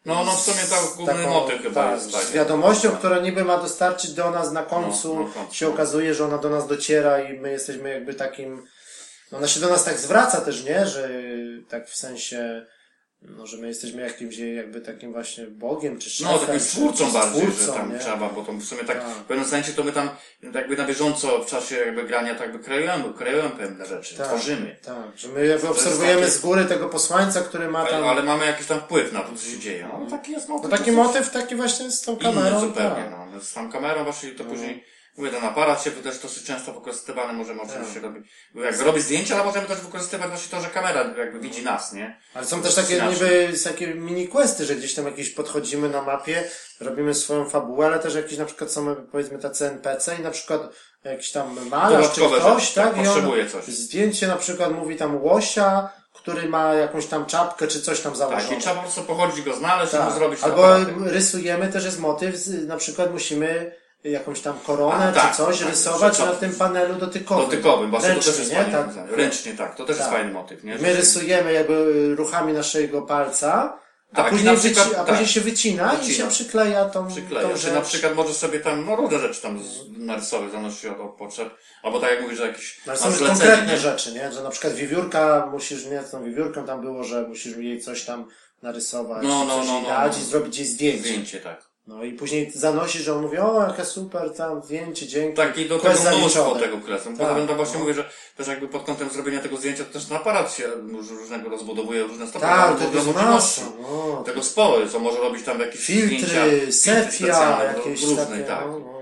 [SPEAKER 2] No, no w sumie to główny
[SPEAKER 1] taką-
[SPEAKER 2] motyw chyba
[SPEAKER 1] tak,
[SPEAKER 2] jest. Tak,
[SPEAKER 1] z wiadomością, która niby ma dostarczyć do nas na końcu,
[SPEAKER 2] No, końcu.
[SPEAKER 1] się okazuje, że ona do nas dociera i my jesteśmy jakby takim, no ona się do nas tak zwraca też, nie? Że tak w sensie, no, że my jesteśmy jakimś jakby takim właśnie Bogiem, czy szefem,
[SPEAKER 2] No, takim
[SPEAKER 1] czy
[SPEAKER 2] bardziej,
[SPEAKER 1] stwórcą,
[SPEAKER 2] że tam
[SPEAKER 1] nie?
[SPEAKER 2] trzeba, bo to w sumie tak,
[SPEAKER 1] Tak.
[SPEAKER 2] w pewnym sensie to my tam jakby na bieżąco w czasie jakby grania tak jakby kreujemy, kreujemy pewne rzeczy,
[SPEAKER 1] Tak.
[SPEAKER 2] tworzymy.
[SPEAKER 1] Tak, że my jakby obserwujemy
[SPEAKER 2] takie-
[SPEAKER 1] z góry tego posłańca, który ma tam...
[SPEAKER 2] Ale, ale mamy jakiś tam wpływ na to, co się dzieje. No taki jest motyw.
[SPEAKER 1] No taki motyw taki właśnie z tą
[SPEAKER 2] Inny
[SPEAKER 1] kamerą.
[SPEAKER 2] zupełnie,
[SPEAKER 1] tak.
[SPEAKER 2] no. Z tą kamerą właśnie to później, mówię, ten aparat się też dosyć często wykorzystywany, możemy oczywiście
[SPEAKER 1] Tak.
[SPEAKER 2] robić, jak robić zdjęcia, ale możemy też wykorzystywać właśnie to, że kamera jakby widzi nas, nie?
[SPEAKER 1] Ale są też takie niby takie mini questy, że gdzieś tam jakieś podchodzimy na mapie, robimy swoją fabułę, ale też jakieś na przykład są powiedzmy tacy NPC i na przykład jakiś tam malarz czy ktoś, tak?
[SPEAKER 2] tak,
[SPEAKER 1] I on
[SPEAKER 2] potrzebuje coś.
[SPEAKER 1] zdjęcie na przykład mówi tam łosia, który ma jakąś tam czapkę czy coś tam
[SPEAKER 2] Tak,
[SPEAKER 1] założone.
[SPEAKER 2] i trzeba po prostu pochodzić go znaleźć i
[SPEAKER 1] Tak.
[SPEAKER 2] mu zrobić
[SPEAKER 1] Albo
[SPEAKER 2] aparatem.
[SPEAKER 1] rysujemy, też jest motyw, na przykład musimy jakąś tam koronę
[SPEAKER 2] A, tak,
[SPEAKER 1] czy coś
[SPEAKER 2] tak,
[SPEAKER 1] rysować
[SPEAKER 2] to-
[SPEAKER 1] na tym panelu dotykowym.
[SPEAKER 2] Dotykowym, właśnie to
[SPEAKER 1] Ręcznie,
[SPEAKER 2] też jest.
[SPEAKER 1] Tak.
[SPEAKER 2] Ręcznie, tak, to też jest
[SPEAKER 1] Tak.
[SPEAKER 2] fajny motyw, nie?
[SPEAKER 1] My rysujemy jakby ruchami naszego palca, a,
[SPEAKER 2] Tak, i
[SPEAKER 1] później,
[SPEAKER 2] przykład-
[SPEAKER 1] wyci- a
[SPEAKER 2] tak.
[SPEAKER 1] później się wycina, i
[SPEAKER 2] Wycina.
[SPEAKER 1] się przykleja tą,
[SPEAKER 2] przykleja.
[SPEAKER 1] tą
[SPEAKER 2] Czy
[SPEAKER 1] rzecz.
[SPEAKER 2] na przykład możesz sobie tam, no różne rzeczy tam narysować, zależy od, od potrzeb. Albo tak jak mówisz, że
[SPEAKER 1] są
[SPEAKER 2] zlecenie,
[SPEAKER 1] konkretne
[SPEAKER 2] nie?
[SPEAKER 1] rzeczy, nie? Że na przykład wiewiórka, musisz, nie, z tą wiewiórką tam było, że musisz jej coś tam narysować,
[SPEAKER 2] No, no,
[SPEAKER 1] coś
[SPEAKER 2] no, no,
[SPEAKER 1] dać
[SPEAKER 2] no.
[SPEAKER 1] i zrobić jej zdjęcie.
[SPEAKER 2] Zdjęcie, tak.
[SPEAKER 1] No i później zanosisz, że on mówi, o, jaka super tam zdjęcie, dzięki.
[SPEAKER 2] Tak, i do tego mnóstwo tego kresu.
[SPEAKER 1] Tak,
[SPEAKER 2] Poza tym to właśnie
[SPEAKER 1] no.
[SPEAKER 2] mówię, że też jakby pod kątem zrobienia tego zdjęcia, to też ten aparat się róż- różnego rozbudowuje, różne stopnie
[SPEAKER 1] Tak, tego jest masa, no.
[SPEAKER 2] Tego sporo on może robić tam jakieś
[SPEAKER 1] Filtry,
[SPEAKER 2] zdjęcia, specjalne,
[SPEAKER 1] jakieś
[SPEAKER 2] różne,
[SPEAKER 1] takie,
[SPEAKER 2] tak.
[SPEAKER 1] no, no.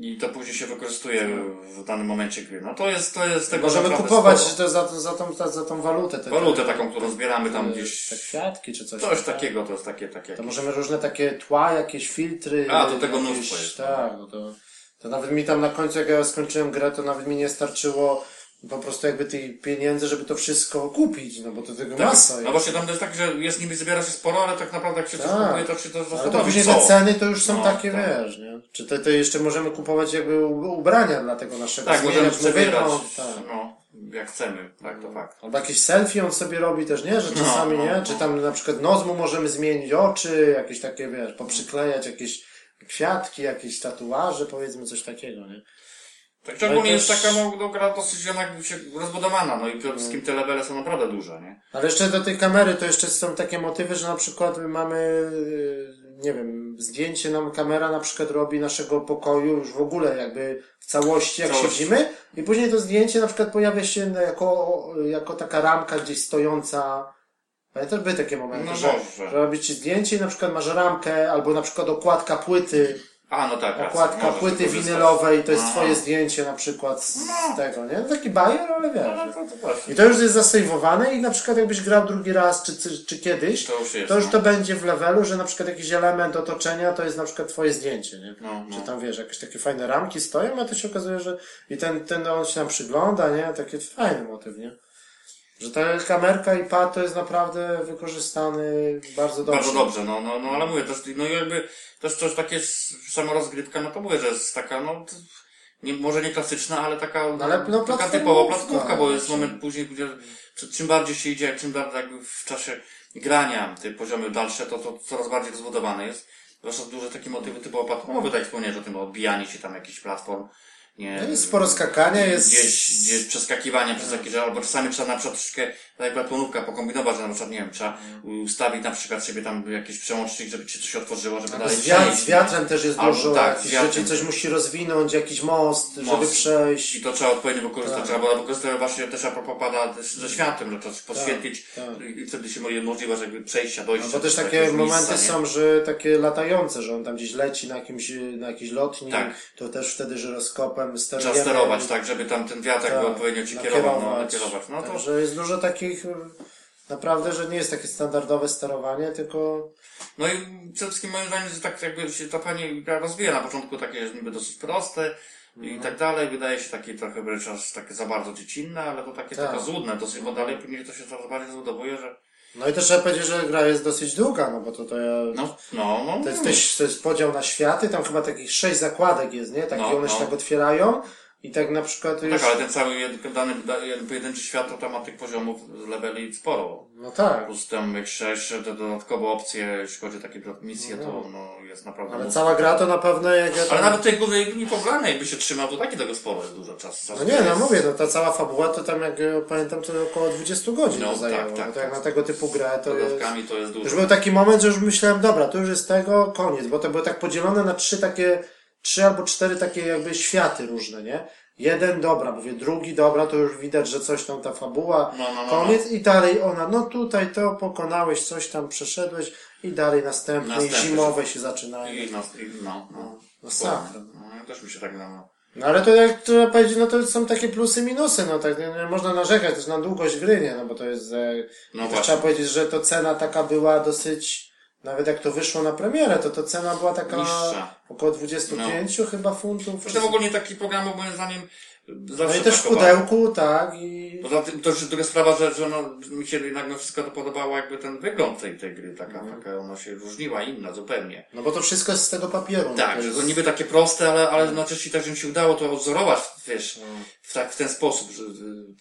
[SPEAKER 2] I to później się wykorzystuje w danym momencie gry. No to jest, to jest tego
[SPEAKER 1] Możemy kupować
[SPEAKER 2] sporo.
[SPEAKER 1] to za, za, tą, za, za tą walutę. Te,
[SPEAKER 2] Walutę taką, którą zbieramy tam gdzieś.
[SPEAKER 1] te kwiatki czy coś.
[SPEAKER 2] Coś
[SPEAKER 1] tak?
[SPEAKER 2] takiego, to jest takie, takie.
[SPEAKER 1] To
[SPEAKER 2] jakieś-
[SPEAKER 1] możemy różne takie tła, jakieś filtry.
[SPEAKER 2] A, do tego
[SPEAKER 1] jakieś,
[SPEAKER 2] mnóstwo jest.
[SPEAKER 1] Tak, no to, to nawet mi tam na końcu, jak ja skończyłem grę, to nawet mi nie starczyło po prostu jakby tych pieniędzy, żeby to wszystko kupić, no bo to tego
[SPEAKER 2] Tak,
[SPEAKER 1] masa
[SPEAKER 2] no
[SPEAKER 1] jest.
[SPEAKER 2] właśnie tam jest tak, że jest niby zbiera się sporo, ale tak naprawdę jak się coś
[SPEAKER 1] Tak.
[SPEAKER 2] kupuje, to się to
[SPEAKER 1] Ale to później te ceny to już są
[SPEAKER 2] No,
[SPEAKER 1] takie,
[SPEAKER 2] tak.
[SPEAKER 1] wiesz, nie? Czy to, to jeszcze możemy kupować jakby ubrania dla tego naszego
[SPEAKER 2] Tak, możemy przebierać,
[SPEAKER 1] wygląd, tak.
[SPEAKER 2] no, jak chcemy, tak, to fakt.
[SPEAKER 1] Albo jakieś selfie on sobie robi też, nie? Że
[SPEAKER 2] No,
[SPEAKER 1] czasami,
[SPEAKER 2] no,
[SPEAKER 1] nie?
[SPEAKER 2] no.
[SPEAKER 1] Czy tam na przykład nos mu możemy zmienić, oczy, jakieś takie, wiesz, poprzyklejać jakieś kwiatki, jakieś tatuaże, powiedzmy coś takiego, nie?
[SPEAKER 2] Tak, ogólnie
[SPEAKER 1] Ale
[SPEAKER 2] jest
[SPEAKER 1] też-
[SPEAKER 2] taka, no, gra dosyć jednak się rozbudowana, no i przede wszystkim te levele są naprawdę duże, nie?
[SPEAKER 1] Ale jeszcze do tej kamery to jeszcze są takie motywy, że na przykład my mamy, yy, nie wiem, zdjęcie nam kamera na przykład robi naszego pokoju już w ogóle jakby w całości, jak
[SPEAKER 2] Całości.
[SPEAKER 1] siedzimy i później to zdjęcie na przykład pojawia się jako, jako taka ramka gdzieś stojąca. Pamiętasz, były takie momenty,
[SPEAKER 2] No
[SPEAKER 1] że, że ci zdjęcie i na przykład masz ramkę albo na przykład okładka płyty,
[SPEAKER 2] A, no tak, racja,
[SPEAKER 1] okładka
[SPEAKER 2] możesz
[SPEAKER 1] płyty winylowej, to jest
[SPEAKER 2] No.
[SPEAKER 1] twoje zdjęcie na przykład z tego, nie? No Taki bajer, ale wiesz.
[SPEAKER 2] No, to, to.
[SPEAKER 1] I to już jest zasejwowane i na przykład jakbyś grał drugi raz czy, czy, czy kiedyś,
[SPEAKER 2] To już jest,
[SPEAKER 1] to już
[SPEAKER 2] no.
[SPEAKER 1] to będzie w levelu, że na przykład jakiś element otoczenia to jest na przykład twoje zdjęcie, nie?
[SPEAKER 2] No, no.
[SPEAKER 1] Że tam wiesz, jakieś takie fajne ramki stoją, a to się okazuje, że i ten, ten on się tam przygląda, nie? Taki fajny motyw, nie? Że ta kamerka i pad to jest naprawdę wykorzystany bardzo dobrze.
[SPEAKER 2] Bardzo dobrze, no, no, no, ale mówię, też, no i jakby, też coś takie, s- sama rozgrywka, no to mówię, że jest taka, no, nie, może nie klasyczna, ale taka,
[SPEAKER 1] ale, no,
[SPEAKER 2] taka
[SPEAKER 1] platformówka.
[SPEAKER 2] typowa platkówka, bo jest moment później, gdzie czy- czym bardziej się idzie, czym bardziej jakby w czasie grania te poziomy dalsze, to, to coraz bardziej rozbudowane jest. Zwłaszcza duże takie motywy typowo platformowe, tak wspomniałeś o tym, odbijanie się tam jakichś platform, nie,
[SPEAKER 1] No jest sporo skakania, jest...
[SPEAKER 2] Gdzieś, gdzieś przeskakiwanie przez jakieś, albo czasami trzeba na przykład troszkę, tak jak platformówka, pokombinować, że na przykład, nie wiem, trzeba ustawić na przykład sobie tam jakiś przełącznik, żeby ci coś otworzyło, żeby dalej
[SPEAKER 1] Z, wiat,
[SPEAKER 2] przejść.
[SPEAKER 1] z wiatrem też jest
[SPEAKER 2] Albo
[SPEAKER 1] dużo,
[SPEAKER 2] tak,
[SPEAKER 1] rzeczy, coś musi rozwinąć, jakiś most, żeby
[SPEAKER 2] Most.
[SPEAKER 1] przejść.
[SPEAKER 2] I to trzeba odpowiednio wykorzystać,
[SPEAKER 1] Tak.
[SPEAKER 2] trzeba wykorzystać właśnie też a propos pada ze światłem, że to podświetlić
[SPEAKER 1] tak.
[SPEAKER 2] i wtedy się może możliwość jakby przejścia, dojścia.
[SPEAKER 1] No bo też takie momenty
[SPEAKER 2] miejsca,
[SPEAKER 1] są, że takie latające, że on tam gdzieś leci na jakimś, na jakiejś lotni,
[SPEAKER 2] Tak.
[SPEAKER 1] to też wtedy żyroskopem
[SPEAKER 2] Trzeba
[SPEAKER 1] sterujemy.
[SPEAKER 2] sterować, tak, żeby tam ten wiatr jakby odpowiednio ci kierował, no, nakierować. No to,
[SPEAKER 1] Także jest dużo takich, y, naprawdę, że nie jest takie standardowe sterowanie, tylko
[SPEAKER 2] No i przede wszystkim moim zdaniem, że tak jakby się ta fajnie gra rozwija. Na początku takie niby dosyć proste i
[SPEAKER 1] Mhm.
[SPEAKER 2] tak dalej. Wydaje się takie trochę wręcz aż takie za bardzo dziecinne, ale to takie
[SPEAKER 1] Tak.
[SPEAKER 2] trochę złudne dosyć, bo dalej później to się coraz bardziej rozbudowuje, że
[SPEAKER 1] No i też trzeba powiedzieć, że gra jest dosyć długa, no bo to, to ja...
[SPEAKER 2] No, no, no.
[SPEAKER 1] To jest,
[SPEAKER 2] no.
[SPEAKER 1] też, to jest podział na światy, tam chyba takich sześć zakładek jest, nie? Takie
[SPEAKER 2] No,
[SPEAKER 1] one się
[SPEAKER 2] no.
[SPEAKER 1] tak otwierają i tak na przykład już...
[SPEAKER 2] Tak, ale ten cały jed- dany, da- jeden pojedynczy świat to tam ma tych poziomów, leveli sporo.
[SPEAKER 1] No tak,
[SPEAKER 2] Plus tam jeszcze, jeszcze te dodatkowe opcje, jeśli chodzi o takie misje, to no, jest naprawdę
[SPEAKER 1] ale
[SPEAKER 2] mnóstwo.
[SPEAKER 1] cała gra to na pewno jak ja
[SPEAKER 2] Ale
[SPEAKER 1] tam...
[SPEAKER 2] nawet tej głównej linii fabularnej, jakby się trzymał, to taki tego sporo jest dużo czasu.
[SPEAKER 1] No nie, no mówię, no ta cała fabuła to tam jak ja pamiętam to około 20 godzin
[SPEAKER 2] No,
[SPEAKER 1] zajęło.
[SPEAKER 2] tak, tak,
[SPEAKER 1] no to jak
[SPEAKER 2] tak.
[SPEAKER 1] na tego typu grę to jest...
[SPEAKER 2] Dodatkami to jest
[SPEAKER 1] Już
[SPEAKER 2] dużo.
[SPEAKER 1] był taki moment, że już myślałem, dobra, to już jest tego, koniec, bo to było tak podzielone na trzy takie, trzy albo cztery takie jakby światy różne, nie? Jeden, dobra, mówię, drugi, dobra, to już widać, że coś tam ta fabuła,
[SPEAKER 2] No, no, no,
[SPEAKER 1] koniec i dalej ona, no tutaj to pokonałeś, coś tam przeszedłeś i dalej następne, i zimowe się zaczynają.
[SPEAKER 2] I, no, i, no, no.
[SPEAKER 1] Masakra.
[SPEAKER 2] No, ja też mi się tak no.
[SPEAKER 1] No ale to jak trzeba powiedzieć, no to są takie plusy, minusy, no tak, nie, nie można narzekać też na długość gry, nie, no bo to jest, e,
[SPEAKER 2] No
[SPEAKER 1] też trzeba powiedzieć, że to cena taka była dosyć, nawet jak to wyszło na premierę, to to cena była taka
[SPEAKER 2] Niższa.
[SPEAKER 1] około 25 chyba funtów. czy-
[SPEAKER 2] Zresztą ogólnie taki program moim zdaniem
[SPEAKER 1] No
[SPEAKER 2] zawsze
[SPEAKER 1] i też w pudełku, tak, i
[SPEAKER 2] Poza tym to już druga sprawa, że, że no, mi się jednak no wszystko to podobało jakby ten wygląd tej, tej gry, taka,
[SPEAKER 1] Mhm.
[SPEAKER 2] taka ona się różniła, inna zupełnie.
[SPEAKER 1] no bo to wszystko jest z tego papieru. no
[SPEAKER 2] Tak,
[SPEAKER 1] to
[SPEAKER 2] że
[SPEAKER 1] jest,
[SPEAKER 2] to niby takie proste, ale, ale jednocześnie tak, że mi się udało to odzorować, wiesz, w, tak, w ten sposób, że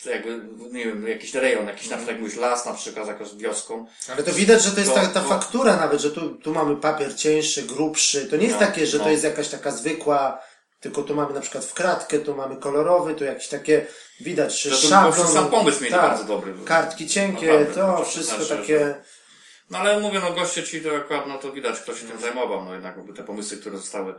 [SPEAKER 2] że jakby, nie wiem, jakiś rejon, jakiś na przykład jak mówisz, las na przykład, jakąś wioską.
[SPEAKER 1] Ale to widać, że to jest
[SPEAKER 2] To-
[SPEAKER 1] ta, ta
[SPEAKER 2] to-
[SPEAKER 1] faktura nawet, że tu, tu mamy papier cieńszy, grubszy. To nie jest
[SPEAKER 2] No,
[SPEAKER 1] takie, że
[SPEAKER 2] no.
[SPEAKER 1] to jest jakaś taka zwykła, tylko tu mamy na przykład w kratkę, tu mamy kolorowy, tu jakieś takie, widać, że szablon.
[SPEAKER 2] prostu sam pomysł mieli
[SPEAKER 1] tak,
[SPEAKER 2] bardzo dobry.
[SPEAKER 1] Kartki cienkie,
[SPEAKER 2] Naprawdę,
[SPEAKER 1] to
[SPEAKER 2] to
[SPEAKER 1] wszystko
[SPEAKER 2] znaczy,
[SPEAKER 1] takie...
[SPEAKER 2] że- No ale mówię, no goście ci to akurat, no to widać, kto się tym zajmował, no jednak te pomysły, które zostały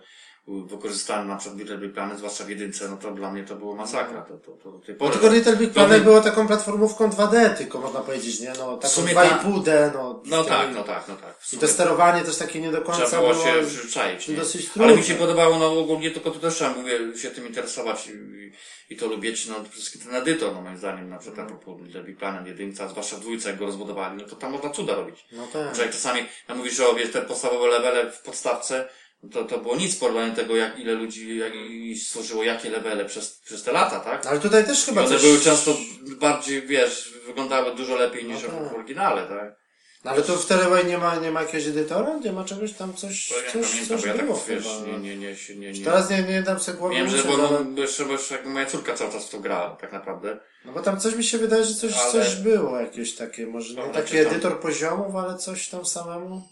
[SPEAKER 2] wykorzystane na przykład Little Big Planet, zwłaszcza w jedynce, no to dla mnie to było masakra. To, to, to, tej
[SPEAKER 1] Bo tylko Little Big
[SPEAKER 2] to
[SPEAKER 1] Planet
[SPEAKER 2] by-
[SPEAKER 1] było taką platformówką 2D, tylko można powiedzieć, nie? No, taką
[SPEAKER 2] sumie
[SPEAKER 1] 2,5D, no.
[SPEAKER 2] No tak, no tak, no tak.
[SPEAKER 1] I to sterowanie też takie nie do końca
[SPEAKER 2] Trzeba
[SPEAKER 1] było
[SPEAKER 2] się przyzwyczaić, nie?
[SPEAKER 1] dosyć
[SPEAKER 2] Ale
[SPEAKER 1] trudne.
[SPEAKER 2] mi się podobało, no ogólnie tylko tu też trzeba mówię, się tym interesować i, i to lubić, no przede wszystkim ten edytor, no moim zdaniem, na przykład propos Little Big Planet jedynca, zwłaszcza w dwójce, jak go rozbudowali, no to tam można cuda robić.
[SPEAKER 1] No tak.
[SPEAKER 2] Jak czasami, ja mówisz, że o, wiesz, te podstawowe levele w podstawce, to, to było nic w porównaniu tego, jak ile ludzi jak, i stworzyło jakie levele przez, przez te lata, tak?
[SPEAKER 1] Ale tutaj też
[SPEAKER 2] I
[SPEAKER 1] chyba
[SPEAKER 2] one
[SPEAKER 1] coś...
[SPEAKER 2] były często bardziej, wiesz, wyglądały dużo lepiej niż
[SPEAKER 1] No tak.
[SPEAKER 2] w oryginale, tak?
[SPEAKER 1] No ale tu w Teleway nie ma, nie ma jakiegoś edytora? Nie ma czegoś tam, coś,
[SPEAKER 2] To ja
[SPEAKER 1] coś,
[SPEAKER 2] pamiętam,
[SPEAKER 1] coś
[SPEAKER 2] ja tak,
[SPEAKER 1] było
[SPEAKER 2] wiesz,
[SPEAKER 1] chyba.
[SPEAKER 2] nie, nie, nie, nie, nie.
[SPEAKER 1] Teraz nie, nie dam sobie głowy
[SPEAKER 2] Wiem, że bo,
[SPEAKER 1] ale...
[SPEAKER 2] no, jeszcze, bo jeszcze moja córka cały czas w to gra, tak naprawdę.
[SPEAKER 1] No bo tam coś mi się wydaje, że coś,
[SPEAKER 2] Ale-
[SPEAKER 1] coś było jakieś takie, może nie
[SPEAKER 2] Dobra,
[SPEAKER 1] taki
[SPEAKER 2] czytam.
[SPEAKER 1] edytor poziomów, ale coś tam samemu.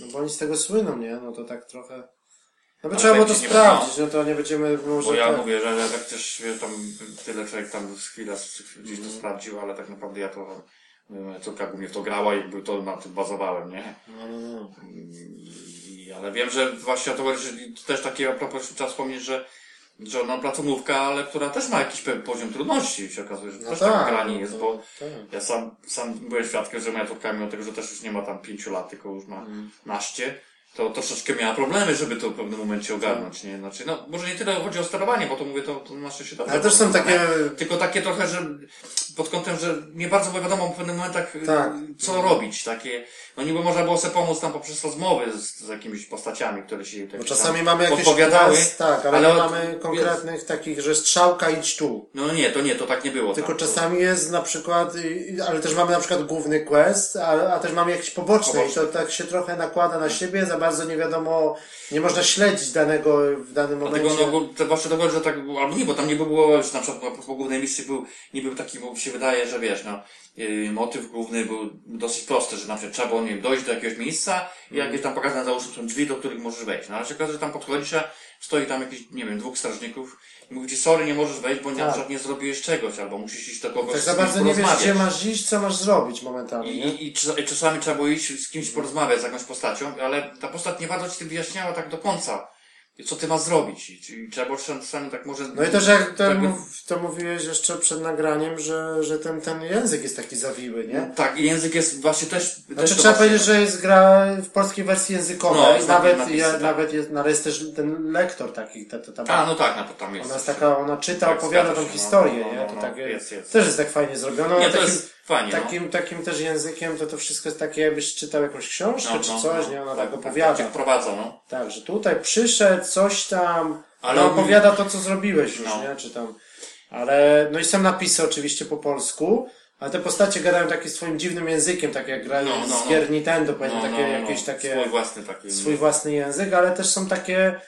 [SPEAKER 1] No bo oni z tego słyną, nie? No to tak trochę... No by trzeba było to
[SPEAKER 2] będzie nie
[SPEAKER 1] sprawdzić, no to nie będziemy
[SPEAKER 2] Bo
[SPEAKER 1] może
[SPEAKER 2] ja
[SPEAKER 1] tak.
[SPEAKER 2] mówię, że ja tak też wie, tam tyle człowiek tam z chwila gdzieś to sprawdził, ale tak naprawdę ja to moja córka głównie w to grała i jakby to na tym bazowałem, nie?
[SPEAKER 1] No, no, no.
[SPEAKER 2] I, ale wiem, że właśnie to, że to też takie a propos trzeba wspomnieć, że że no platformówka, ale która też ma jakiś pewien poziom trudności się okazuje, że
[SPEAKER 1] No
[SPEAKER 2] też
[SPEAKER 1] tak,
[SPEAKER 2] tak gra nie
[SPEAKER 1] no
[SPEAKER 2] jest,
[SPEAKER 1] to-
[SPEAKER 2] bo
[SPEAKER 1] tak.
[SPEAKER 2] ja sam, sam byłem świadkiem, że moja córka mimo tego, że też już nie ma tam pięciu lat, tylko już ma
[SPEAKER 1] Mm.
[SPEAKER 2] naście, to troszeczkę miała problemy, żeby to w pewnym momencie ogarnąć, nie? Znaczy, no, może nie tyle chodzi o sterowanie, bo to mówię, to, to na szczęście dobrze.
[SPEAKER 1] Ale też są takie...
[SPEAKER 2] Tylko takie trochę, że pod kątem, że nie bardzo wiadomo w pewnych momentach,
[SPEAKER 1] Tak.
[SPEAKER 2] co robić, takie, no niby można było sobie pomóc tam poprzez rozmowy z, z jakimiś postaciami, które się tak
[SPEAKER 1] Bo
[SPEAKER 2] tam
[SPEAKER 1] czasami mamy jakieś
[SPEAKER 2] podpowiadały.
[SPEAKER 1] quest, tak, ale,
[SPEAKER 2] ale
[SPEAKER 1] nie
[SPEAKER 2] od-
[SPEAKER 1] mamy konkretnych takich, że strzałka idź tu.
[SPEAKER 2] No nie, to nie, to tak nie było.
[SPEAKER 1] Tylko
[SPEAKER 2] tam, to-
[SPEAKER 1] czasami jest na przykład, ale też mamy na przykład główny quest, a, a też mamy jakieś poboczne i to tak się trochę nakłada na siebie, za bardzo nie wiadomo, nie można śledzić danego w danym
[SPEAKER 2] Dlatego
[SPEAKER 1] momencie.
[SPEAKER 2] no, to właśnie tego, że tak albo nie, bo tam nie było, że na przykład propos głównej misji był, nie był taki, bo się wydaje, że wiesz, no, motyw główny był dosyć prosty, że na przykład trzeba było, nie wiem, dojść do jakiegoś miejsca i jakieś tam pokazane załóżmy są drzwi, do których możesz wejść. No ale się okazuje, że tam podchodzisz, a stoi tam jakiś, nie wiem, dwóch strażników i mówi ci, sorry, nie możesz wejść, bo na
[SPEAKER 1] Tak.
[SPEAKER 2] przykład nie zrobiłeś czegoś, albo musisz iść do kogoś
[SPEAKER 1] Tak za bardzo nie wiesz, gdzie masz iść, co masz zrobić momentami,
[SPEAKER 2] I, i, i, czas- i czasami trzeba było iść z kimś porozmawiać, z jakąś postacią, ale ta postać nie bardzo ci wyjaśniała tak do końca, co ty masz zrobić. I, i trzeba było czasami tak może...
[SPEAKER 1] No i też jak to,
[SPEAKER 2] jakby-
[SPEAKER 1] mów, to mówiłeś jeszcze przed nagraniem, że, że ten, ten język jest taki zawiły, nie?
[SPEAKER 2] Tak, i język jest właśnie też... też
[SPEAKER 1] Znaczy
[SPEAKER 2] to
[SPEAKER 1] trzeba
[SPEAKER 2] właśnie-
[SPEAKER 1] powiedzieć, że jest gra w polskiej wersji językowej,
[SPEAKER 2] No, jest
[SPEAKER 1] nawet,
[SPEAKER 2] napisy,
[SPEAKER 1] ja,
[SPEAKER 2] tak.
[SPEAKER 1] nawet jest, no, ale jest też ten lektor taki, ta, ta, ta,
[SPEAKER 2] A, no tak, no to tam jest.
[SPEAKER 1] Ona jest taka, ona czyta,
[SPEAKER 2] Tak,
[SPEAKER 1] opowiada tą
[SPEAKER 2] się,
[SPEAKER 1] historię,
[SPEAKER 2] no, no,
[SPEAKER 1] nie?
[SPEAKER 2] no,
[SPEAKER 1] To
[SPEAKER 2] no,
[SPEAKER 1] takie,
[SPEAKER 2] jest, jest.
[SPEAKER 1] też jest tak fajnie zrobione.
[SPEAKER 2] Nie, to jest fajnie, no.
[SPEAKER 1] takim, takim też językiem to to wszystko jest takie, jakbyś czytał jakąś książkę
[SPEAKER 2] No,
[SPEAKER 1] czy
[SPEAKER 2] no,
[SPEAKER 1] coś,
[SPEAKER 2] no,
[SPEAKER 1] nie? Ona
[SPEAKER 2] tak,
[SPEAKER 1] tak,
[SPEAKER 2] tak,
[SPEAKER 1] opowiada.
[SPEAKER 2] tak, wprowadza, no.
[SPEAKER 1] Tak, że tutaj przyszedł, coś tam,
[SPEAKER 2] Ale on-
[SPEAKER 1] opowiada to, co zrobiłeś już,
[SPEAKER 2] No.
[SPEAKER 1] nie? Czy tam. Ale, no i są napisy oczywiście po polsku, Ale te postacie gadają takim swoim dziwnym językiem, tak jak grają
[SPEAKER 2] No, no,
[SPEAKER 1] z
[SPEAKER 2] no.
[SPEAKER 1] gier Nintendo, powiedzmy,
[SPEAKER 2] No,
[SPEAKER 1] takie,
[SPEAKER 2] no, no,
[SPEAKER 1] jakieś takie,
[SPEAKER 2] Swój własny taki.
[SPEAKER 1] swój własny język, ale też są takie,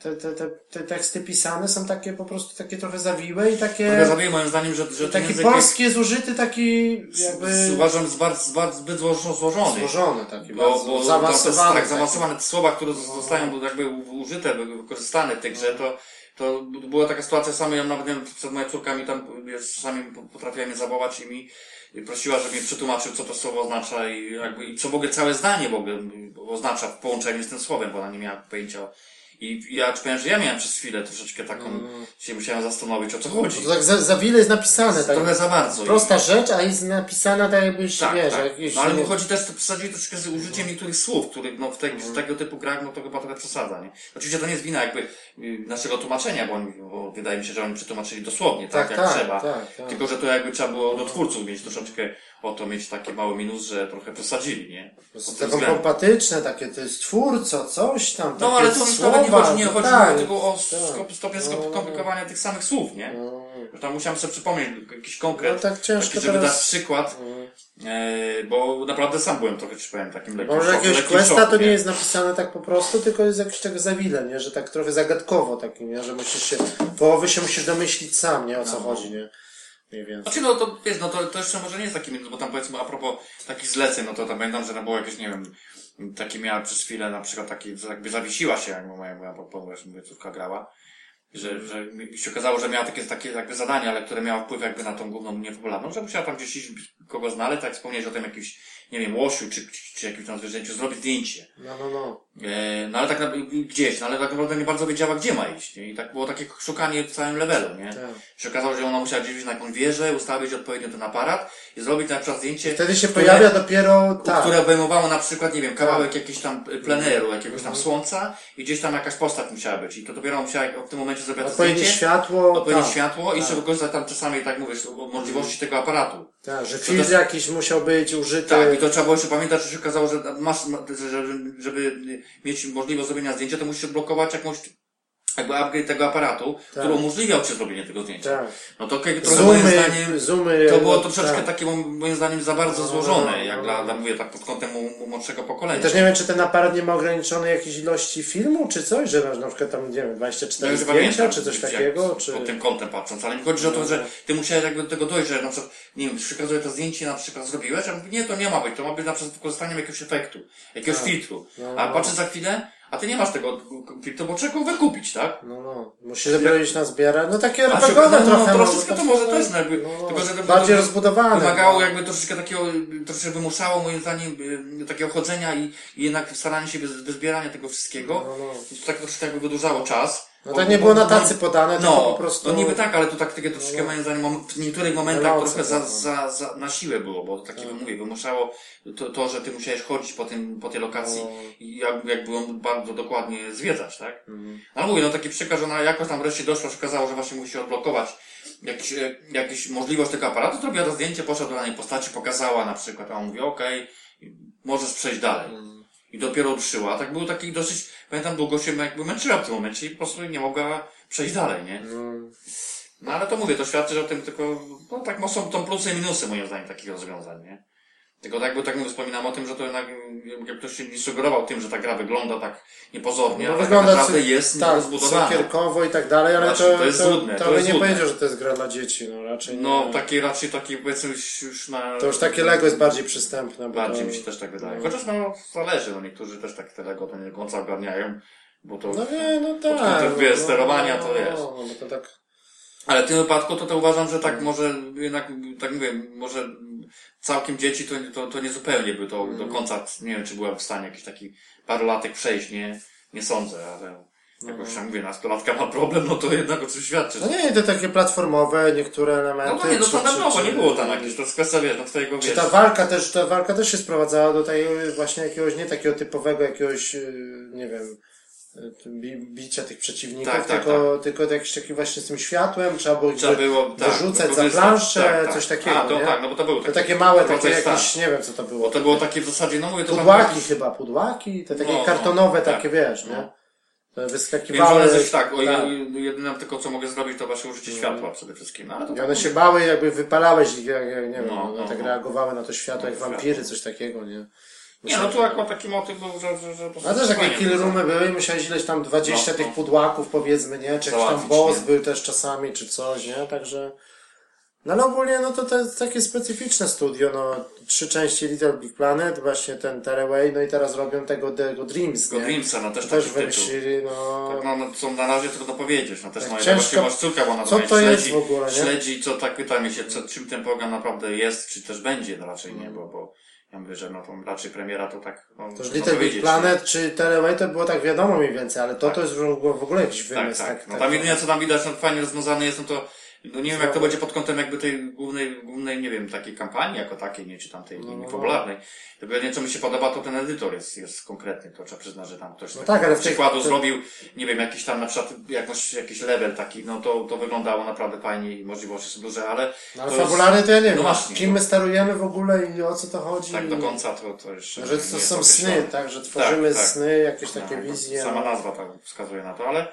[SPEAKER 1] te, te, te, te teksty pisane są takie po prostu takie trochę zawiłe i takie,
[SPEAKER 2] Ja zabiję moim zdaniem, że, że
[SPEAKER 1] taki
[SPEAKER 2] język
[SPEAKER 1] polski jest użyty, taki jakby
[SPEAKER 2] uważam, bardzo, bardzo zbyt zło- złożony.
[SPEAKER 1] złożony, taki
[SPEAKER 2] Bo,
[SPEAKER 1] bardzo
[SPEAKER 2] bo
[SPEAKER 1] zaawansowany.
[SPEAKER 2] tak,
[SPEAKER 1] taki.
[SPEAKER 2] zaawansowane te słowa, które zostają jakby użyte, wykorzystane w tej grze, to, to była taka sytuacja sama, ja nawet przed moja córka mi tam czasami potrafiła mnie zawołać i mi prosiła, żeby mi przetłumaczył, co to słowo oznacza i jakby, i co w ogóle całe zdanie w ogóle oznacza w połączeniu z tym słowem, bo ona nie miała pojęcia. I ja powiem, że ja miałem przez chwilę troszeczkę taką, się musiałem zastanowić, o co chodzi.
[SPEAKER 1] To tak za, za wiele jest napisane, tak.
[SPEAKER 2] Trochę za bardzo.
[SPEAKER 1] Prosta rzecz, a jest napisana tak jakbyś,
[SPEAKER 2] Tak,
[SPEAKER 1] wiesz,
[SPEAKER 2] tak. No ale mi chodzi też to wsadzili troszeczkę z użyciem niektórych słów, których no, w, te,
[SPEAKER 1] Mhm.
[SPEAKER 2] w tego typu grach no to chyba trochę przesada, nie? Oczywiście to nie jest wina jakby y, naszego tłumaczenia, bo, oni, bo wydaje mi się, że oni przetłumaczyli dosłownie, tak,
[SPEAKER 1] Tak,
[SPEAKER 2] jak
[SPEAKER 1] tak,
[SPEAKER 2] trzeba.
[SPEAKER 1] tak, tak.
[SPEAKER 2] Tylko, że to jakby trzeba było do twórców mieć troszeczkę o to mieć taki mały minus, że trochę przesadzili, nie?
[SPEAKER 1] Taką
[SPEAKER 2] względem.
[SPEAKER 1] pompatyczne, takie to jest twórco, coś tam,
[SPEAKER 2] No ale to
[SPEAKER 1] słowa,
[SPEAKER 2] nawet nie chodzi, nie chodzi
[SPEAKER 1] tak,
[SPEAKER 2] tylko o
[SPEAKER 1] tak.
[SPEAKER 2] stopień
[SPEAKER 1] No.
[SPEAKER 2] skomplikowania tych samych słów, nie?
[SPEAKER 1] No.
[SPEAKER 2] Tam musiałem sobie przypomnieć jakiś konkret,
[SPEAKER 1] No tak ciężko
[SPEAKER 2] taki, żeby
[SPEAKER 1] teraz-
[SPEAKER 2] dać przykład, e, bo naprawdę sam byłem trochę, czy powiem, takim lekkim
[SPEAKER 1] Może jakiegoś questa
[SPEAKER 2] szoku,
[SPEAKER 1] to nie jest napisane tak po prostu, tylko jest jakieś tak zawile, nie? Że tak trochę zagadkowo takim, nie? Że musisz się, połowy się musisz domyślić sam, nie? O co
[SPEAKER 2] No.
[SPEAKER 1] chodzi, nie? Mniej więcej.
[SPEAKER 2] Znaczy, no to wiesz, no to, to jeszcze może nie jest taki minus, bo tam powiedzmy a propos takich zleceń, no to tam pamiętam, że no było jakieś, nie wiem, takie miała przez chwilę na przykład taki, że jakby zawiesiła się, jak moja, moja, moja, moja córka grała, że, że mi się okazało, że miała takie, takie jakby zadania, ale które miało wpływ jakby na tą główną niepopularną, że musiała tam gdzieś iść, kogo znaleźć, tak wspomnieć o tym jakimś, nie wiem, łosiu, czy, czy, czy jakimś tam zwierzęciu, zrobić zdjęcie.
[SPEAKER 1] No, no, no.
[SPEAKER 2] E, no ale tak gdzieś, no ale tak naprawdę nie bardzo wiedziała, gdzie ma iść, nie? I tak było takie szukanie w całym levelu, nie?
[SPEAKER 1] Tak.
[SPEAKER 2] się okazało, że ona musiała gdzieś na jakąś wieżę, ustawić odpowiednio ten aparat i zrobić na przykład zdjęcie,
[SPEAKER 1] Wtedy się
[SPEAKER 2] które-
[SPEAKER 1] pojawia dopiero, tak.
[SPEAKER 2] które obejmowało na przykład, nie wiem, kawałek jakiś tam pleneru, jakiegoś tam słońca i gdzieś tam jakaś postać musiała być i to dopiero musiała w tym momencie zrobić to
[SPEAKER 1] Odpowiednie
[SPEAKER 2] zdjęcie,
[SPEAKER 1] światło,
[SPEAKER 2] odpowiednie
[SPEAKER 1] tak.
[SPEAKER 2] światło i jeszcze wykorzystać tam czasami, tak mówisz, możliwości tego aparatu.
[SPEAKER 1] Tak, że filtr jakiś musiał być użyty.
[SPEAKER 2] Tak, i to trzeba było jeszcze pamiętać, że się okazało, że masz, ma- żeby, żeby mieć możliwość zrobienia zdjęcia, to musisz blokować jakąś jakby upgrade tego aparatu, który umożliwiał ci zrobienie tego zdjęcia.
[SPEAKER 1] Tak.
[SPEAKER 2] No to okej, trochę moim
[SPEAKER 1] Zoomy,
[SPEAKER 2] zdaniem
[SPEAKER 1] zoomy.
[SPEAKER 2] to było
[SPEAKER 1] no,
[SPEAKER 2] troszeczkę
[SPEAKER 1] tak.
[SPEAKER 2] takie mo- moim zdaniem za bardzo
[SPEAKER 1] No,
[SPEAKER 2] złożone,
[SPEAKER 1] no,
[SPEAKER 2] jak
[SPEAKER 1] no,
[SPEAKER 2] dla,
[SPEAKER 1] no.
[SPEAKER 2] dla mówię tak pod kątem młodszego pokolenia.
[SPEAKER 1] Też nie wiem, czy ten aparat nie ma ograniczonej jakiejś ilości filmu, czy coś, że masz na przykład tam, nie wiem,
[SPEAKER 2] Ja
[SPEAKER 1] 24
[SPEAKER 2] już chyba
[SPEAKER 1] zdjęcia,
[SPEAKER 2] pamiętam,
[SPEAKER 1] czy coś takiego, czy...
[SPEAKER 2] Pod tym kątem patrząc, ale mi chodzi o to, że ty musiałeś jakby do tego dojść, że na przykład, nie wiem, przekazuję to zdjęcie, na przykład zrobiłeś, a mówię, nie, to nie ma być, to ma być na przykład z wykorzystaniem jakiegoś efektu, jakiegoś
[SPEAKER 1] Tak.
[SPEAKER 2] filtru.
[SPEAKER 1] No,
[SPEAKER 2] A
[SPEAKER 1] no.
[SPEAKER 2] patrzę za chwilę, a ty nie masz tego filtru, bo trzeba go wykupić, tak?
[SPEAKER 1] No, no. Musisz iść na zbierać. No takie RPGowe
[SPEAKER 2] no,
[SPEAKER 1] trochę.
[SPEAKER 2] no,
[SPEAKER 1] no,
[SPEAKER 2] troszeczkę to może też, no, jakby,
[SPEAKER 1] no,
[SPEAKER 2] tylko, że to-
[SPEAKER 1] bardziej
[SPEAKER 2] to-
[SPEAKER 1] rozbudowane.
[SPEAKER 2] Wymagało
[SPEAKER 1] no.
[SPEAKER 2] jakby troszeczkę takiego, troszeczkę wymuszało moim zdaniem y, takiego chodzenia i, i jednak staranie się bez, wyzbierania tego wszystkiego.
[SPEAKER 1] No, no.
[SPEAKER 2] I to tak troszeczkę jakby wydłużało czas.
[SPEAKER 1] No tak nie było na tacy podane,
[SPEAKER 2] No,
[SPEAKER 1] po prostu...
[SPEAKER 2] no niby tak, ale to tak takie troszeczkę moim zdaniem w niektórych momentach trochę za, za, za, na siłę było, bo takie mówię, wymuszało to, to, że ty musiałeś chodzić po tym, po tej lokacji
[SPEAKER 1] No.
[SPEAKER 2] i jak, jakby ją bardzo dokładnie zwiedzać, tak?
[SPEAKER 1] Mhm.
[SPEAKER 2] Ale mówię, no taki przykład, że ona jakoś tam wreszcie doszła, się okazało, że właśnie musi odblokować jakiś, e, jakiś możliwość tego aparatu, zrobiła to zdjęcie, poszła do danej postaci, pokazała na przykład, a on mówi, okej, możesz przejść dalej. I dopiero ruszyła. Tak był taki dosyć, pamiętam, długo się jakby męczyła w tym momencie i po prostu nie mogła przejść dalej, nie?
[SPEAKER 1] Mm.
[SPEAKER 2] No ale to mówię, to świadczy o tym tylko, no tak, no są tą plusy i minusy moim zdaniem takich rozwiązań, nie? Tylko tak, bo tak mówię, wspominam o tym, że to jednak, jak ktoś się nie sugerował tym, że ta gra wygląda tak niepozornie,
[SPEAKER 1] No
[SPEAKER 2] ale
[SPEAKER 1] wygląda
[SPEAKER 2] tak naprawdę jest
[SPEAKER 1] tak,
[SPEAKER 2] rozbudowana.
[SPEAKER 1] cukierkowo i tak dalej, ale
[SPEAKER 2] Znaczy,
[SPEAKER 1] to,
[SPEAKER 2] to jest złudne, to
[SPEAKER 1] to,
[SPEAKER 2] jest
[SPEAKER 1] nie
[SPEAKER 2] złudne.
[SPEAKER 1] powiedział, że to jest gra dla dzieci, no raczej
[SPEAKER 2] No,
[SPEAKER 1] nie.
[SPEAKER 2] taki raczej taki powiedzmy już, na...
[SPEAKER 1] To już takie Lego jest bardziej przystępne.
[SPEAKER 2] Bardziej
[SPEAKER 1] to...
[SPEAKER 2] mi się też tak wydaje.
[SPEAKER 1] no.
[SPEAKER 2] Chociaż no, zależy, no niektórzy też tak te Lego to nie do końca ogarniają, bo to...
[SPEAKER 1] No nie, no
[SPEAKER 2] Pod
[SPEAKER 1] tak.
[SPEAKER 2] kątem,
[SPEAKER 1] no,
[SPEAKER 2] wiesz,
[SPEAKER 1] no,
[SPEAKER 2] sterowania to
[SPEAKER 1] no,
[SPEAKER 2] wiesz.
[SPEAKER 1] No, bo to tak...
[SPEAKER 2] Ale w tym wypadku to, to uważam, że tak może jednak, tak mówię, może całkiem dzieci to, to, to nie zupełnie by to do końca, nie wiem czy byłem w stanie jakiś taki parolatek przejść, nie, nie sądzę, ale jakoś tam mówię, nastolatka ma problem, no to jednak o czym świadczy.
[SPEAKER 1] No nie, te takie platformowe, niektóre elementy.
[SPEAKER 2] No to nie, no
[SPEAKER 1] czy-
[SPEAKER 2] standardowo,
[SPEAKER 1] czy-
[SPEAKER 2] nie było tam jakieś, to kwestia, wiesz, no twojego,
[SPEAKER 1] Czy
[SPEAKER 2] wiesz,
[SPEAKER 1] ta walka też, ta walka też się sprowadzała do tej właśnie jakiegoś, nie takiego typowego jakiegoś, yy, nie wiem, bi, bicia tych przeciwników,
[SPEAKER 2] Tak, tak,
[SPEAKER 1] tylko, tylko jakiś taki właśnie z tym światłem, trzeba było
[SPEAKER 2] trzeba było, tak,
[SPEAKER 1] wyrzucać za planszę,
[SPEAKER 2] tak, tak.
[SPEAKER 1] coś takiego,
[SPEAKER 2] A, to
[SPEAKER 1] nie?
[SPEAKER 2] tak, no bo to było
[SPEAKER 1] To
[SPEAKER 2] takie,
[SPEAKER 1] małe, takie jakieś, nie wiem co to było.
[SPEAKER 2] bo to było takie w zasadzie, no mówię, to
[SPEAKER 1] Pudłaki
[SPEAKER 2] jakieś-
[SPEAKER 1] chyba, pudłaki, te takie
[SPEAKER 2] No, no,
[SPEAKER 1] kartonowe
[SPEAKER 2] tak.
[SPEAKER 1] takie, wiesz, nie?
[SPEAKER 2] No. Że
[SPEAKER 1] wyskakiwały.
[SPEAKER 2] one coś tak, o,
[SPEAKER 1] tak.
[SPEAKER 2] jedyne tylko co mogę zrobić to właśnie użycie światła przede wszystkim. No, ale to
[SPEAKER 1] I
[SPEAKER 2] tak,
[SPEAKER 1] one się bały, jakby wypalałeś ich, jak, jak, nie wiem,
[SPEAKER 2] No, no,
[SPEAKER 1] tak
[SPEAKER 2] no.
[SPEAKER 1] reagowały na to światło, jak wampiry, coś takiego, nie?
[SPEAKER 2] Nie, no tu akurat taki motyw był, że, że, że po
[SPEAKER 1] A też takie kill roomy były i musiałeś ileś tam 20
[SPEAKER 2] No,
[SPEAKER 1] tych
[SPEAKER 2] no.
[SPEAKER 1] pudłaków powiedzmy, nie? Czy jakiś tam boss
[SPEAKER 2] nie?
[SPEAKER 1] był też czasami, czy coś, nie? Także... No ale ogólnie, no to to jest takie specyficzne studio, no. Trzy części Little Big Planet, właśnie ten Tearaway, no i teraz robią tego, tego Dreams,
[SPEAKER 2] Tego? Dreamsa, no też
[SPEAKER 1] też wymyślili, no...
[SPEAKER 2] Tak, no, no co na razie trudno powiedzieć, no też moja
[SPEAKER 1] ciężko-
[SPEAKER 2] właściwie masz córka, bo ona
[SPEAKER 1] co to jest
[SPEAKER 2] śledzi,
[SPEAKER 1] w ogóle, nie?
[SPEAKER 2] śledzi, co tak pyta mnie się, co, czym ten program naprawdę jest, czy też będzie, no raczej nie, bo, bo ja mówię, że no to raczej premiera to tak, no,
[SPEAKER 1] To już Little Big Planet czy Tearaway to było tak wiadomo mniej więcej, ale to to jest w ogóle, jakiś
[SPEAKER 2] Tak,
[SPEAKER 1] wymysł.
[SPEAKER 2] tak. No tam jedynie co tam widać, no fajnie rozwiązane jest, no to no nie wiem jak to będzie pod kątem jakby tej głównej, głównej, nie wiem, takiej kampanii jako takiej, nie, czy tam tej
[SPEAKER 1] no.
[SPEAKER 2] fabularnej. Tylko jedynie co mi się podoba, to ten edytor jest, jest konkretny, to trzeba przyznać, że tam ktoś
[SPEAKER 1] No
[SPEAKER 2] taki
[SPEAKER 1] tak, ale
[SPEAKER 2] przykładu
[SPEAKER 1] to-
[SPEAKER 2] zrobił, nie wiem, jakiś tam na przykład jakoś, jakiś level taki, no to, to wyglądało naprawdę fajnie i możliwości są duże, ale
[SPEAKER 1] No, ale
[SPEAKER 2] to jest-
[SPEAKER 1] to ja nie wiem,
[SPEAKER 2] No właśnie.
[SPEAKER 1] kim my sterujemy w ogóle i o co to chodzi.
[SPEAKER 2] tak do końca to, to jeszcze
[SPEAKER 1] Że
[SPEAKER 2] nie
[SPEAKER 1] to są sny, tak, że tworzymy
[SPEAKER 2] Tak, tak.
[SPEAKER 1] sny, jakieś takie
[SPEAKER 2] No,
[SPEAKER 1] wizje.
[SPEAKER 2] Sama
[SPEAKER 1] no.
[SPEAKER 2] nazwa tak wskazuje na to, ale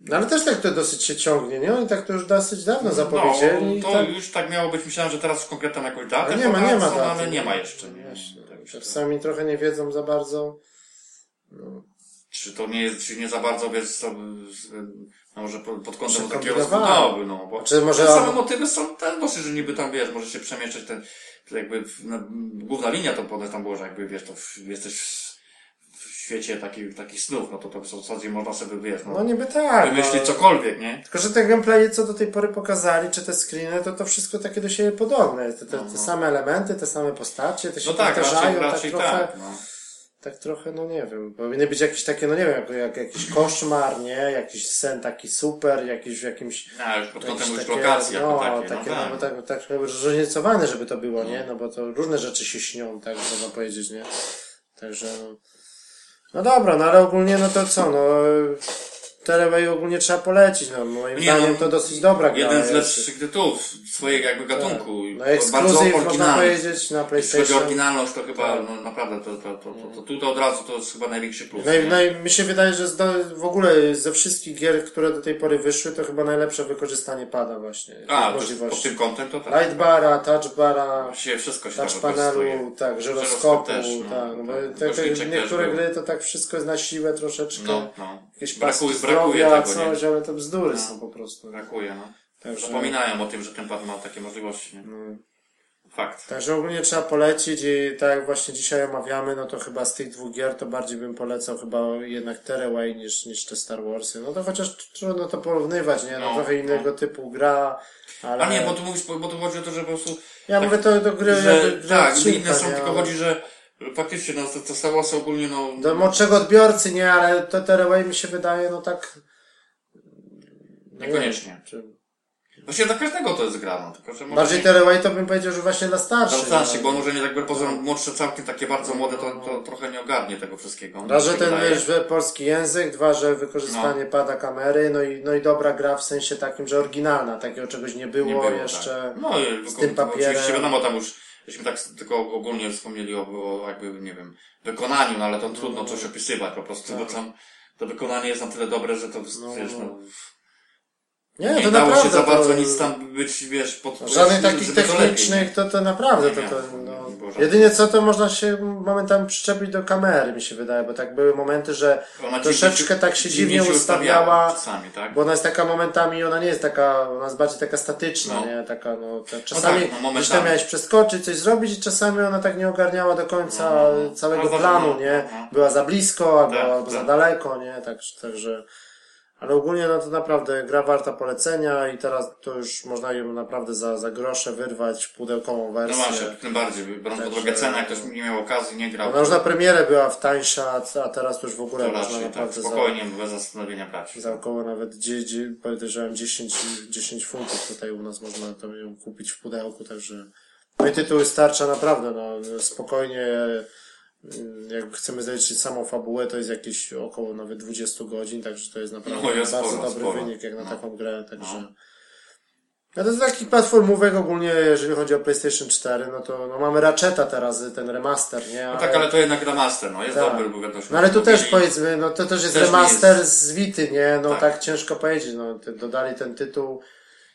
[SPEAKER 1] No ale też tak to dosyć się ciągnie, nie? Oni tak to już dosyć dawno zapowiedzieli.
[SPEAKER 2] No, to
[SPEAKER 1] tak...
[SPEAKER 2] już tak miało być. Myślałem, że teraz konkretną jakąś datę
[SPEAKER 1] Ale nie ma, nie ma
[SPEAKER 2] podadzą,
[SPEAKER 1] daty.
[SPEAKER 2] ale nie ma jeszcze. Nie.
[SPEAKER 1] Właśnie,
[SPEAKER 2] to-
[SPEAKER 1] Sami trochę nie wiedzą za bardzo.
[SPEAKER 2] Czy to nie jest, czy nie za bardzo, wiesz, co, z- no może pod kątem takiego rozbudowy, no, bo
[SPEAKER 1] Czy może-
[SPEAKER 2] te same motywy są ten dosyć, że niby tam, wiesz, może się przemieszczać ten, to jakby, na, główna linia to potem tam było, że jakby, wiesz, to w, jesteś w świecie takich, takich snów, no to to w zasadzie można sobie, wiesz, no,
[SPEAKER 1] No niby tak.
[SPEAKER 2] wymyślić
[SPEAKER 1] no.
[SPEAKER 2] cokolwiek, nie?
[SPEAKER 1] Tylko, że te gameplaye, co do tej pory pokazali, czy te screeny, to to wszystko takie do siebie podobne. Te, te, te same elementy, te same postacie, te się
[SPEAKER 2] No tak, raczej,
[SPEAKER 1] powtarzają, tak
[SPEAKER 2] raczej
[SPEAKER 1] trochę.
[SPEAKER 2] tak, no.
[SPEAKER 1] Tak trochę, no nie wiem, powinny być jakieś takie, no nie wiem, jak, jak jakiś koszmar, nie? Jakiś sen taki super, jakiś w jakimś...
[SPEAKER 2] A, już pod kątem już
[SPEAKER 1] takie,
[SPEAKER 2] lokacji
[SPEAKER 1] no,
[SPEAKER 2] takie,
[SPEAKER 1] takie,
[SPEAKER 2] no
[SPEAKER 1] no,
[SPEAKER 2] tak.
[SPEAKER 1] bo tak, tak żeby to było, nie? No bo to różne rzeczy się śnią, tak można powiedzieć, nie? Także, no... No dobra, no ale ogólnie, no to co, no... Tearaway ogólnie trzeba polecić, no moim
[SPEAKER 2] Nie,
[SPEAKER 1] zdaniem
[SPEAKER 2] no,
[SPEAKER 1] to dosyć dobra gra.
[SPEAKER 2] Jeden z lepszych tytułów swojego jakby gatunku.
[SPEAKER 1] No
[SPEAKER 2] Bardzo
[SPEAKER 1] można powiedzieć na
[SPEAKER 2] Jeśli chodzi o
[SPEAKER 1] PlayStation.
[SPEAKER 2] oryginalność, to chyba,
[SPEAKER 1] Tak.
[SPEAKER 2] no naprawdę, to, to, to, to, to tutaj od razu to jest chyba największy plus.
[SPEAKER 1] No no i mi się wydaje, że zdo, w ogóle ze wszystkich gier, które do tej pory wyszły, to chyba najlepsze wykorzystanie pada właśnie.
[SPEAKER 2] A, to jest pod
[SPEAKER 1] możliwości.
[SPEAKER 2] tym kątem to tak.
[SPEAKER 1] Lightbara, touchbara,
[SPEAKER 2] wszystko się
[SPEAKER 1] touch panelu, tak,
[SPEAKER 2] Żyroskop
[SPEAKER 1] żyroskopu,
[SPEAKER 2] też, no,
[SPEAKER 1] tak, no bo
[SPEAKER 2] tak.
[SPEAKER 1] te, te,
[SPEAKER 2] Głośniczek
[SPEAKER 1] niektóre gry to tak wszystko jest na siłę troszeczkę.
[SPEAKER 2] No, no.
[SPEAKER 1] Jakieś
[SPEAKER 2] Brakuje,
[SPEAKER 1] paski
[SPEAKER 2] brakuje
[SPEAKER 1] zdrowia,
[SPEAKER 2] tego, nie?
[SPEAKER 1] coś, ale to bzdury są po prostu.
[SPEAKER 2] Brakuje, no.
[SPEAKER 1] Także-
[SPEAKER 2] Zapominają o tym, że ten pad ma takie możliwości, nie?
[SPEAKER 1] No.
[SPEAKER 2] Fakt.
[SPEAKER 1] Także ogólnie trzeba polecić i tak jak właśnie dzisiaj omawiamy, no to chyba z tych dwóch gier to bardziej bym polecał chyba jednak Tearaway niż, niż te Star Warsy. No to chociaż trudno to porównywać, nie? No,
[SPEAKER 2] No,
[SPEAKER 1] trochę innego typu gra, ale...
[SPEAKER 2] A nie, bo tu mówisz, bo tu chodzi o to, że po prostu
[SPEAKER 1] Ja mówię to do gry,
[SPEAKER 2] że,
[SPEAKER 1] jakby
[SPEAKER 2] tak,
[SPEAKER 1] odcinka,
[SPEAKER 2] inne są,
[SPEAKER 1] nie?
[SPEAKER 2] tylko chodzi, że faktycznie, no, to, to Star Warsy ogólnie, no,
[SPEAKER 1] Do młodszego odbiorcy, nie? Ale to Tearaway mi się wydaje, no tak... no
[SPEAKER 2] Niekoniecznie.
[SPEAKER 1] nie wiem, czy-
[SPEAKER 2] właściwie dla każdego to jest gra, no, tylko, że
[SPEAKER 1] Bardziej
[SPEAKER 2] nie-
[SPEAKER 1] Tearaway to bym powiedział, że właśnie dla starszych.
[SPEAKER 2] Dla starszych,
[SPEAKER 1] no.
[SPEAKER 2] bo może nie tak poza młodsze całkiem takie bardzo młode, to, to trochę nie ogarnie tego wszystkiego.
[SPEAKER 1] Raz, że
[SPEAKER 2] się
[SPEAKER 1] ten wiesz, polski język, dwa, że wykorzystanie pada kamery, no i, no i dobra gra w sensie takim, że oryginalna, takiego czegoś nie było,
[SPEAKER 2] nie było,
[SPEAKER 1] jeszcze.
[SPEAKER 2] Tak. No i
[SPEAKER 1] z tym papierem.
[SPEAKER 2] Oczywiście wiadomo, tam już, żeśmy tak tylko ogólnie wspomnieli o, o jakby, nie wiem, wykonaniu, no ale to trudno coś opisywać po prostu, bo tam to wykonanie jest na tyle dobre, że to,
[SPEAKER 1] No,
[SPEAKER 2] wiesz,
[SPEAKER 1] no.
[SPEAKER 2] No,
[SPEAKER 1] Nie,
[SPEAKER 2] nie
[SPEAKER 1] to
[SPEAKER 2] dało się
[SPEAKER 1] naprawdę.
[SPEAKER 2] za bardzo
[SPEAKER 1] to,
[SPEAKER 2] nic tam być, wiesz, pod...
[SPEAKER 1] Żadnych takich technicznych, to, to naprawdę,
[SPEAKER 2] Nie
[SPEAKER 1] to, to, no, jedynie co to można się momentami przyczepić do kamery, mi się wydaje, bo tak były momenty, że troszeczkę tak się dziwnie ustawiała,
[SPEAKER 2] Czasami, tak?
[SPEAKER 1] bo ona jest taka momentami, ona nie jest taka, ona jest bardziej taka statyczna,
[SPEAKER 2] No.
[SPEAKER 1] nie, taka, no, ta, czasami
[SPEAKER 2] tak, no,
[SPEAKER 1] gdzieś tam miałeś przeskoczyć, coś zrobić i czasami ona tak nie ogarniała do końca
[SPEAKER 2] No.
[SPEAKER 1] całego
[SPEAKER 2] No,
[SPEAKER 1] planu,
[SPEAKER 2] no,
[SPEAKER 1] nie,
[SPEAKER 2] no.
[SPEAKER 1] była za blisko, albo,
[SPEAKER 2] Tak,
[SPEAKER 1] albo za
[SPEAKER 2] tak.
[SPEAKER 1] daleko, nie, tak, także, ale ogólnie no to naprawdę gra warta polecenia i teraz to już można ją naprawdę za, za grosze wyrwać pudełkową
[SPEAKER 2] No
[SPEAKER 1] wersję.
[SPEAKER 2] właśnie, tym bardziej, biorąc pod uwagę cenę, jak ktoś nie miał okazji, nie grał,
[SPEAKER 1] Ona już na premierę była w tańsza, a- teraz to już w ogóle
[SPEAKER 2] to
[SPEAKER 1] można
[SPEAKER 2] raczej tak,
[SPEAKER 1] naprawdę za,
[SPEAKER 2] spokojnie, bez zastanowienia brać.
[SPEAKER 1] za około nawet dzie, dzie, podejrzewam 10, 10 funtów tutaj u nas można to ją kupić w pudełku, także no i tytuł starcza naprawdę, no spokojnie jak chcemy zaliczyć samą fabułę, to jest jakieś około nawet 20 godzin, także to jest naprawdę
[SPEAKER 2] No, jest
[SPEAKER 1] bardzo
[SPEAKER 2] sporo,
[SPEAKER 1] dobry
[SPEAKER 2] sporo.
[SPEAKER 1] wynik jak na
[SPEAKER 2] No.
[SPEAKER 1] taką grę, także No to jest taki platformówek ogólnie, jeżeli chodzi o PlayStation 4, no to no mamy Ratcheta teraz, ten remaster, nie?
[SPEAKER 2] No tak, ale to jednak remaster, no jest
[SPEAKER 1] Tak.
[SPEAKER 2] dobry, bo wiadomo.
[SPEAKER 1] No ale tu też powiedzmy, no to też jest
[SPEAKER 2] Też
[SPEAKER 1] remaster
[SPEAKER 2] jest-
[SPEAKER 1] z Wity, nie? No tak.
[SPEAKER 2] Tak.
[SPEAKER 1] ciężko powiedzieć, no dodali ten tytuł,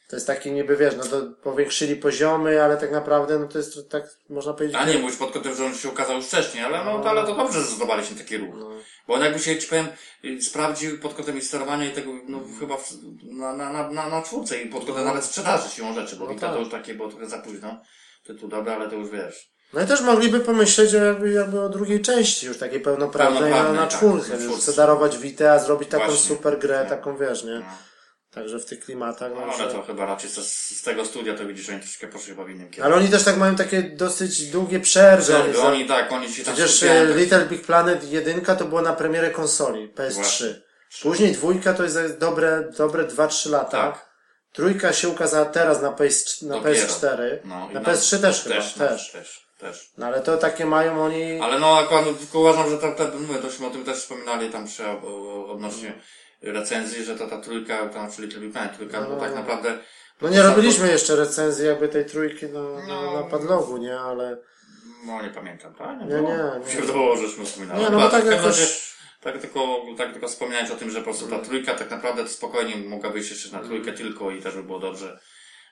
[SPEAKER 1] to jest taki niby, wiesz, no to powiększyli poziomy, ale tak naprawdę, no to jest to tak, można powiedzieć...
[SPEAKER 2] A nie mówisz pod kątem, że on się ukazał już wcześniej, ale no, to, ale to dobrze, że zdobaliśmy taki ruch.
[SPEAKER 1] No.
[SPEAKER 2] Bo on jakby się, ci powiem, y, sprawdził pod kątem i sterowania i tego, no chyba w, na, na, na, na, na czwórce i pod kątem nawet sprzedaży siłą rzeczy, bo
[SPEAKER 1] No tak.
[SPEAKER 2] to już takie było trochę za późno. Tytuł dobry, ale to już wiesz.
[SPEAKER 1] No i też mogliby pomyśleć jakby, jakby o drugiej części, już takiej pełnoprawnej na,
[SPEAKER 2] Pełnoprawnej,
[SPEAKER 1] na
[SPEAKER 2] tak, na
[SPEAKER 1] już
[SPEAKER 2] czwórce.
[SPEAKER 1] chce darować Vita, a zrobić taką
[SPEAKER 2] Właśnie.
[SPEAKER 1] super grę,
[SPEAKER 2] Tak.
[SPEAKER 1] taką wiesz, nie?
[SPEAKER 2] No.
[SPEAKER 1] Także w tych klimatach,
[SPEAKER 2] No,
[SPEAKER 1] no,
[SPEAKER 2] ale to chyba raczej z, z tego studia to widzisz, że oni troszkę poszli chyba w innym
[SPEAKER 1] Ale
[SPEAKER 2] kierunku.
[SPEAKER 1] oni też tak mają takie dosyć długie przerwy.
[SPEAKER 2] Oni,
[SPEAKER 1] za-
[SPEAKER 2] oni tak, oni się tam
[SPEAKER 1] Przecież
[SPEAKER 2] skupiają,
[SPEAKER 1] e,
[SPEAKER 2] tak.
[SPEAKER 1] Little Big Planet 1 to było na premierę konsoli PS3.
[SPEAKER 2] Właśnie.
[SPEAKER 1] Później dwójka to jest za dobre, dobre 2-3 lata.
[SPEAKER 2] Tak.
[SPEAKER 1] Trójka się ukazała teraz na, PS, na
[SPEAKER 2] Dopiero.
[SPEAKER 1] PS4.
[SPEAKER 2] No,
[SPEAKER 1] na
[SPEAKER 2] na-
[SPEAKER 1] PS3 też chyba.
[SPEAKER 2] Też,
[SPEAKER 1] Też,
[SPEAKER 2] też, też, też.
[SPEAKER 1] No ale to takie mają oni.
[SPEAKER 2] Ale no akurat tylko uważam, że ta, ta, mówię, tośmy o tym też wspominali tam przy, odnośnie recenzji, że ta, ta trójka, tam czyli Planet trójka,
[SPEAKER 1] No.
[SPEAKER 2] bo tak naprawdę...
[SPEAKER 1] No nie robiliśmy jeszcze recenzji jakby tej trójki na,
[SPEAKER 2] No.
[SPEAKER 1] na padlogu, nie? Ale.
[SPEAKER 2] No nie pamiętam, tak?
[SPEAKER 1] Nie,
[SPEAKER 2] było?
[SPEAKER 1] nie,
[SPEAKER 2] Mi
[SPEAKER 1] nie.
[SPEAKER 2] się wydawało, żeśmy wspominali.
[SPEAKER 1] Nie, no bo tak jakoś-
[SPEAKER 2] razie, Tak tylko, tak tylko wspomniałeś o tym, że po prostu ta trójka tak naprawdę to spokojnie mogła wyjść jeszcze na trójkę tylko i też by było dobrze.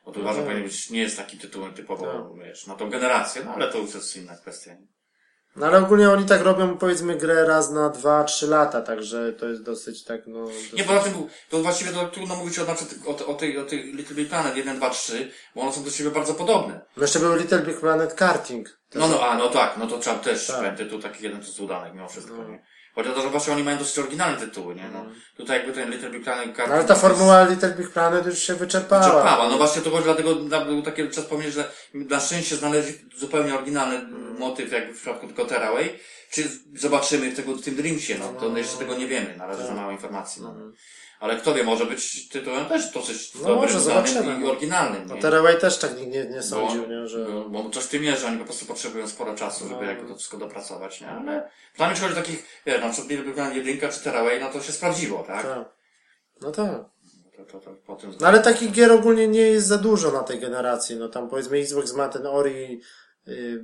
[SPEAKER 2] Bo to uważam,
[SPEAKER 1] tak.
[SPEAKER 2] powinien być, nie jest taki tytuł typowo,
[SPEAKER 1] Tak.
[SPEAKER 2] wiesz, na tą generację, no ale to już jest inna kwestia. nie?
[SPEAKER 1] No ale ogólnie oni tak robią powiedzmy grę raz na 2-3 lata, także to jest dosyć tak, no. Dosyć...
[SPEAKER 2] Nie, poza tym, to właściwie to trudno mówić o, na przykład o, o, tej, o tej Little Big Planet 1, 2, 3, bo one są do siebie bardzo podobne.
[SPEAKER 1] No jeszcze był Little Big Planet Karting.
[SPEAKER 2] No, no, a, no tak, no to trzeba też,
[SPEAKER 1] Tak.
[SPEAKER 2] ten tytuł taki jeden z udanych mimo wszystko,
[SPEAKER 1] No.
[SPEAKER 2] nie? Chociaż to, że właśnie oni mają dosyć oryginalne tytuły, nie? No, tutaj jakby ten Little Big Planet
[SPEAKER 1] No ale ta formuła Little Big Planet już się wyczerpała.
[SPEAKER 2] Czerpała. No właśnie to chodzi dlatego, na- był taki czas wspomnieć, że na szczęście znaleźli zupełnie oryginalny
[SPEAKER 1] Mm.
[SPEAKER 2] motyw, jak w przypadku tylko Tearaway. Czy zobaczymy tego w tym Dreamsie, no, to jeszcze tego nie wiemy, na razie
[SPEAKER 1] Tak.
[SPEAKER 2] za mało informacji mamy. Ale kto wie, może być tytułem też dosyć
[SPEAKER 1] No
[SPEAKER 2] dobrym,
[SPEAKER 1] może, zobaczymy,
[SPEAKER 2] i
[SPEAKER 1] no.
[SPEAKER 2] oryginalnym.
[SPEAKER 1] No
[SPEAKER 2] nie?
[SPEAKER 1] Tearaway też tak nikt nie, nie sądził, nie, że...
[SPEAKER 2] Bo, bo coś w tym jest, że oni po prostu potrzebują sporo czasu, żeby
[SPEAKER 1] No.
[SPEAKER 2] jakby to wszystko dopracować, nie? Ale dla mnie chodzi o takich, wiesz, na przykład Planet 1 czy Tearaway, no to się sprawdziło, tak?
[SPEAKER 1] Tak. No tak.
[SPEAKER 2] To, to, to,
[SPEAKER 1] No ale takich gier ogólnie nie jest za dużo na tej generacji. No tam powiedzmy Xbox ma ten Ori,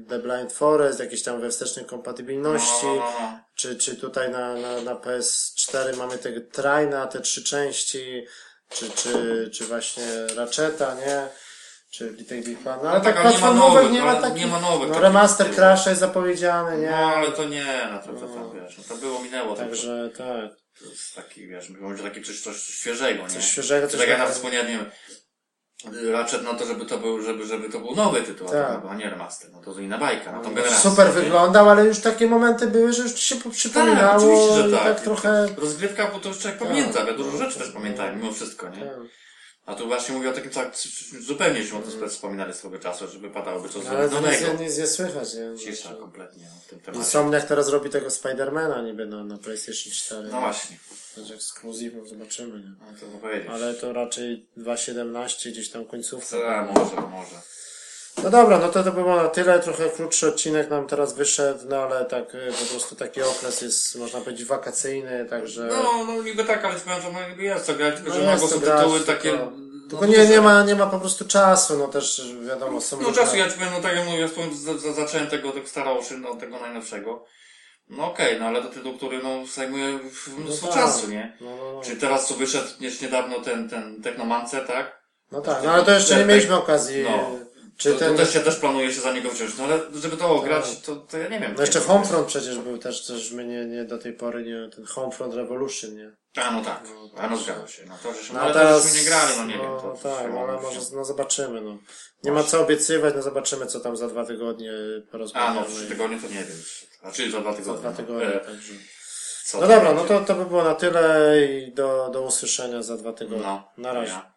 [SPEAKER 1] The Blind Forest, jakieś tam we wstecznej kompatybilności.
[SPEAKER 2] No, no, no.
[SPEAKER 1] Czy, czy tutaj na, na, na PS4 mamy tego Trina, te trzy części, czy, czy, czy właśnie Ratcheta, nie? Czy Little Big Planet. No, ale tak
[SPEAKER 2] tak, nie ma nowych,
[SPEAKER 1] nie ma takich.
[SPEAKER 2] nie ma nowych
[SPEAKER 1] no
[SPEAKER 2] takich.
[SPEAKER 1] remaster Crasha jest zapowiedziany, nie?
[SPEAKER 2] No, ale to nie, no to, to, to, wiesz, no to było, minęło. Także...
[SPEAKER 1] Tak.
[SPEAKER 2] To jest taki, wiesz, może taki coś, coś świeżego, nie?
[SPEAKER 1] Coś świeżego, coś
[SPEAKER 2] tak jak nawet wspomniałem, Ratchet, no to żeby to był, żeby, żeby to był nowy tytuł,
[SPEAKER 1] Tak.
[SPEAKER 2] a, to, nie remaster, no to inna bajka, na tą generację.
[SPEAKER 1] Super
[SPEAKER 2] nie?
[SPEAKER 1] wyglądał, ale już takie momenty były, że już ci się
[SPEAKER 2] Tak,
[SPEAKER 1] przypominało
[SPEAKER 2] oczywiście, że tak.
[SPEAKER 1] tak trochę...
[SPEAKER 2] Rozgrywka, bo to już człowiek
[SPEAKER 1] Tak.
[SPEAKER 2] pamięta, ja dużo rzeczy też pamiętałem, mimo wszystko, nie?
[SPEAKER 1] Tak.
[SPEAKER 2] A tu właśnie mówię o takim, co zupełnie się o tym wspominali swego czasu, żeby padałoby coś
[SPEAKER 1] Ale to nic,
[SPEAKER 2] nowego.
[SPEAKER 1] nic nie słychać, nie?
[SPEAKER 2] Cisza kompletnie no, w tym temacie.
[SPEAKER 1] Insomniac teraz robi tego Spidermana niby na, na PlayStation 4.
[SPEAKER 2] No właśnie,
[SPEAKER 1] Też ekskluzyw, no zobaczymy, nie?
[SPEAKER 2] no to powiedzieć.
[SPEAKER 1] Ale to raczej 2.17 gdzieś tam końcówka.
[SPEAKER 2] A, może, może.
[SPEAKER 1] No dobra, no to to było na tyle. Trochę krótszy odcinek nam teraz wyszedł, no ale tak y, po prostu taki okres jest, można powiedzieć, wakacyjny, także...
[SPEAKER 2] No, no niby tak, ale powiem, że no, niby jest co grać, tylko
[SPEAKER 1] No
[SPEAKER 2] że mogą są tytuły
[SPEAKER 1] tylko-
[SPEAKER 2] takie...
[SPEAKER 1] Tylko
[SPEAKER 2] no,
[SPEAKER 1] nie, nie ma, nie ma po prostu czasu, no też wiadomo, są
[SPEAKER 2] No
[SPEAKER 1] różne-
[SPEAKER 2] czasu, ja ci powiem, no tak jak mówię, ja zacząłem tego, tego Star Ocean, od tego najnowszego. No okej, no ale to tytuł, który no zajmuje mnóstwo
[SPEAKER 1] tak.
[SPEAKER 2] czasu, nie?
[SPEAKER 1] No, no, no.
[SPEAKER 2] Czyli teraz co wyszedł jeszcze niedawno ten, ten Technomancer, tak?
[SPEAKER 1] no tak, no ale to jeszcze nie mieliśmy okazji.
[SPEAKER 2] no.
[SPEAKER 1] Czy
[SPEAKER 2] to,
[SPEAKER 1] ten...
[SPEAKER 2] to też się też planuje się za niego wziąć, no ale żeby to ograć, to, to ja nie wiem.
[SPEAKER 1] No jeszcze Homefront przecież był też, też my nie, nie do tej pory nie, ten Homefront Revolution, nie?
[SPEAKER 2] A no tak,
[SPEAKER 1] No,
[SPEAKER 2] a no
[SPEAKER 1] także-
[SPEAKER 2] zgadza się, no to żeśmy,
[SPEAKER 1] No
[SPEAKER 2] ale
[SPEAKER 1] a
[SPEAKER 2] to
[SPEAKER 1] teraz,
[SPEAKER 2] żeśmy nie grali, no nie
[SPEAKER 1] no,
[SPEAKER 2] wiem. To,
[SPEAKER 1] tak, no, ale może, no zobaczymy, no. Nie ma co obiecywać, no zobaczymy co tam za dwa tygodnie
[SPEAKER 2] A
[SPEAKER 1] porozmawiamy.
[SPEAKER 2] no w trzy tygodnie to nie wiem. A czyli za dwa
[SPEAKER 1] Za
[SPEAKER 2] tygodnie.
[SPEAKER 1] dwa
[SPEAKER 2] no.
[SPEAKER 1] tygodnie,
[SPEAKER 2] E,
[SPEAKER 1] także.
[SPEAKER 2] co
[SPEAKER 1] No dobra, no
[SPEAKER 2] będzie?
[SPEAKER 1] to, to by było na tyle i do, do usłyszenia za dwa tygodnie.
[SPEAKER 2] No,
[SPEAKER 1] Na razie.
[SPEAKER 2] ja.